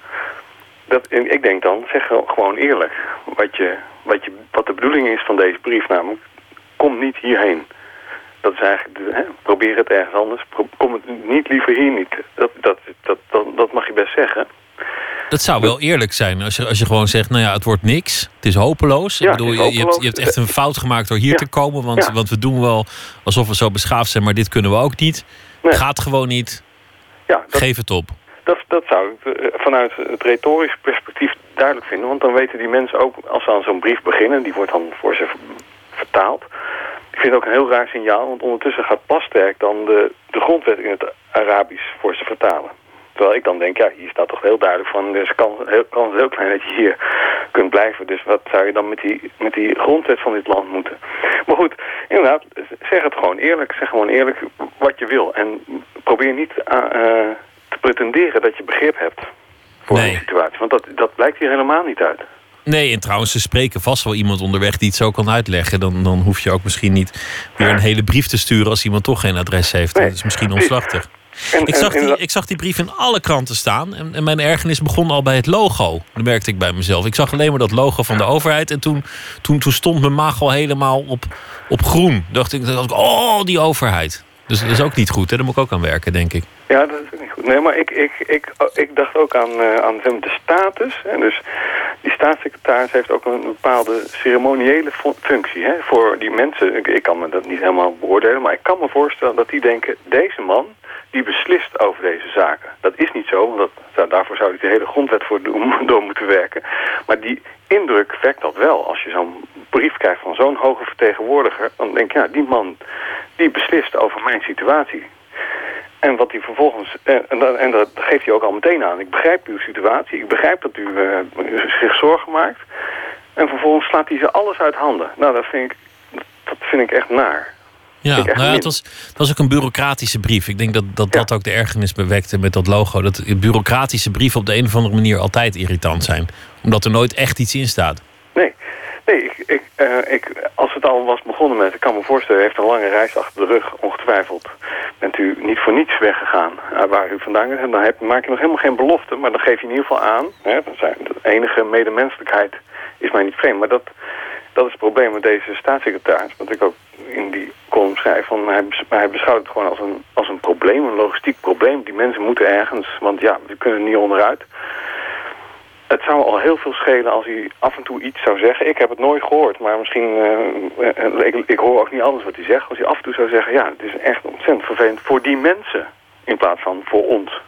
Dat, ik denk dan, zeg gewoon eerlijk wat, je, wat, je, wat de bedoeling is van deze brief, namelijk kom niet hierheen. Dat is eigenlijk, hè, probeer het ergens anders. Kom het niet liever hier niet. Dat, dat, dat, dat mag je best zeggen. Dat zou wel eerlijk zijn als je, als je gewoon zegt: Nou ja, het wordt niks. Het is hopeloos. Ja, ik bedoel, het je, hebt, hopeloos. je hebt echt een fout gemaakt door hier Ja. te komen. Want, Ja. want we doen wel alsof we zo beschaafd zijn, maar dit kunnen we ook niet. Nee. Gaat gewoon niet. Ja, dat, Geef het op. dat, dat zou ik eh, vanuit het retorisch perspectief duidelijk vinden. Want dan weten die mensen ook, als ze aan zo'n brief beginnen... die wordt dan voor ze ver- vertaald. Ik vind het ook een heel raar signaal. Want ondertussen gaat Plasterk dan de, de grondwet in het Arabisch voor ze vertalen. Terwijl ik dan denk, ja, hier staat toch heel duidelijk van... er is kans heel, kans heel klein dat je hier kunt blijven. Dus wat zou je dan met die, met die grondwet van dit land moeten? Maar goed, inderdaad, zeg het gewoon eerlijk. Zeg gewoon eerlijk wat je wil. En probeer niet eh, eh, te pretenderen dat je begrip hebt voor Nee. een situatie. Want dat, dat blijkt hier helemaal niet uit. Nee, en trouwens, ze spreken vast wel iemand onderweg die het zo kan uitleggen. Dan, dan hoef je ook misschien niet weer een hele brief te sturen als iemand toch geen adres heeft. Nee, dat is misschien precies. En, Ik en- zag, die, ik zag die brief in alle kranten staan. En, en mijn ergernis begon al bij het logo. Dat merkte ik bij mezelf. Ik zag alleen maar dat logo van de overheid. En toen, toen, toen stond mijn maag al helemaal op, op groen. Dacht ik, dacht ik, oh, die overheid. Dus dat is ook niet goed. Hè? Daar moet ik ook aan werken, denk ik. Ja, dat Nee, maar ik, ik, ik, ik dacht ook aan, eh, aan de status. En dus die staatssecretaris heeft ook een bepaalde ceremoniële fu- functie hè, voor die mensen. Ik, ik kan me dat niet helemaal beoordelen, maar ik kan me voorstellen dat die denken... deze man, die beslist over deze zaken. Dat is niet zo, want daarvoor zou hij de hele grondwet voor doen, door moeten werken. Maar die indruk wekt dat wel. Als je zo'n brief krijgt van zo'n hoge vertegenwoordiger... dan denk je, ja, die man die beslist over mijn situatie. En wat hij vervolgens, eh, en, dat, en dat geeft hij ook al meteen aan. Ik begrijp uw situatie, ik begrijp dat u uh, zich zorgen maakt. En vervolgens slaat hij ze alles uit handen. Nou, dat vind ik, dat vind ik echt naar. Ja, nou ja, het, was, het was ook een bureaucratische brief. Ik denk dat dat, dat ook de ergernis bewekte met dat logo. Dat bureaucratische brieven op de een of andere manier altijd irritant zijn. Omdat er nooit echt iets in staat. Ik, uh, ik, als het al was begonnen met... Ik kan me voorstellen, u heeft een lange reis achter de rug, ongetwijfeld. Bent u niet voor niets weggegaan uh, waar u vandaan is. Dan heb, maak je nog helemaal geen belofte, maar dan geef je in ieder geval aan... Hè, zijn, de enige medemenselijkheid is mij niet vreemd. Maar dat, dat is het probleem met deze staatssecretaris. Wat ik ook in die column schrijf. Van hij, hij beschouwt het gewoon als een, als een probleem, een logistiek probleem. Die mensen moeten ergens, want ja, we kunnen niet onderuit. Het zou al heel veel schelen als hij af en toe iets zou zeggen. Ik heb het nooit gehoord, maar misschien... Uh, ik, ik, hoor ook niet alles wat hij zegt. Als hij af en toe zou zeggen... ja, het is echt ontzettend vervelend voor die mensen... in plaats van voor ons.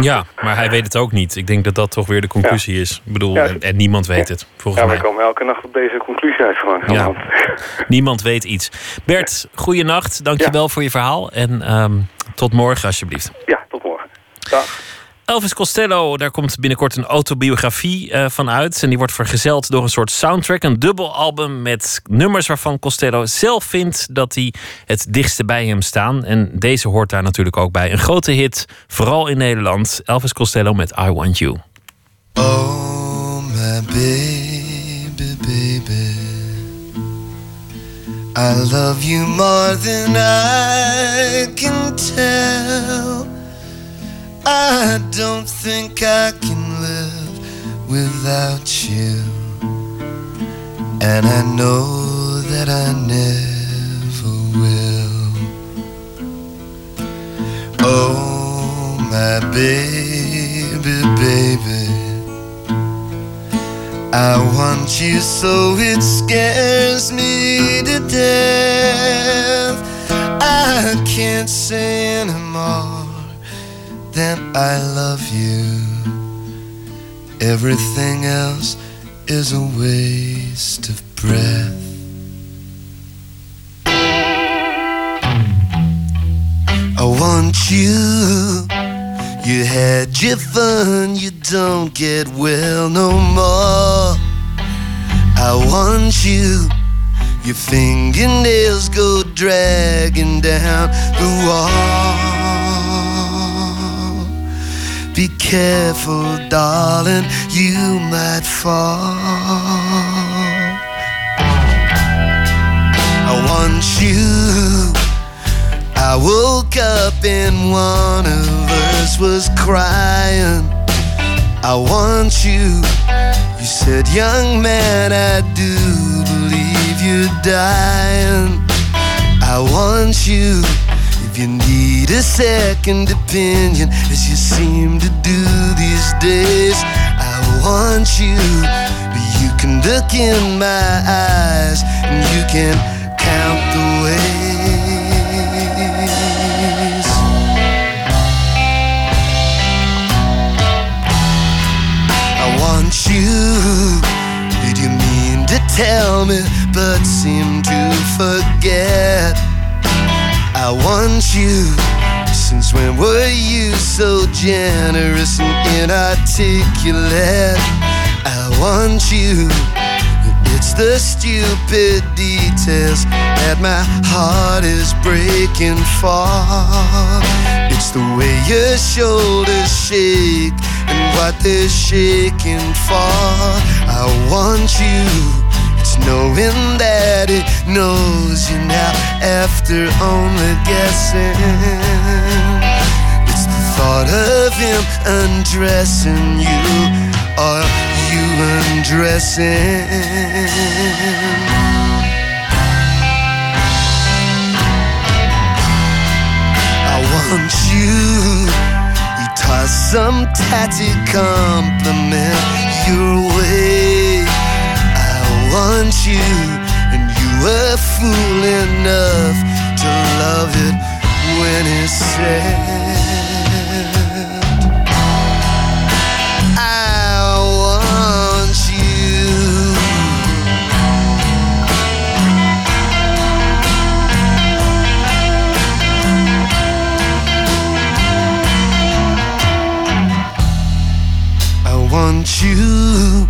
Ja, maar hij weet het ook niet. Ik denk dat dat toch weer de conclusie is. Ik bedoel, en, niemand weet het, volgens ja, mij. Ja, we komen elke nacht op deze conclusie uit. Ja. niemand weet iets. Bert, goeienacht. Dankjewel voor je verhaal. En um, tot morgen, alsjeblieft. Ja, tot morgen. Dag. Elvis Costello, daar komt binnenkort een autobiografie uh, van uit. En die wordt vergezeld door een soort soundtrack. Een dubbelalbum met nummers waarvan Costello zelf vindt dat die het dichtste bij hem staan. En deze hoort daar natuurlijk ook bij. Een grote hit, vooral in Nederland. Elvis Costello met I Want You. Oh, my baby, baby. I love you more than I can tell. I don't think I can live without you. And I know that I never will. Oh, my baby, baby. I want you so it scares me to death. I can't say anymore then I love you. Everything else is a waste of breath. I want you. You had your fun, you don't get well no more. I want you. Your fingernails go dragging down the wall. Be careful, darling, you might fall. I want you. I woke up and one of us was crying. I want you. You said, young man, I do believe you're dying. I want you. If you need a second opinion, as you seem to do these days, I want you. But you can look in my eyes and you can count the ways. I want you. Did you mean to tell me, but seem to forget? I want you. Since when were you so generous and inarticulate? I want you. It's the stupid details that my heart is breaking for. It's the way your shoulders shake and what they're shaking for. I want you. Knowing that it knows you now after only guessing. It's the thought of him undressing you or you undressing. I want you. You toss some tatty compliment your way want you, and you were fool enough to love it when it said, I want you. I want you.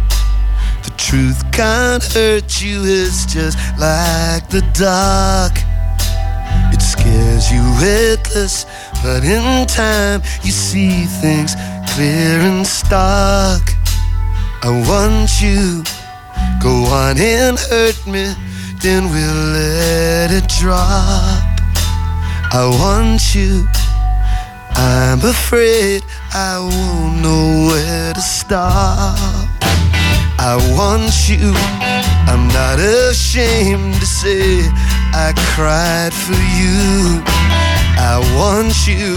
The truth can't hurt you, it's just like the dark. It scares you witless, but in time you see things clear and stark. I want you, go on and hurt me, then we'll let it drop. I want you, I'm afraid I won't know where to stop. I want you, I'm not ashamed to say I cried for you. I want you,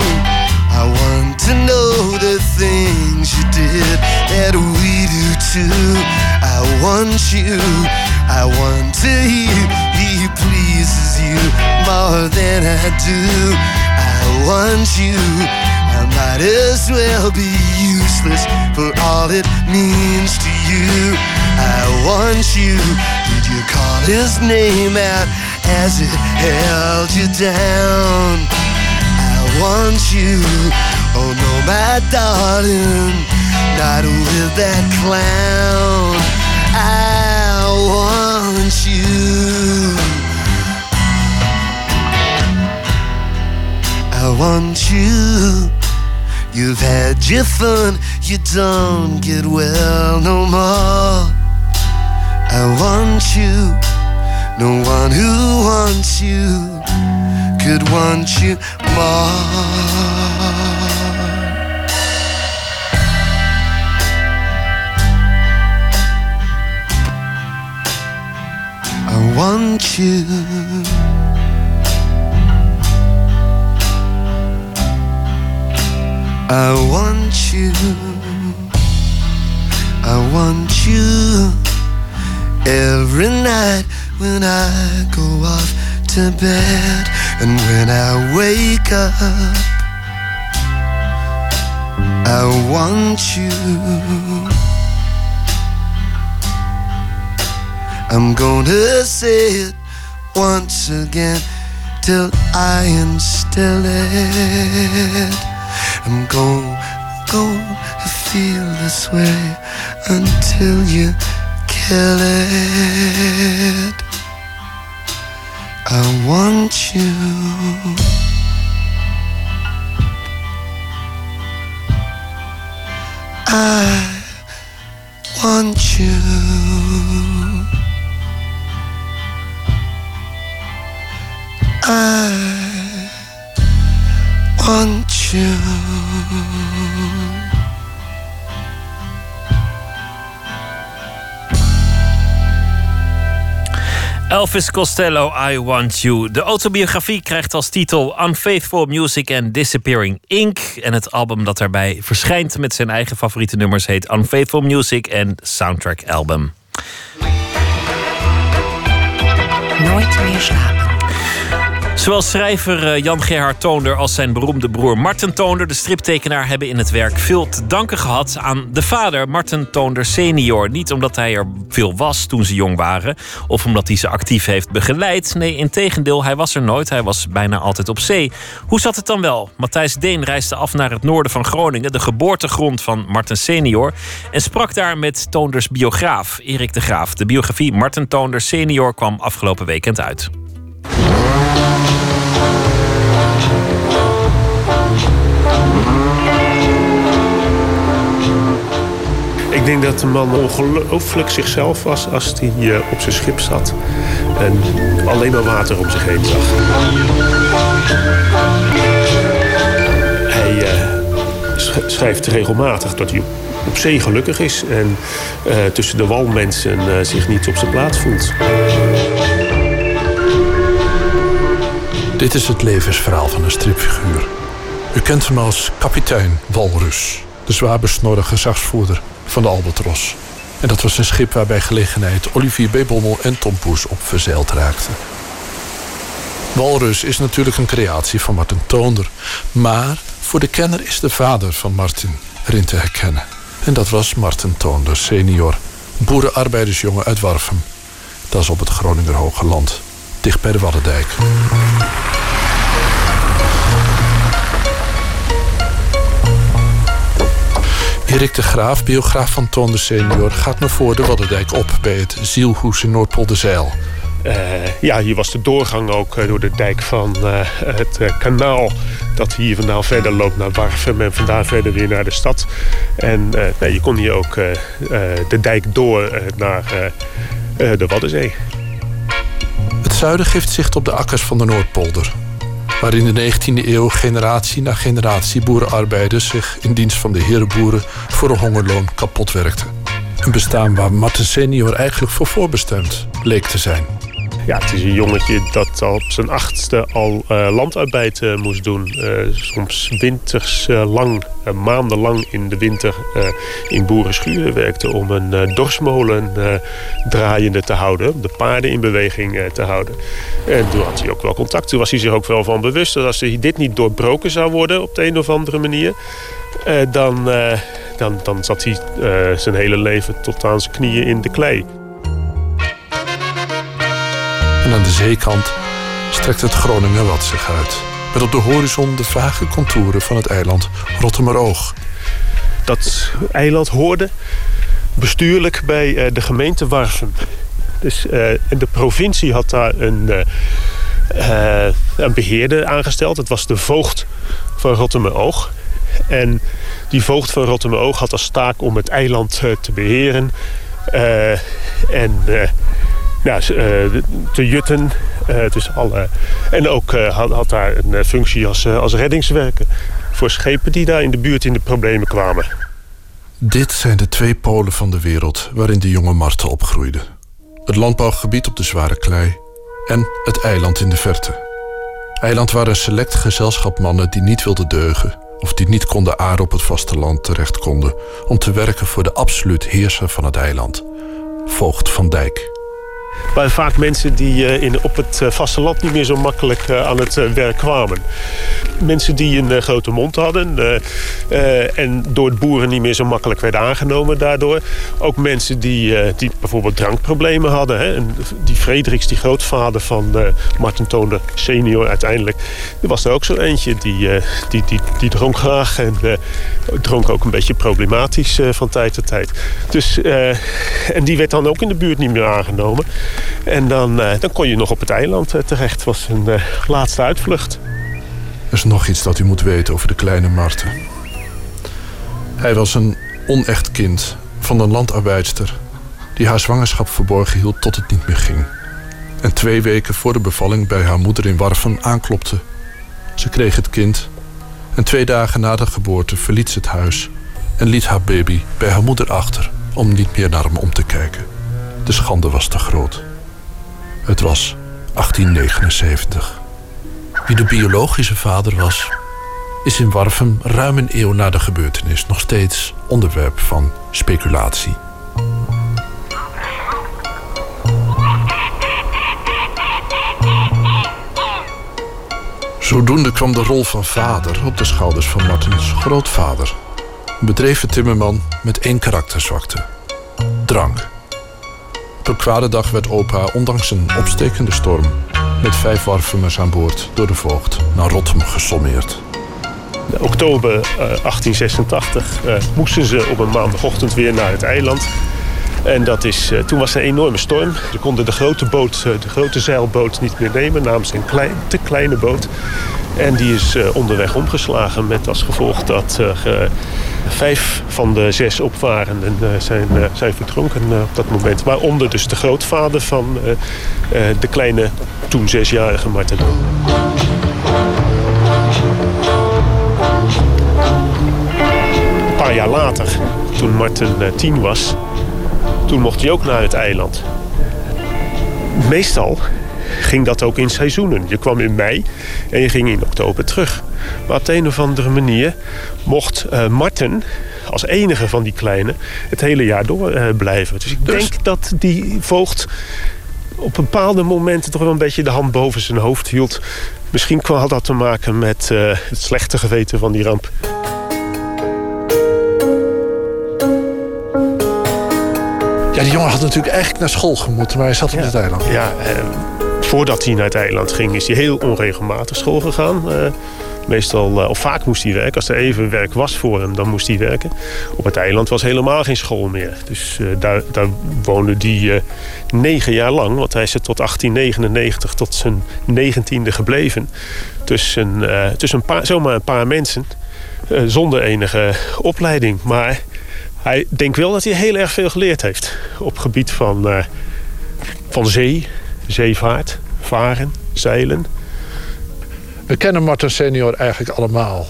I want to know the things you did that we do too. I want you, I want to hear he pleases you more than I do. I want you, I might as well be useless for all it means to you. I want you, did you call his name out as it held you down? I want you, oh no, my darling, not with that clown. I want you. I want you. You've had your fun, you don't get well no more. I want you. No one who wants you could want you more. I want you. I want you. I want you every night when I go off to bed and when I wake up. I want you. I'm gonna say it once again till I instill it. I'm going, going to feel this way until you kill it. I want you. I want you. Elvis Costello, I Want You. De autobiografie krijgt als titel Unfaithful Music and Disappearing Ink. En het album dat daarbij verschijnt met zijn eigen favoriete nummers heet Unfaithful Music and Soundtrack Album. Nooit meer slapen. Zowel schrijver eh, Jan Gerhard Toonder als zijn beroemde broer Marten Toonder, de striptekenaar, hebben in het werk veel te danken gehad aan de vader, Marten Toonder senior. Niet omdat hij er veel was toen ze jong waren, of omdat hij ze actief heeft begeleid. Nee, integendeel, hij was er nooit. Hij was bijna altijd op zee. Hoe zat het dan wel? Matthijs Deen reisde af naar het noorden van Groningen, de geboortegrond van Marten senior, en sprak daar met Toonders biograaf, Erik de Graaf. De biografie Marten Toonder senior kwam afgelopen weekend uit. Ik denk dat de man ongelooflijk zichzelf was als hij eh, op zijn schip zat. En alleen maar water om zich heen zag. Hij eh, sch- schrijft regelmatig dat hij op zee gelukkig is. En eh, tussen de walmensen eh, zich niet op zijn plaats voelt. Dit is het levensverhaal van een stripfiguur. U kent hem als kapitein Walrus, de zwaar besnorde gezagsvoerder van de Albatros. En dat was een schip waar bij gelegenheid Olivier B. Bommel en Tom Poes op verzeild raakten. Walrus is natuurlijk een creatie van Martin Toonder. Maar voor de kenner is de vader van Martin erin te herkennen. En dat was Martin Toonder senior. Boerenarbeidersjongen uit Warfum. Dat is op het Groninger Hoge Land. Dicht bij de Waddendijk. Erik de Graaf, biograaf van Toon de Senior... gaat me voor de Waddendijk op bij het Zielhoes in Noordpolderzeil. Uh, ja, hier was de doorgang ook uh, door de dijk van uh, het kanaal... dat hier vandaan verder loopt naar Warfum en vandaar verder weer naar de stad. En je kon hier ook de dijk door naar de Waddenzee. Het zuiden geeft zicht op de akkers van de Noordpolder waar in de 19e eeuw generatie na generatie boerenarbeiders zich in dienst van de herenboeren voor een hongerloon kapot werkten. Een bestaan waar Marten senior eigenlijk voor voorbestemd leek te zijn. Ja, het is een jongetje dat op zijn achtste al uh, landarbeid uh, moest doen. Uh, soms winters lang, maandenlang in de winter in boerenschuren werkte... om een dorsmolen draaiende te houden, om de paarden in beweging te houden. En toen had hij ook wel contact. Toen was hij zich ook wel van bewust dat als dit niet doorbroken zou worden op de een of andere manier... dan, dan, dan zat hij zijn hele leven tot aan zijn knieën in de klei. En aan de zeekant strekt het Groningenwad zich uit. Met op de horizon de vage contouren van het eiland Rottemeroog. Dat eiland hoorde bestuurlijk bij eh, de gemeente Warfum. Dus, en de provincie had daar een, uh, een beheerder aangesteld. Het was de voogd van Rottemeroog. En die voogd van Rottemeroog had als taak om het eiland te beheren. en ja, eh, te jutten. dus alle, en ook eh, had, had daar een functie als, als reddingswerker voor schepen die daar in de buurt in de problemen kwamen. Dit zijn de twee polen van de wereld waarin de jonge Marten opgroeide. Het landbouwgebied op de zware klei en het eiland in de verte. Eiland waar een select gezelschap mannen die niet wilden deugen of die niet konden aarden op het vasteland terecht konden om te werken voor de absoluut heerser van het eiland, voogd van Dijk. Maar vaak mensen die eh, in, op het eh, vasteland niet meer zo makkelijk eh, aan het werk kwamen. Mensen die een grote mond hadden en door het boeren niet meer zo makkelijk werden aangenomen daardoor. Ook mensen die, die bijvoorbeeld drankproblemen hadden. Hè. Die Frederiks, die grootvader van Martin Toonder senior uiteindelijk. Was er ook zo eentje die, die, die, die dronk graag en dronk ook een beetje problematisch van tijd tot tijd. Dus, en die werd dan ook in de buurt niet meer aangenomen. En dan, uh, dan kon je nog op het eiland uh, terecht. Het was een uh, laatste uitvlucht. Er is nog iets dat u moet weten over de kleine Marten. Hij was een onecht kind van een landarbeidster... die haar zwangerschap verborgen hield tot het niet meer ging. En twee weken voor de bevalling bij haar moeder in Warfen aanklopte. Ze kreeg het kind. En twee dagen na de geboorte verliet ze het huis... en liet haar baby bij haar moeder achter om niet meer naar hem om te kijken. De schande was te groot. Het was 1879. Wie de biologische vader was, is in Warfum ruim een eeuw na de gebeurtenis nog steeds onderwerp van speculatie. Zodoende kwam de rol van vader op de schouders van Martens grootvader. Een bedreven timmerman met één karakterzwakte: drank. Op een kwade dag werd opa, ondanks een opstekende storm... met vijf warfemers aan boord door de voogd naar Rotterdam gesommeerd. In oktober 1886 uh, uh, moesten ze op een maandagochtend weer naar het eiland. En dat is, uh, toen was er een enorme storm. Ze konden de grote boot, de grote zeilboot niet meer nemen... namens een klein, te kleine boot. En die is onderweg omgeslagen met als gevolg dat vijf van de zes opvarenden zijn, zijn verdronken op dat moment. Waaronder dus de grootvader van de kleine, toen zesjarige Martin. Een paar jaar later, toen Martin tien was toen mocht hij ook naar het eiland. Meestal ging dat ook in seizoenen. Je kwam in mei en je ging in oktober terug. Maar op de een of andere manier mocht uh, Marten als enige van die kleine het hele jaar door uh, blijven. Dus ik denk dat die voogd op bepaalde momenten toch wel een beetje de hand boven zijn hoofd hield. Misschien had dat te maken met uh, het slechte geweten van die ramp. Ja, die jongen had natuurlijk eigenlijk naar school gemoeten, maar hij zat op het eiland. Ja, eh, voordat hij naar het eiland ging, is hij heel onregelmatig school gegaan. Uh, Meestal, of vaak moest hij werken. Als er even werk was voor hem, dan moest hij werken. Op het eiland was helemaal geen school meer. Dus daar, daar woonde hij negen jaar lang. Want hij is er tot 1899, tot zijn negentiende gebleven. Tussen, tussen een paar, zomaar een paar mensen. zonder enige opleiding. Maar hij denkt wel dat hij heel erg veel geleerd heeft. Op gebied van, van zee, zeevaart, varen, zeilen. We kennen Martin senior eigenlijk allemaal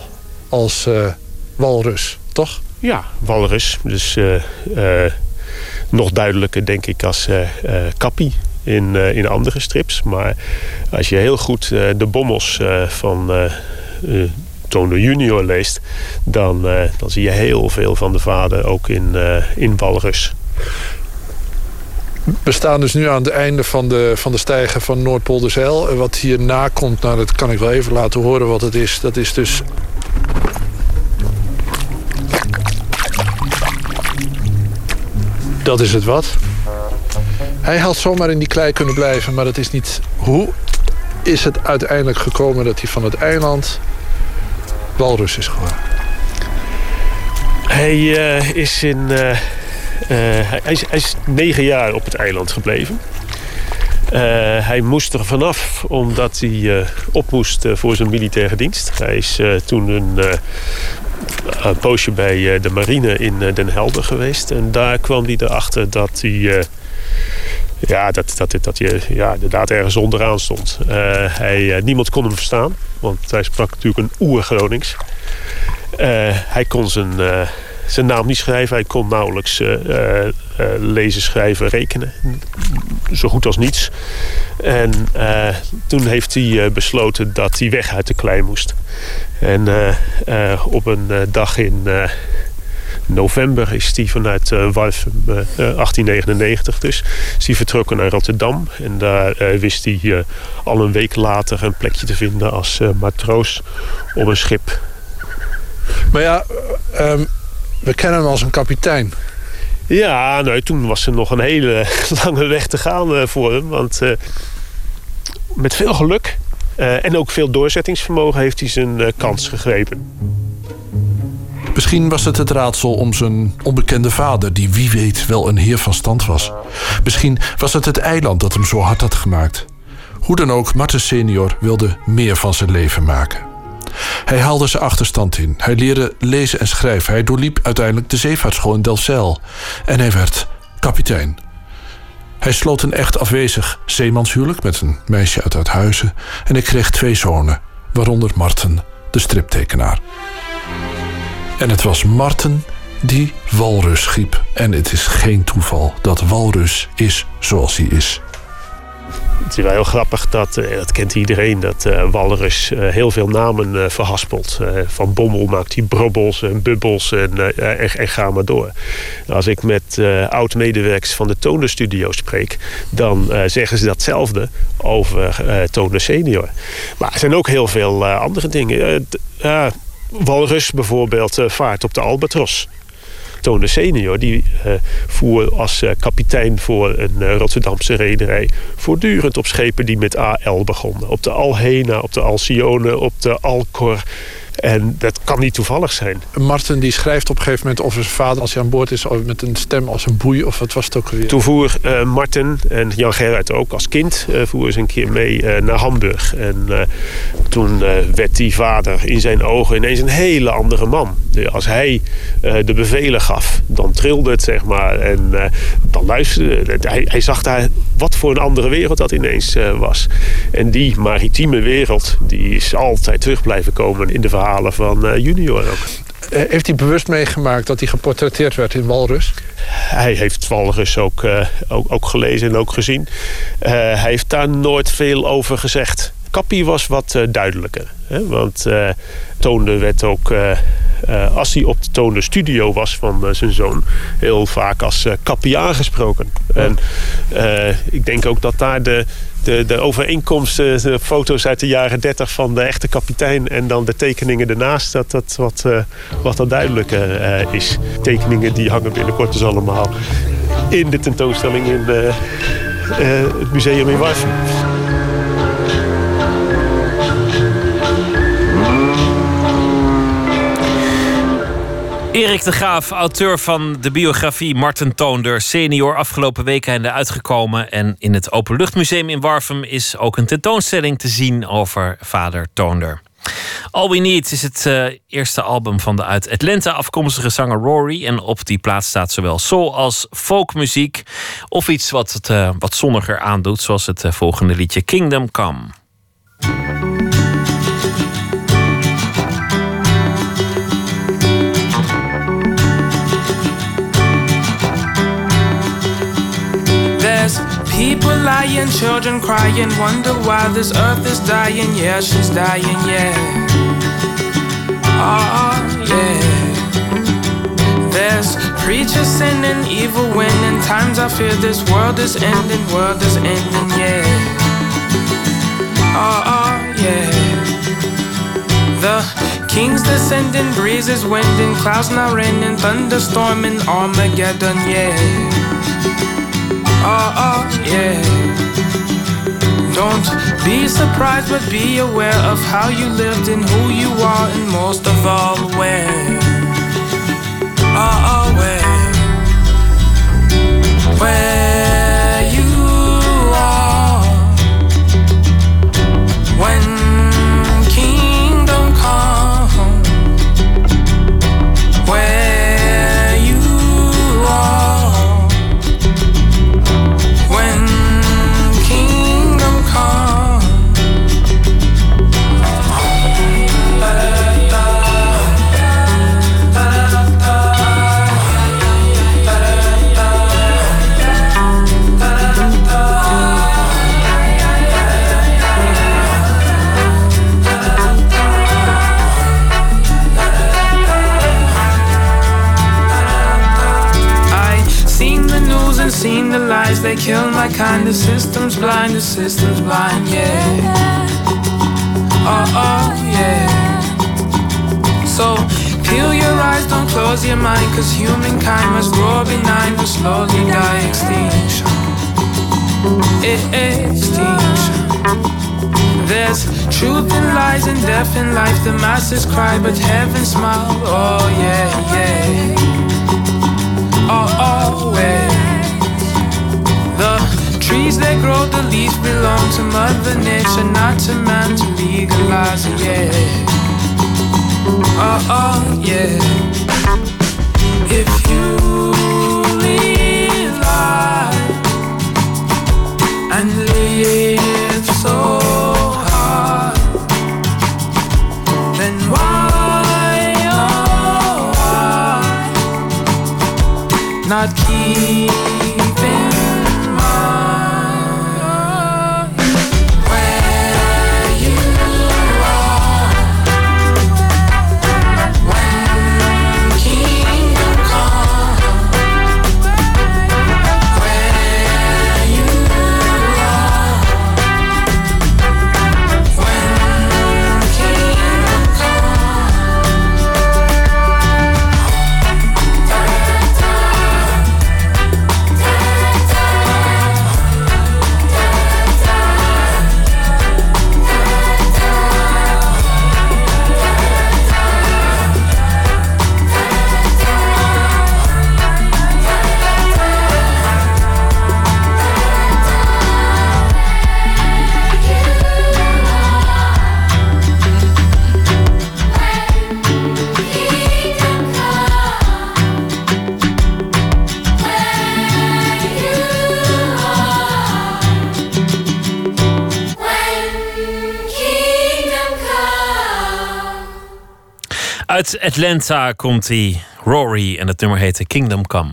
als uh, walrus, toch? Ja, walrus. Dus uh, nog duidelijker denk ik als kappie in, in andere strips. Maar als je heel goed de bommels van Toner Junior leest... Dan, dan zie je heel veel van de vader ook in, in Walrus. We staan dus nu aan het einde van de, van de stijger van Noordpolderzeil. Wat hierna komt, nou, dat kan ik wel even laten horen wat het is. Dat is dus... Dat is het wat. Hij had zomaar in die klei kunnen blijven, maar dat is niet... Hoe is het uiteindelijk gekomen dat hij van het eiland walrus is geworden? Hij uh, is in. Uh, uh, hij, is, hij, is, negen jaar op het eiland gebleven. hij moest er vanaf omdat hij op moest voor zijn militaire dienst. Hij is toen een, poosje bij de marine in Den Helder geweest. En daar kwam hij erachter dat hij ja, dat, dat, dat je ja, inderdaad ergens onderaan stond. Hij, niemand kon hem verstaan, want hij sprak natuurlijk een oer-Gronings. Hij kon zijn, zijn naam niet schrijven. Hij kon nauwelijks lezen, schrijven, rekenen. Zo goed als niets. En toen heeft hij besloten dat hij weg uit de klei moest. En op een dag in november is hij vanuit uh, Walfum, uh, 1899 dus, is hij vertrokken naar Rotterdam. En daar wist hij al een week later een plekje te vinden als matroos op een schip. Maar ja, um, we kennen hem als een kapitein. Ja, nou, toen was er nog een hele lange weg te gaan voor hem. Want met veel geluk en ook veel doorzettingsvermogen heeft hij zijn kans gegrepen. Misschien was het het raadsel om zijn onbekende vader, die wie weet wel een heer van stand was. Misschien was het het eiland dat hem zo hard had gemaakt. Hoe dan ook, Marten senior wilde meer van zijn leven maken. Hij haalde zijn achterstand in. Hij leerde lezen en schrijven. Hij doorliep uiteindelijk de zeevaartschool in Delfzijl. En hij werd kapitein. Hij sloot een echt afwezig zeemanshuwelijk met een meisje uit Uithuizen. En hij kreeg twee zonen, waaronder Marten, de striptekenaar. En het was Marten die walrus schiep. En het is geen toeval dat walrus is zoals hij is. Het is wel heel grappig, dat, uh, dat kent iedereen, dat uh, Walrus uh, heel veel namen verhaspelt. van Bommel maakt hij brobbels en bubbels en, en, en, ga maar door. Als ik met oud-medewerkers van de Toner Studio spreek... dan zeggen ze datzelfde over Toner Senior. Maar er zijn ook heel veel andere dingen. Walrus bijvoorbeeld vaart op de Albatros. Tone senior die uh, voer als uh, kapitein voor een Rotterdamse rederij... voortdurend op schepen die met AL begonnen. Op de Alhena, op de Alcione, op de Alcor... En dat kan niet toevallig zijn. Martin die schrijft op een gegeven moment over zijn vader... als hij aan boord is met een stem als een boei of wat was het ook weer? Toen voer uh, Martin en Jan Gerrit ook als kind... Uh, voeren ze een keer mee uh, naar Hamburg. En toen werd die vader in zijn ogen ineens een hele andere man. Als hij de bevelen gaf, dan trilde het, zeg maar. En dan luisterde hij, hij zag daar wat voor een andere wereld dat ineens was. En die maritieme wereld, die is altijd terug blijven komen in de verhalen van uh, Junior ook. Eh, heeft hij bewust meegemaakt dat hij geportretteerd werd in Walrus? Hij heeft Walrus ook, uh, ook, ook, gelezen en ook gezien. hij heeft daar nooit veel over gezegd. Kappie was wat duidelijker. Hè? Want Toonde werd ook... als hij op de Toonde studio was van zijn zoon... heel vaak als Kappie aangesproken. En ik denk ook dat daar de, de, de overeenkomsten, de foto's uit de jaren 30 van de echte kapitein en dan de tekeningen ernaast, dat dat wat, uh, wat dan duidelijker uh, is. Tekeningen die hangen binnenkort dus allemaal in de tentoonstelling in uh, het museum in Warfum. Erik de Graaf, auteur van de biografie Marten Toonder, senior, afgelopen weekende uitgekomen. En in het Openluchtmuseum in Warfum is ook een tentoonstelling te zien over vader Toonder. All We Need is het uh, eerste album van de uit Atlanta afkomstige zanger Rory. En op die plaats staat zowel soul als folkmuziek. Of iets wat het uh, wat zonniger aandoet, zoals het uh, volgende liedje Kingdom Come. People lying, children crying, wonder why this earth is dying. Yeah, she's dying, yeah. Oh, yeah. There's preachers sinning, evil winning. Times I fear this world is ending, world is ending, yeah. Oh, yeah. The kings descending, breezes winding, clouds now raining, thunderstorming, Armageddon, yeah. Oh, oh, yeah. Don't be surprised, but be aware of how you lived and who you are, and most of all, where. Oh, oh, where. Where lies. They kill my kind. The system's blind. The system's blind. Yeah. Oh oh yeah. So peel your eyes, don't close your mind, cause humankind must grow benign, will slowly die extinction. Extinction. There's truth in lies and death in life. The masses cry, but heaven smiled. Oh yeah, yeah. Oh, oh always. Trees that grow, the leaves belong to Mother Nature, not to man to legalize it, yeah. Oh, oh, yeah. If you live life and live Atlanta komt hij, Rory, en het nummer heette Kingdom Come.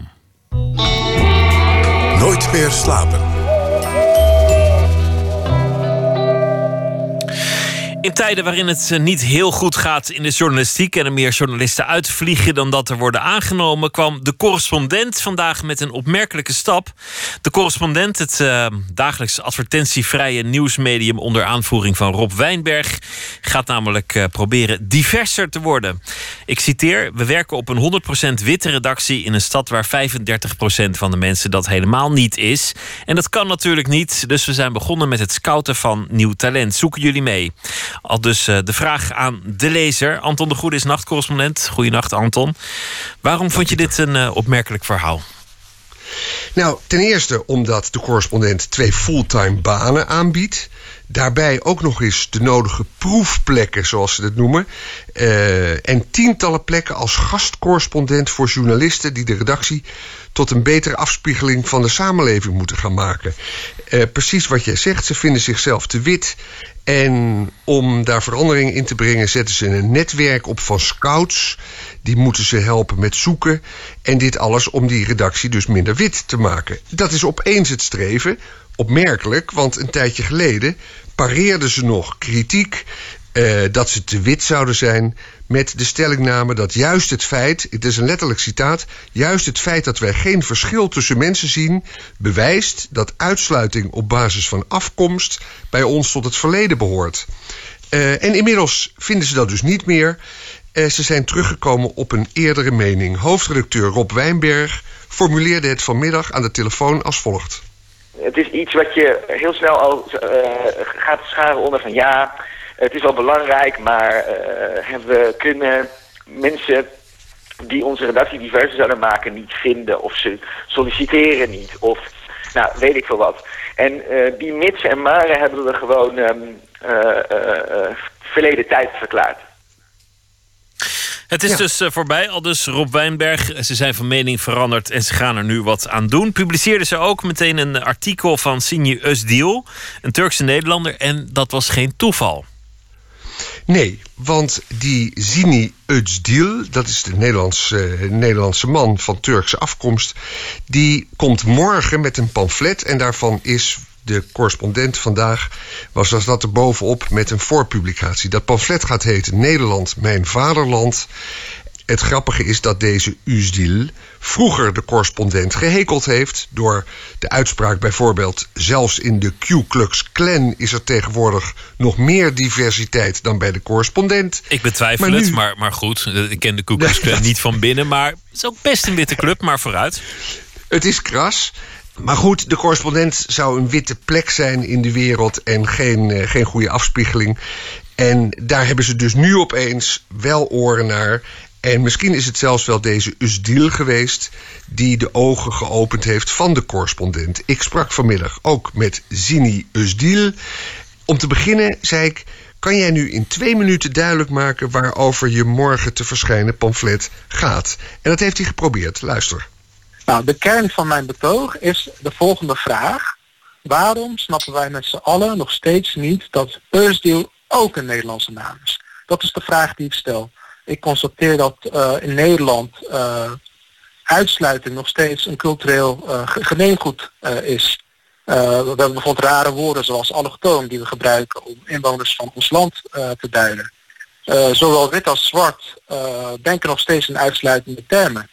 Nooit meer slapen. In tijden waarin het eh, niet heel goed gaat in de journalistiek en er meer journalisten uitvliegen dan dat er worden aangenomen, kwam de correspondent vandaag met een opmerkelijke stap. De correspondent, het uh, dagelijks advertentievrije nieuwsmedium onder aanvoering van Rob Wijnberg, gaat namelijk uh, proberen diverser te worden. Ik citeer: We werken op een 100% witte redactie in een stad waar 35% van de mensen dat helemaal niet is. En dat kan natuurlijk niet, dus we zijn begonnen met het scouten van nieuw talent. Zoeken jullie mee? Al dus eh, de vraag aan de lezer. Anton de Goede is nachtcorrespondent. Goedenacht, Anton. Waarom vond je dit een uh, opmerkelijk verhaal? Nou, ten eerste omdat de correspondent twee fulltime banen aanbiedt. Daarbij ook nog eens de nodige proefplekken, zoals ze het noemen. Uh, en tientallen plekken als gastcorrespondent voor journalisten die de redactie tot een betere afspiegeling van de samenleving moeten gaan maken. Precies wat jij zegt, ze vinden zichzelf te wit. En om daar verandering in te brengen, zetten ze een netwerk op van scouts. Die moeten ze helpen met zoeken. En dit alles om die redactie dus minder wit te maken. Dat is opeens het streven. Opmerkelijk, want een tijdje geleden pareerden ze nog kritiek uh, dat ze te wit zouden zijn met de stellingname dat juist het feit, het is een letterlijk citaat, juist het feit dat wij geen verschil tussen mensen zien, bewijst dat uitsluiting op basis van afkomst bij ons tot het verleden behoort. Uh, en inmiddels vinden ze dat dus niet meer. Uh, ze zijn teruggekomen op een eerdere mening. Hoofdredacteur Rob Wijnberg formuleerde het vanmiddag aan de telefoon als volgt. Het is iets wat je heel snel al gaat scharen onder van ja, het is wel belangrijk, maar uh, we kunnen mensen die onze redactie diverser zouden maken niet vinden. Of ze solliciteren niet. Of nou, weet ik veel wat. En uh, die mitsen en maren hebben we gewoon um, uh, verleden tijd verklaard. Het is dus voorbij, al dus Rob Wijnberg. Ze zijn van mening veranderd en ze gaan er nu wat aan doen. Publiceerden ze ook meteen een artikel van Sinje Özdil, een Turkse Nederlander. En dat was geen toeval. Nee, want die Zini Özdil, dat is de Nederlandse, uh, Nederlandse man van Turkse afkomst... die komt morgen met een pamflet en daarvan is de correspondent vandaag was als dat er bovenop met een voorpublicatie. Dat pamflet gaat heten Nederland, mijn vaderland. Het grappige is dat deze Uzdil vroeger de correspondent gehekeld heeft... door de uitspraak bijvoorbeeld... zelfs in de Ku Klux Klan is er tegenwoordig nog meer diversiteit... dan bij de correspondent. Ik betwijfel maar het, nu... maar, maar goed. Ik ken de Ku Klux Klan niet van binnen... maar het is ook best een witte club, maar vooruit. Het is kras. Maar goed, de correspondent zou een witte plek zijn in de wereld... en geen, uh, geen goede afspiegeling. En daar hebben ze dus nu opeens wel oren naar... En misschien is het zelfs wel deze Usdil geweest die de ogen geopend heeft van de correspondent. Ik sprak vanmiddag ook met Zini Usdil. Om te beginnen zei ik: kan jij nu in twee minuten duidelijk maken waarover je morgen te verschijnen pamflet gaat? En dat heeft hij geprobeerd. Luister. Nou, de kern van mijn betoog is de volgende vraag. Waarom snappen wij met z'n allen nog steeds niet dat Usdil ook een Nederlandse naam is? Dat is de vraag die ik stel ik constateer dat uh, in Nederland uh, uitsluiting nog steeds een cultureel uh, gemeengoed is. we hebben bijvoorbeeld rare woorden zoals allochtoon die we gebruiken om inwoners van ons land te duiden. zowel wit als zwart denken nog steeds in uitsluitende termen.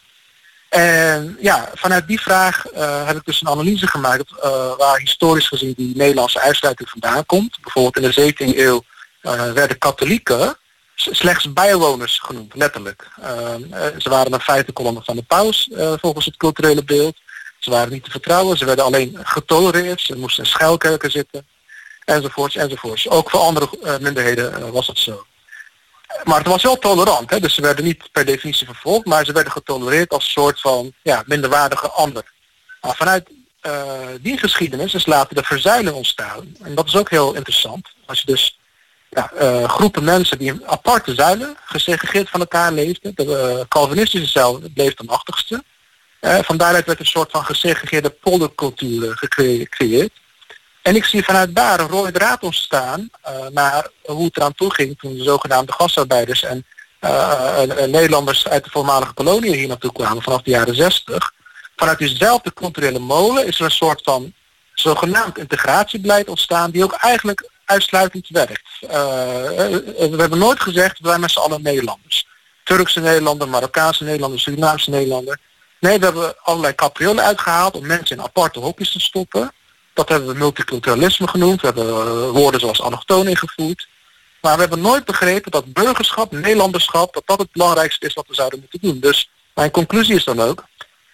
En ja, vanuit die vraag heb ik dus een analyse gemaakt waar historisch gezien die Nederlandse uitsluiting vandaan komt. Bijvoorbeeld in de 17e eeuw werden katholieken slechts bijwoners genoemd, letterlijk. Uh, ze waren een feitenkolonne van de paus, uh, volgens het culturele beeld. Ze waren niet te vertrouwen, ze werden alleen getolereerd, ze moesten in schuilkerken zitten, enzovoorts, enzovoorts. Ook voor andere uh, minderheden was het zo. Maar het was wel tolerant, hè? dus ze werden niet per definitie vervolgd, maar ze werden getolereerd als een soort van ja, minderwaardige ander. Maar vanuit die geschiedenis is later de verzuiling ontstaan. En dat is ook heel interessant. Als je dus uh, groepen mensen die in aparte zuilen gesegregeerd van elkaar leefden. De uh, Calvinistische zuil bleef de machtigste. Uh, van daaruit werd een soort van gesegregeerde poldercultuur gecreëerd. En ik zie vanuit daar een rode draad ontstaan naar hoe het eraan toe ging toen de zogenaamde gastarbeiders en Nederlanders uit de voormalige koloniën hier naartoe kwamen vanaf de jaren 60. Vanuit diezelfde culturele molen is er een soort van zogenaamd integratiebeleid ontstaan die ook eigenlijk uitsluitend werkt. Uh, we hebben nooit gezegd dat wij met z'n allen Nederlanders. Turkse Nederlander, Marokkaanse Nederlander, Surinaamse Nederlander. Nee, we hebben allerlei capriolen uitgehaald om mensen in aparte hokjes te stoppen. Dat hebben we multiculturalisme genoemd. We hebben woorden zoals allochtoon ingevoerd. Maar we hebben nooit begrepen dat burgerschap, Nederlanderschap, dat dat het belangrijkste is wat we zouden moeten doen. Dus mijn conclusie is dan ook,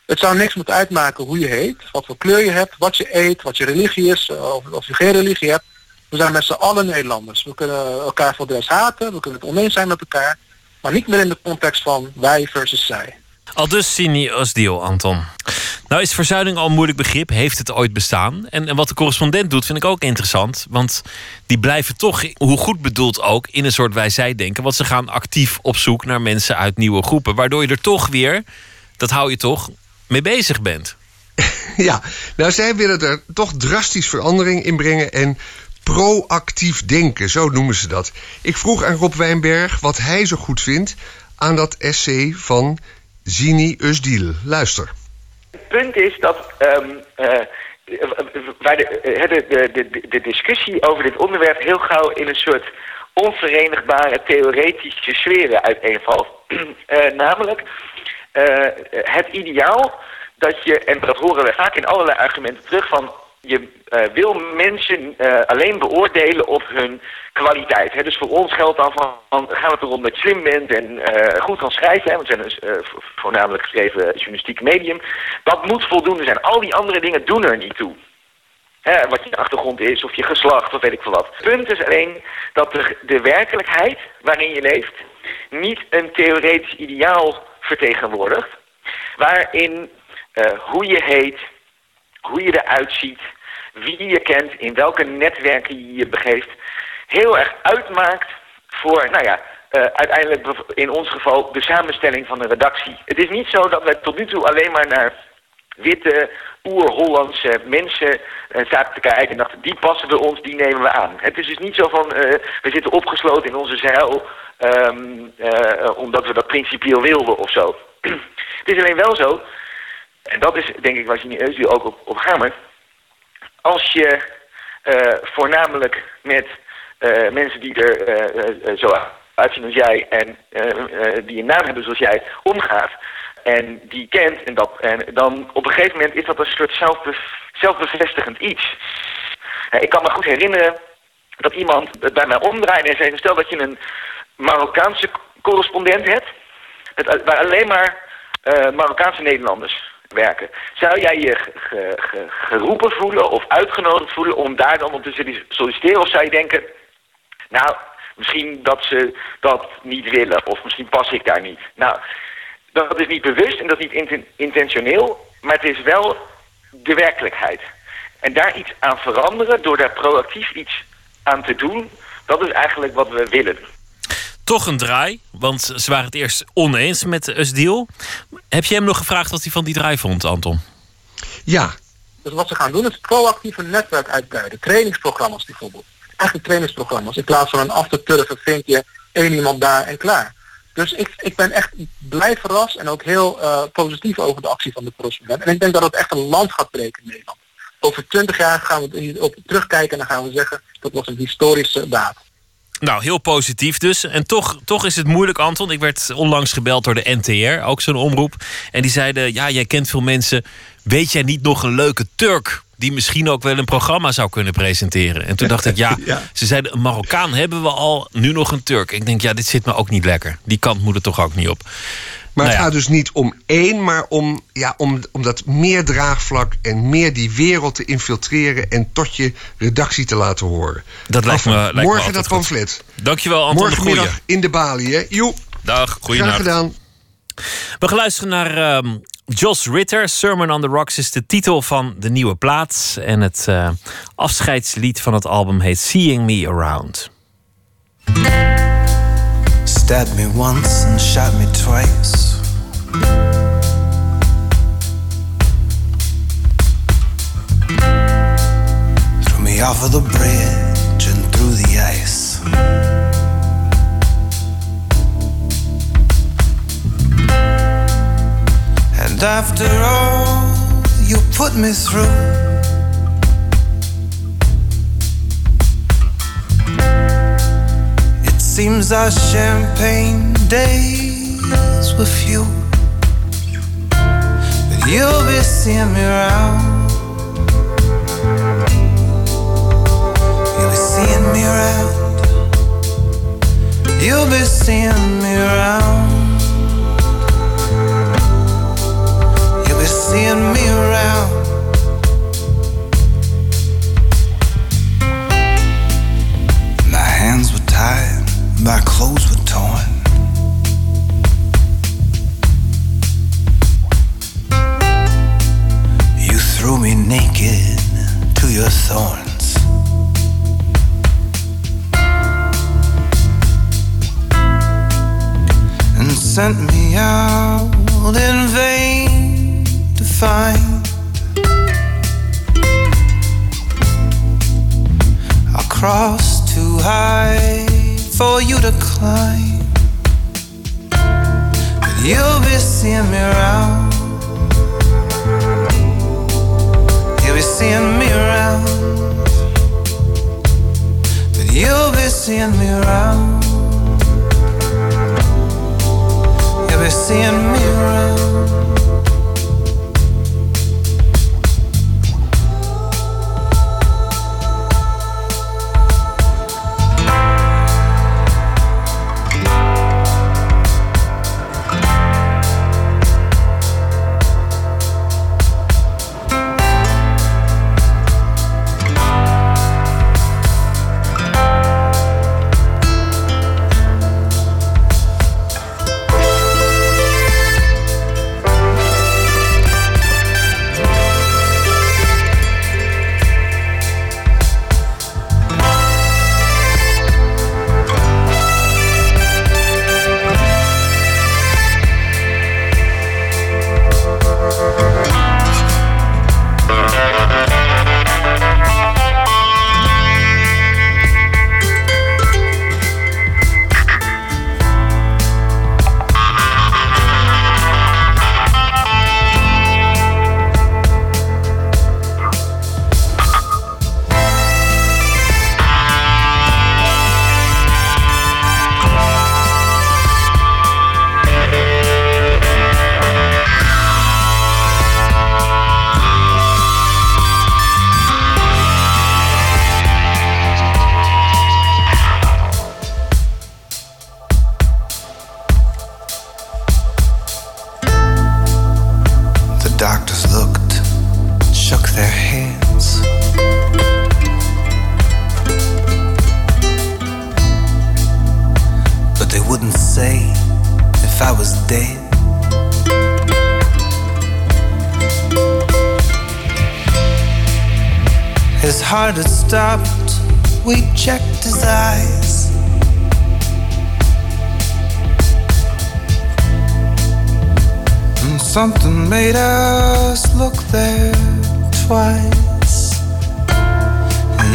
het zou niks moeten uitmaken hoe je heet, wat voor kleur je hebt, wat je eet, wat je religie is, of, of je geen religie hebt. We zijn met z'n allen Nederlanders. We kunnen elkaar voor des haten, we kunnen het oneens zijn met elkaar. Maar niet meer in de context van wij versus zij. Al dus Sini Osdiel, Anton. Nou is verzuiling al een moeilijk begrip. Heeft het ooit bestaan? En, en wat de correspondent doet, vind ik ook interessant. Want die blijven toch, hoe goed bedoeld ook, in een soort wij-zij denken. Want ze gaan actief op zoek naar mensen uit nieuwe groepen. Waardoor je er toch weer, dat hou je toch, mee bezig bent. Ja, nou zij willen er toch drastisch verandering in brengen en proactief denken, zo noemen ze dat. Ik vroeg aan Rob Wijnberg wat hij zo goed vindt aan dat essay van Zini Usdiel. Luister. Het punt is dat um, wij de, de, de, discussie over dit onderwerp heel gauw in een soort onverenigbare theoretische sferen uiteenvalt. uh, namelijk het ideaal dat je, en dat horen we vaak in allerlei argumenten terug, van je uh, wil mensen uh, alleen beoordelen op hun kwaliteit. Hè? Dus voor ons geldt dan van, van gaat het erom dat je slim bent en uh, goed kan schrijven. Hè? Want we zijn een voornamelijk geschreven journalistiek medium. Dat moet voldoende zijn. Al die andere dingen doen er niet toe. Hè? Wat je achtergrond is of je geslacht of weet ik veel wat. Het punt is alleen dat de, de werkelijkheid waarin je leeft niet een theoretisch ideaal vertegenwoordigt. Waarin hoe je heet, hoe je eruit ziet, wie je kent, in welke netwerken je je begeeft, heel erg uitmaakt voor, nou ja, uh, uiteindelijk in ons geval de samenstelling van de redactie. Het is niet zo dat wij tot nu toe alleen maar naar witte, oer-Hollandse mensen uh, zaten te kijken en dachten, die passen bij ons, die nemen we aan. Het is dus niet zo van, uh, we zitten opgesloten in onze zeil, um, omdat we dat principieel wilden of zo. Het is alleen wel zo, en dat is denk ik waar Genie ook op, op hamert, als je uh, voornamelijk met uh, mensen die er uh, zo uitzien als jij en die een naam hebben zoals jij omgaat en die kent en, dat, en dan op een gegeven moment is dat een soort zelfbe zelfbevestigend iets. ik kan me goed herinneren dat iemand bij mij omdraaide en zei, stel dat je een Marokkaanse correspondent hebt, waar alleen maar Marokkaanse Nederlanders werken. Zou jij je geroepen voelen of uitgenodigd voelen om daar dan op te solliciteren? Of zou je denken, nou, misschien dat ze dat niet willen of misschien pas ik daar niet. Nou, dat is niet bewust en dat is niet intentioneel, maar het is wel de werkelijkheid. En daar iets aan veranderen door daar proactief iets aan te doen, dat is eigenlijk wat we willen toch een draai. Want ze waren het eerst oneens met Usdeal. Heb je hem nog gevraagd wat hij van die draai vond, Anton? Ja. Dus wat ze gaan doen is proactief een netwerk uitbreiden. Trainingsprogramma's bijvoorbeeld. Eigenlijk trainingsprogramma's. In plaats van een af te turven vind je één iemand daar en klaar. Dus ik, ik ben echt blij verrast en ook heel uh, positief over de actie van de correspondent. En ik denk dat het echt een land gaat breken in Nederland. Over twintig jaar gaan we op terugkijken en dan gaan we zeggen dat was een historische daad. Nou, heel positief dus. En toch, toch is het moeilijk, Anton. Ik werd onlangs gebeld door de NTR, ook zo'n omroep. En die zeiden, ja, jij kent veel mensen. Weet jij niet nog een leuke Turk die misschien ook wel een programma zou kunnen presenteren. En toen dacht ik, ja, ze zeiden een Marokkaan hebben we al, nu nog een Turk. Ik denk, ja, dit zit me ook niet lekker. Die kant moet er toch ook niet op. Maar het nou gaat dus niet om één, maar om, ja, om, om dat meer draagvlak en meer die wereld te infiltreren en tot je redactie te laten horen. Dat lijkt me, lijkt Morgen me dat pamflet. Dankjewel, Anton. Morgenmiddag in de balie, hè? Joe. Dag, goeienacht. Graag gedaan. We gaan luisteren naar um, Ritter. Sermon on the Rocks is de titel van de nieuwe plaat. En het uh, afscheidslied van het album heet Seeing Me Around. Stabbed me once and shot me twice. Threw me off of the bridge and through the ice. And after all you put me through, seems our champagne days were few. But you'll be seeing me around. You'll be seeing me around. You'll be seeing me around. You'll be seeing me my clothes were torn. You threw me naked to your thorns. And sent me out in vain to find. I crossed too high for you to climb. But you'll be seeing me around. You'll be seeing me around. But you'll be seeing me around. You'll be seeing me around.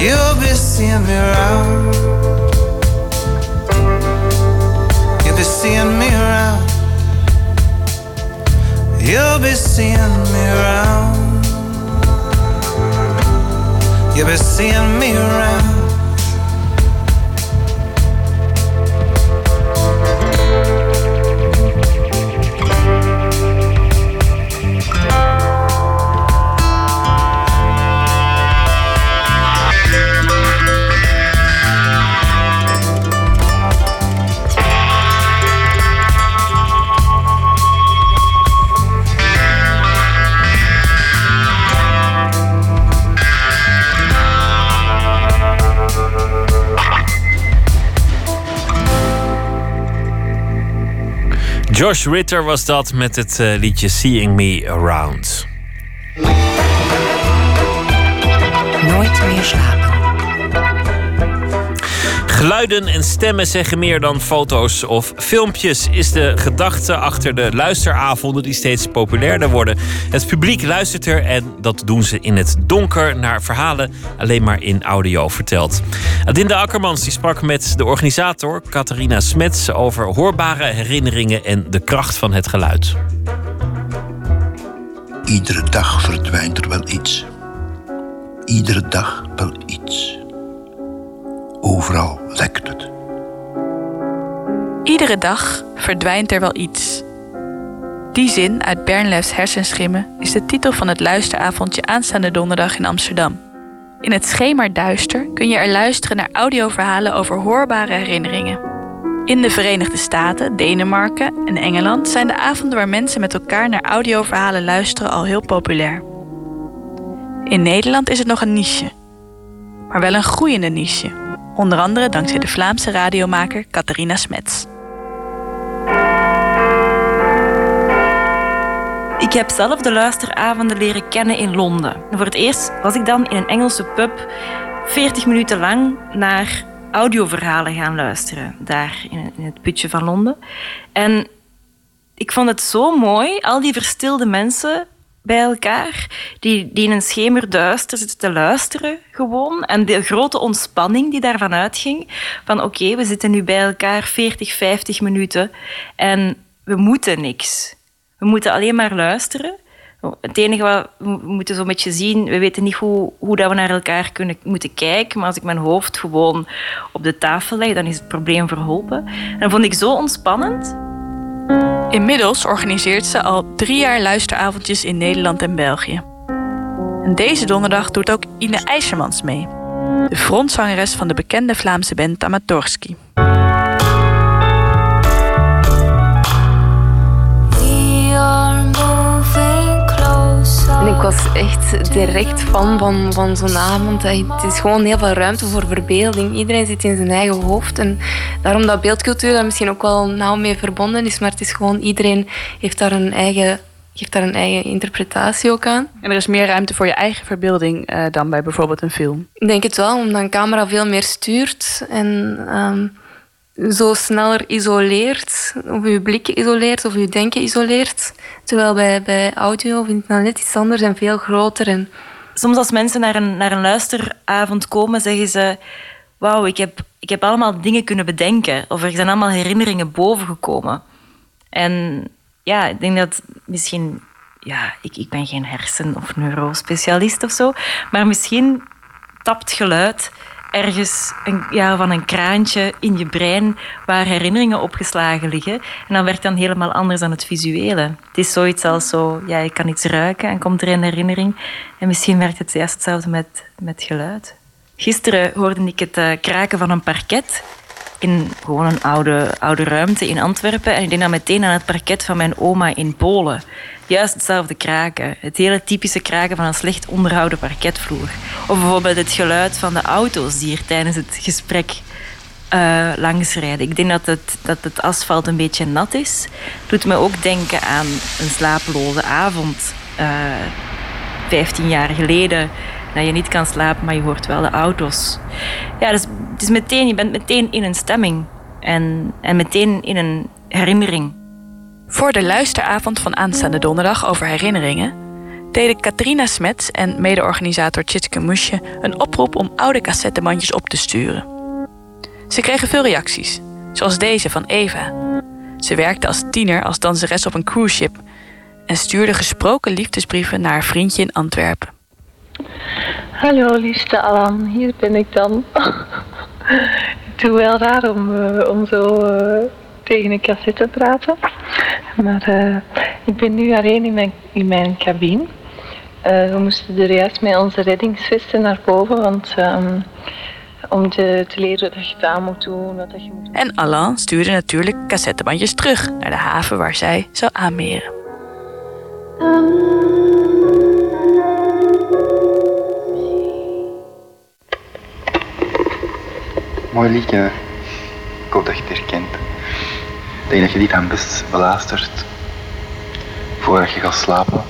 You'll be seeing me around. You'll be seeing me around. You'll be seeing me around. You'll be seeing me around. Josh Ritter was dat met het eh, liedje Seeing Me Around. Nooit meer slapen. Geluiden en stemmen zeggen meer dan foto's of filmpjes, is de gedachte achter de luisteravonden die steeds populairder worden. Het publiek luistert er en dat doen ze in het donker naar verhalen alleen maar in audio verteld. Adinda Akkermans die sprak met de organisator Catharina Smets over hoorbare herinneringen en de kracht van het geluid. Iedere dag verdwijnt er wel iets. Iedere dag wel iets. Overal lekt het. Iedere dag verdwijnt er wel iets. Die zin uit Bernlefs Hersenschimmen is de titel van het luisteravondje aanstaande donderdag in Amsterdam. In het schemerduister kun je er luisteren naar audioverhalen over hoorbare herinneringen. In de Verenigde Staten, Denemarken en Engeland zijn de avonden waar mensen met elkaar naar audioverhalen luisteren al heel populair. In Nederland is het nog een niche, maar wel een groeiende niche. Onder andere dankzij de Vlaamse radiomaker Catharina Smets. Ik heb zelf de luisteravonden leren kennen in Londen. Voor het eerst was ik dan in een Engelse pub 40 minuten lang naar audioverhalen gaan luisteren. Daar in het putje van Londen. En ik vond het zo mooi, al die verstilde mensen bij elkaar, die, in een schemerduister zitten te luisteren gewoon. En de grote ontspanning die daarvan uitging, van oké, we zitten nu bij elkaar 40, 50 minuten en we moeten niks. We moeten alleen maar luisteren. Het enige wat we moeten zo'n beetje zien, we weten niet hoe, hoe dat we naar elkaar kunnen, moeten kijken, maar als ik mijn hoofd gewoon op de tafel leg, dan is het probleem verholpen. En dat vond ik zo ontspannend. Inmiddels organiseert ze al drie jaar luisteravondjes in Nederland en België. En deze donderdag doet ook Ine IJsermans mee, de frontzangeres van de bekende Vlaamse band Tamatorski. En ik was echt direct fan van, van zo'n avond. Het is gewoon heel veel ruimte voor verbeelding. Iedereen zit in zijn eigen hoofd. En daarom dat beeldcultuur daar misschien ook wel nauw mee verbonden is. Maar het is gewoon, iedereen heeft daar een eigen geeft daar een eigen interpretatie ook aan. En er is meer ruimte voor je eigen verbeelding eh, dan bij bijvoorbeeld een film? Ik denk het wel, omdat een camera veel meer stuurt en ehm, zo sneller isoleert, of je blik isoleert of je denken isoleert. Terwijl bij, bij audio vind ik net iets anders en veel groter. Soms als mensen naar een, naar een luisteravond komen, zeggen ze... Wauw, ik heb, ik heb allemaal dingen kunnen bedenken. Of er zijn allemaal herinneringen bovengekomen. En ja, ik denk dat misschien... Ja, ik, ik ben geen hersen- of neurospecialist of zo. Maar misschien tapt geluid ergens een, ja, van een kraantje in je brein waar herinneringen opgeslagen liggen. En dan werkt dan helemaal anders dan het visuele. Het is zoiets als zo, ja, je kan iets ruiken en komt er een herinnering. En misschien werkt het juist hetzelfde met, met geluid. Gisteren hoorde ik het uh, kraken van een parket in gewoon een oude, oude ruimte in Antwerpen. En ik denk dan meteen aan het parket van mijn oma in Polen. Juist hetzelfde kraken. Het hele typische kraken van een slecht onderhouden parketvloer. Of bijvoorbeeld het geluid van de auto's die er tijdens het gesprek uh, langs rijden. Ik denk dat het, dat het asfalt een beetje nat is. Doet me ook denken aan een slapeloze avond. Uh, 15 jaar geleden dat je niet kan slapen, maar je hoort wel de auto's. Ja, dus het meteen, je bent meteen in een stemming en, en meteen in een herinnering. Voor de luisteravond van aanstaande donderdag over herinneringen deden Katrina Smets en mede-organisator Tjitske Musje een oproep om oude cassettebandjes op te sturen. Ze kregen veel reacties, zoals deze van Eva. Ze werkte als tiener als danseres op een cruiseschip en stuurde gesproken liefdesbrieven naar haar vriendje in Antwerpen. Hallo liefste Alan, hier ben ik dan. Het is wel raar om, uh, om zo uh, tegen een cassette te praten. Maar uh, ik ben nu alleen in mijn, in mijn cabine. we moesten er juist met onze reddingsvesten naar boven, want um, om te, te, leren dat je aan moet doen. Wat je moet doen. En Alain stuurde natuurlijk cassettebandjes terug naar de haven waar zij zou aanmeren. Mooi liedje. Ik hoop dat je het herkent. Ik denk dat je die dan best beluistert voordat je gaat slapen.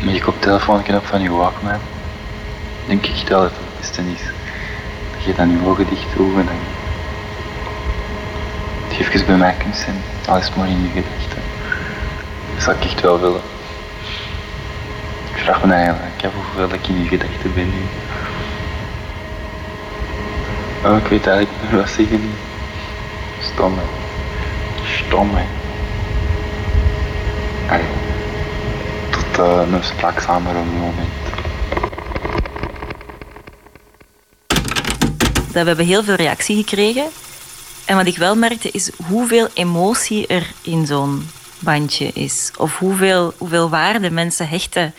Met je koptelefoon op van je Walkman. Denk ik dat het het beste is. Dat je dan je ogen dicht en dan dat bij mij kunt zijn. Al is het maar in je gedachten. Dat zou ik echt wel willen. Ik vraag me eigenlijk af hoeveel ik in je gedachten ben nu. Oh, ik weet eigenlijk niet wat zeggen. Stom, hè. Stom, hè. Allee. Tot uh, een spraakzamere moment. We hebben heel veel reactie gekregen. En wat ik wel merkte is hoeveel emotie er in zo'n bandje is. Of hoeveel, hoeveel waarde mensen hechten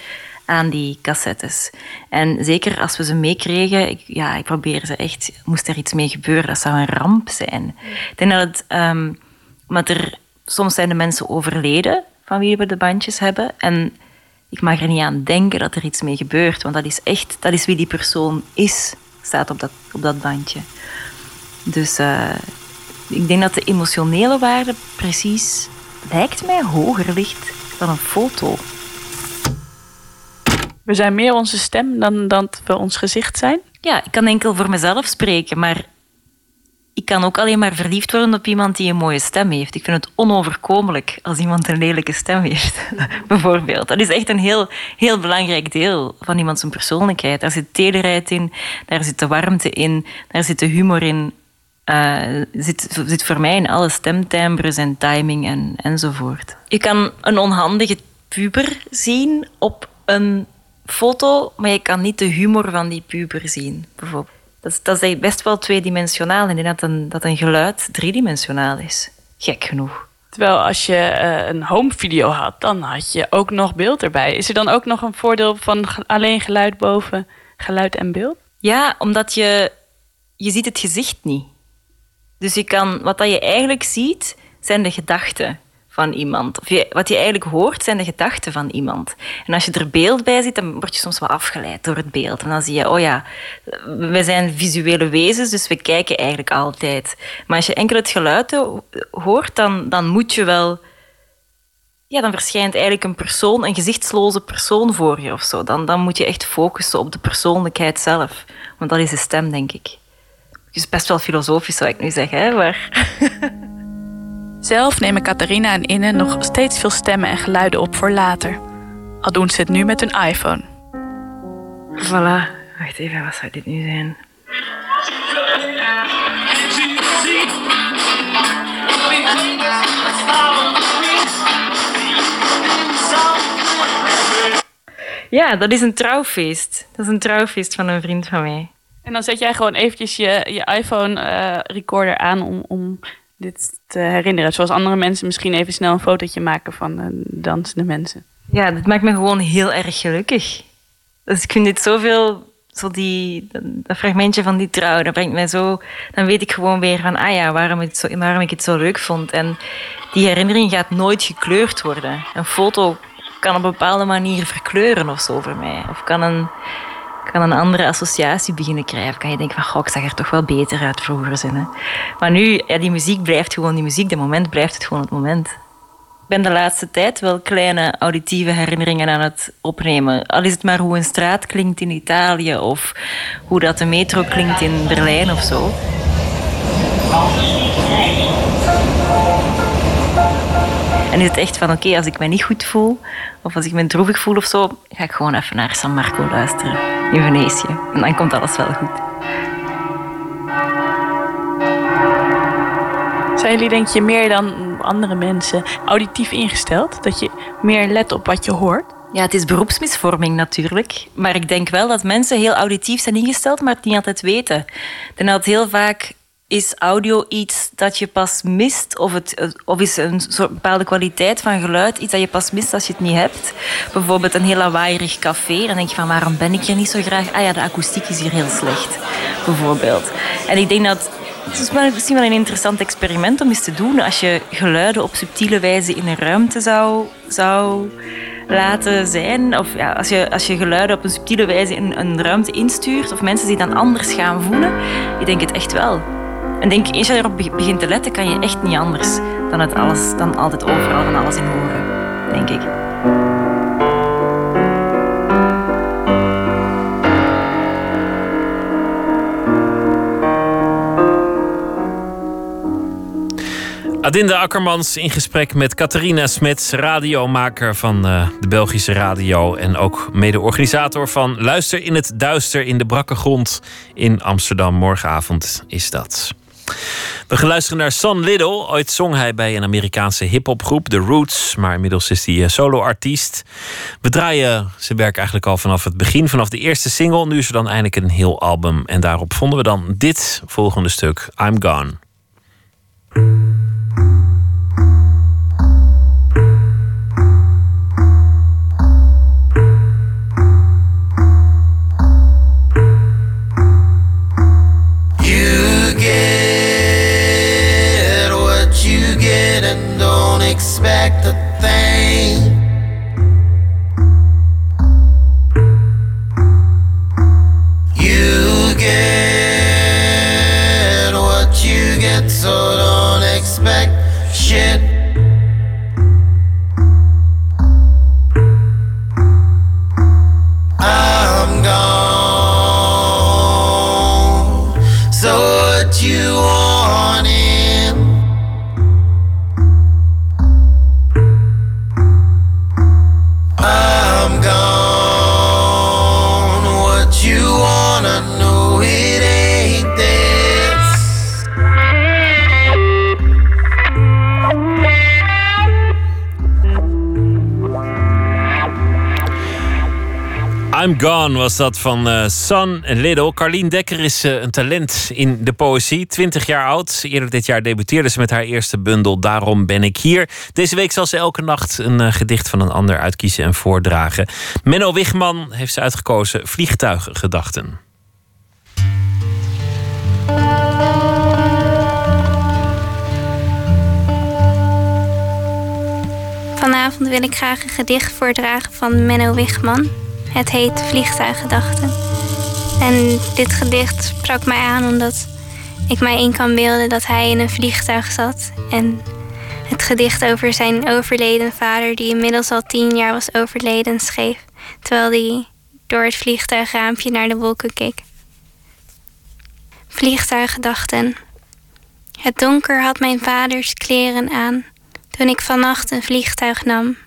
aan die cassettes. En zeker als we ze meekregen, ik, ja, ik probeer ze echt, moest er iets mee gebeuren, dat zou een ramp zijn. Ik denk dat het, omdat er, soms zijn de mensen overleden van wie we de bandjes hebben. En ik mag er niet aan denken dat er iets mee gebeurt, want dat is echt, dat is wie die persoon is, staat op dat, op dat bandje. Dus uh, ik denk dat de emotionele waarde precies, lijkt mij, hoger ligt dan een foto. We zijn meer onze stem dan dat we ons gezicht zijn? Ja, ik kan enkel voor mezelf spreken, maar ik kan ook alleen maar verliefd worden op iemand die een mooie stem heeft. Ik vind het onoverkomelijk als iemand een lelijke stem heeft, bijvoorbeeld. Dat is echt een heel, heel belangrijk deel van iemands persoonlijkheid. Daar zit tederheid in, daar zit de warmte in, daar zit de humor in. Uh, zit, zit voor mij in alle stemtimbres en timing en, enzovoort. Je kan een onhandige puber zien op een foto, maar je kan niet de humor van die puber zien, bijvoorbeeld. Dat is, dat is best wel tweedimensionaal en dat een, dat een geluid driedimensionaal is. Gek genoeg. Terwijl als je uh, een home video had, dan had je ook nog beeld erbij. Is er dan ook nog een voordeel van alleen geluid boven geluid en beeld? Ja, omdat je, je ziet het gezicht niet. Dus je kan, wat dat je eigenlijk ziet, zijn de gedachten van iemand. Of wat je eigenlijk hoort, zijn de gedachten van iemand. En als je er beeld bij ziet, dan word je soms wel afgeleid door het beeld. En dan zie je, oh ja, we zijn visuele wezens, dus we kijken eigenlijk altijd. Maar als je enkel het geluid hoort, dan, dan moet je wel... Ja, dan verschijnt eigenlijk een persoon, een gezichtsloze persoon voor je of zo. Dan, dan moet je echt focussen op de persoonlijkheid zelf. Want dat is de stem, denk ik. Het is best wel filosofisch, zou ik nu zeggen, hè? maar... Zelf nemen Catharina en Inne nog steeds veel stemmen en geluiden op voor later. Al doen ze het nu met hun iPhone. Voilà. Wacht even, wat zou dit nu zijn? Ja, dat is een trouwfeest. Dat is een trouwfeest van een vriend van mij. En dan zet jij gewoon eventjes je, je iPhone-recorder eh, aan om, om dit te herinneren. Zoals andere mensen misschien even snel een fotootje maken van uh, dansende mensen. Ja, dat maakt me gewoon heel erg gelukkig. Dus ik vind dit zoveel... Zo die, dat fragmentje van die trouw, dat brengt mij zo... Dan weet ik gewoon weer van, ah ja, waarom, het zo, ik het zo leuk vond. En die herinnering gaat nooit gekleurd worden. Een foto kan op een bepaalde manier verkleuren of zo voor mij. Of kan een, kan een andere associatie beginnen krijgen. Kan je denken van, goh, ik zag er toch wel beter uit vroeger. Hè. Maar nu, ja, die muziek blijft gewoon die muziek. De moment blijft het gewoon het moment. Ik ben de laatste tijd wel kleine auditieve herinneringen aan het opnemen. Al is het maar hoe een straat klinkt in Italië of hoe dat de metro klinkt in Berlijn of zo. En is het echt van oké, als ik me niet goed voel of als ik me droevig voel of zo, ga ik gewoon even naar San Marco luisteren in Venetië. En dan komt alles wel goed. Zijn jullie denk je meer dan andere mensen auditief ingesteld? Dat je meer let op wat je hoort? Ja, het is beroepsmisvorming natuurlijk. Maar ik denk wel dat mensen heel auditief zijn ingesteld, maar het niet altijd weten. Denk dat het heel vaak is audio iets dat je pas mist? Of, het, of is een soort bepaalde kwaliteit van geluid iets dat je pas mist als je het niet hebt? Bijvoorbeeld een heel lawaaierig café. Dan denk je van waarom ben ik hier niet zo graag? Ah ja, de akoestiek is hier heel slecht. Bijvoorbeeld. En ik denk dat het is misschien wel een interessant experiment om eens te doen. Als je geluiden op subtiele wijze in een ruimte zou, zou laten zijn. Of ja, als, je, als je geluiden op een subtiele wijze in een ruimte instuurt. Of mensen die dan anders gaan voelen. Ik denk het echt wel. En denk, eens je erop begint te letten, kan je echt niet anders dan het alles, dan altijd overal van alles in horen, denk ik. Adinda Akkermans in gesprek met Catharina Smets, radiomaker van uh, de Belgische radio. En ook mede-organisator van Luister in het Duister in de Brakke Grond in Amsterdam. Morgenavond is dat. We gaan luisteren naar Son Little. Ooit zong hij bij een Amerikaanse hip-hopgroep, The Roots. Maar inmiddels is hij eh, solo-artiest. We draaien zijn werk eigenlijk al vanaf het begin, vanaf de eerste single. Nu is er dan eindelijk een heel album. En daarop vonden we dan dit volgende stuk: I'm Gone. Expect a I'm Gone was dat van eh Sun Little. Carlien Dekker is eh, een talent in de poëzie. 20 jaar oud. Eerder dit jaar debuteerde ze met haar eerste bundel Daarom ben ik hier. Deze week zal ze elke nacht een eh, gedicht van een ander uitkiezen en voordragen. Menno Wigman heeft ze uitgekozen Vliegtuiggedachten. Vanavond wil ik graag een gedicht voordragen van Menno Wigman. Het heet Vliegtuiggedachten. En dit gedicht sprak mij aan omdat ik mij in kan beelden dat hij in een vliegtuig zat. En het gedicht over zijn overleden vader, die inmiddels al tien jaar was overleden, schreef. Terwijl hij door het vliegtuigraampje naar de wolken keek. Vliegtuiggedachten. Het donker had mijn vaders kleren aan toen ik vannacht een vliegtuig nam.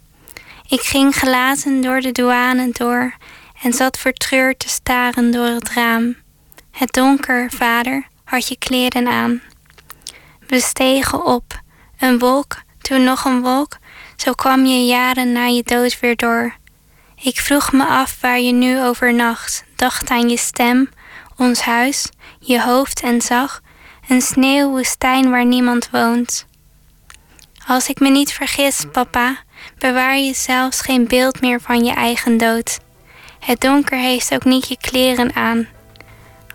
Ik ging gelaten door de douane door en zat vertreurd te staren door het raam. Het donker, vader, had je kleren aan. We stegen op, een wolk, toen nog een wolk, zo kwam je jaren na je dood weer door. Ik vroeg me af waar je nu overnacht, dacht aan je stem, ons huis, je hoofd en zag een sneeuwwoestijn waar niemand woont. Als ik me niet vergis, papa, bewaar je zelfs geen beeld meer van je eigen dood. Het donker heeft ook niet je kleren aan.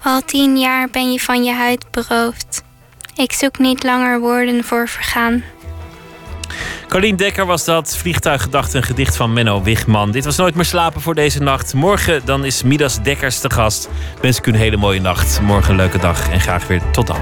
Al tien jaar ben je van je huid beroofd. Ik zoek niet langer woorden voor vergaan. Carlien Dekker was dat. Vliegtuiggedachten, een gedicht van Menno Wigman. Dit was Nooit meer slapen voor deze nacht. Morgen dan is Midas Dekkers te gast. Wens ik u een hele mooie nacht. Morgen een leuke dag en graag weer tot dan.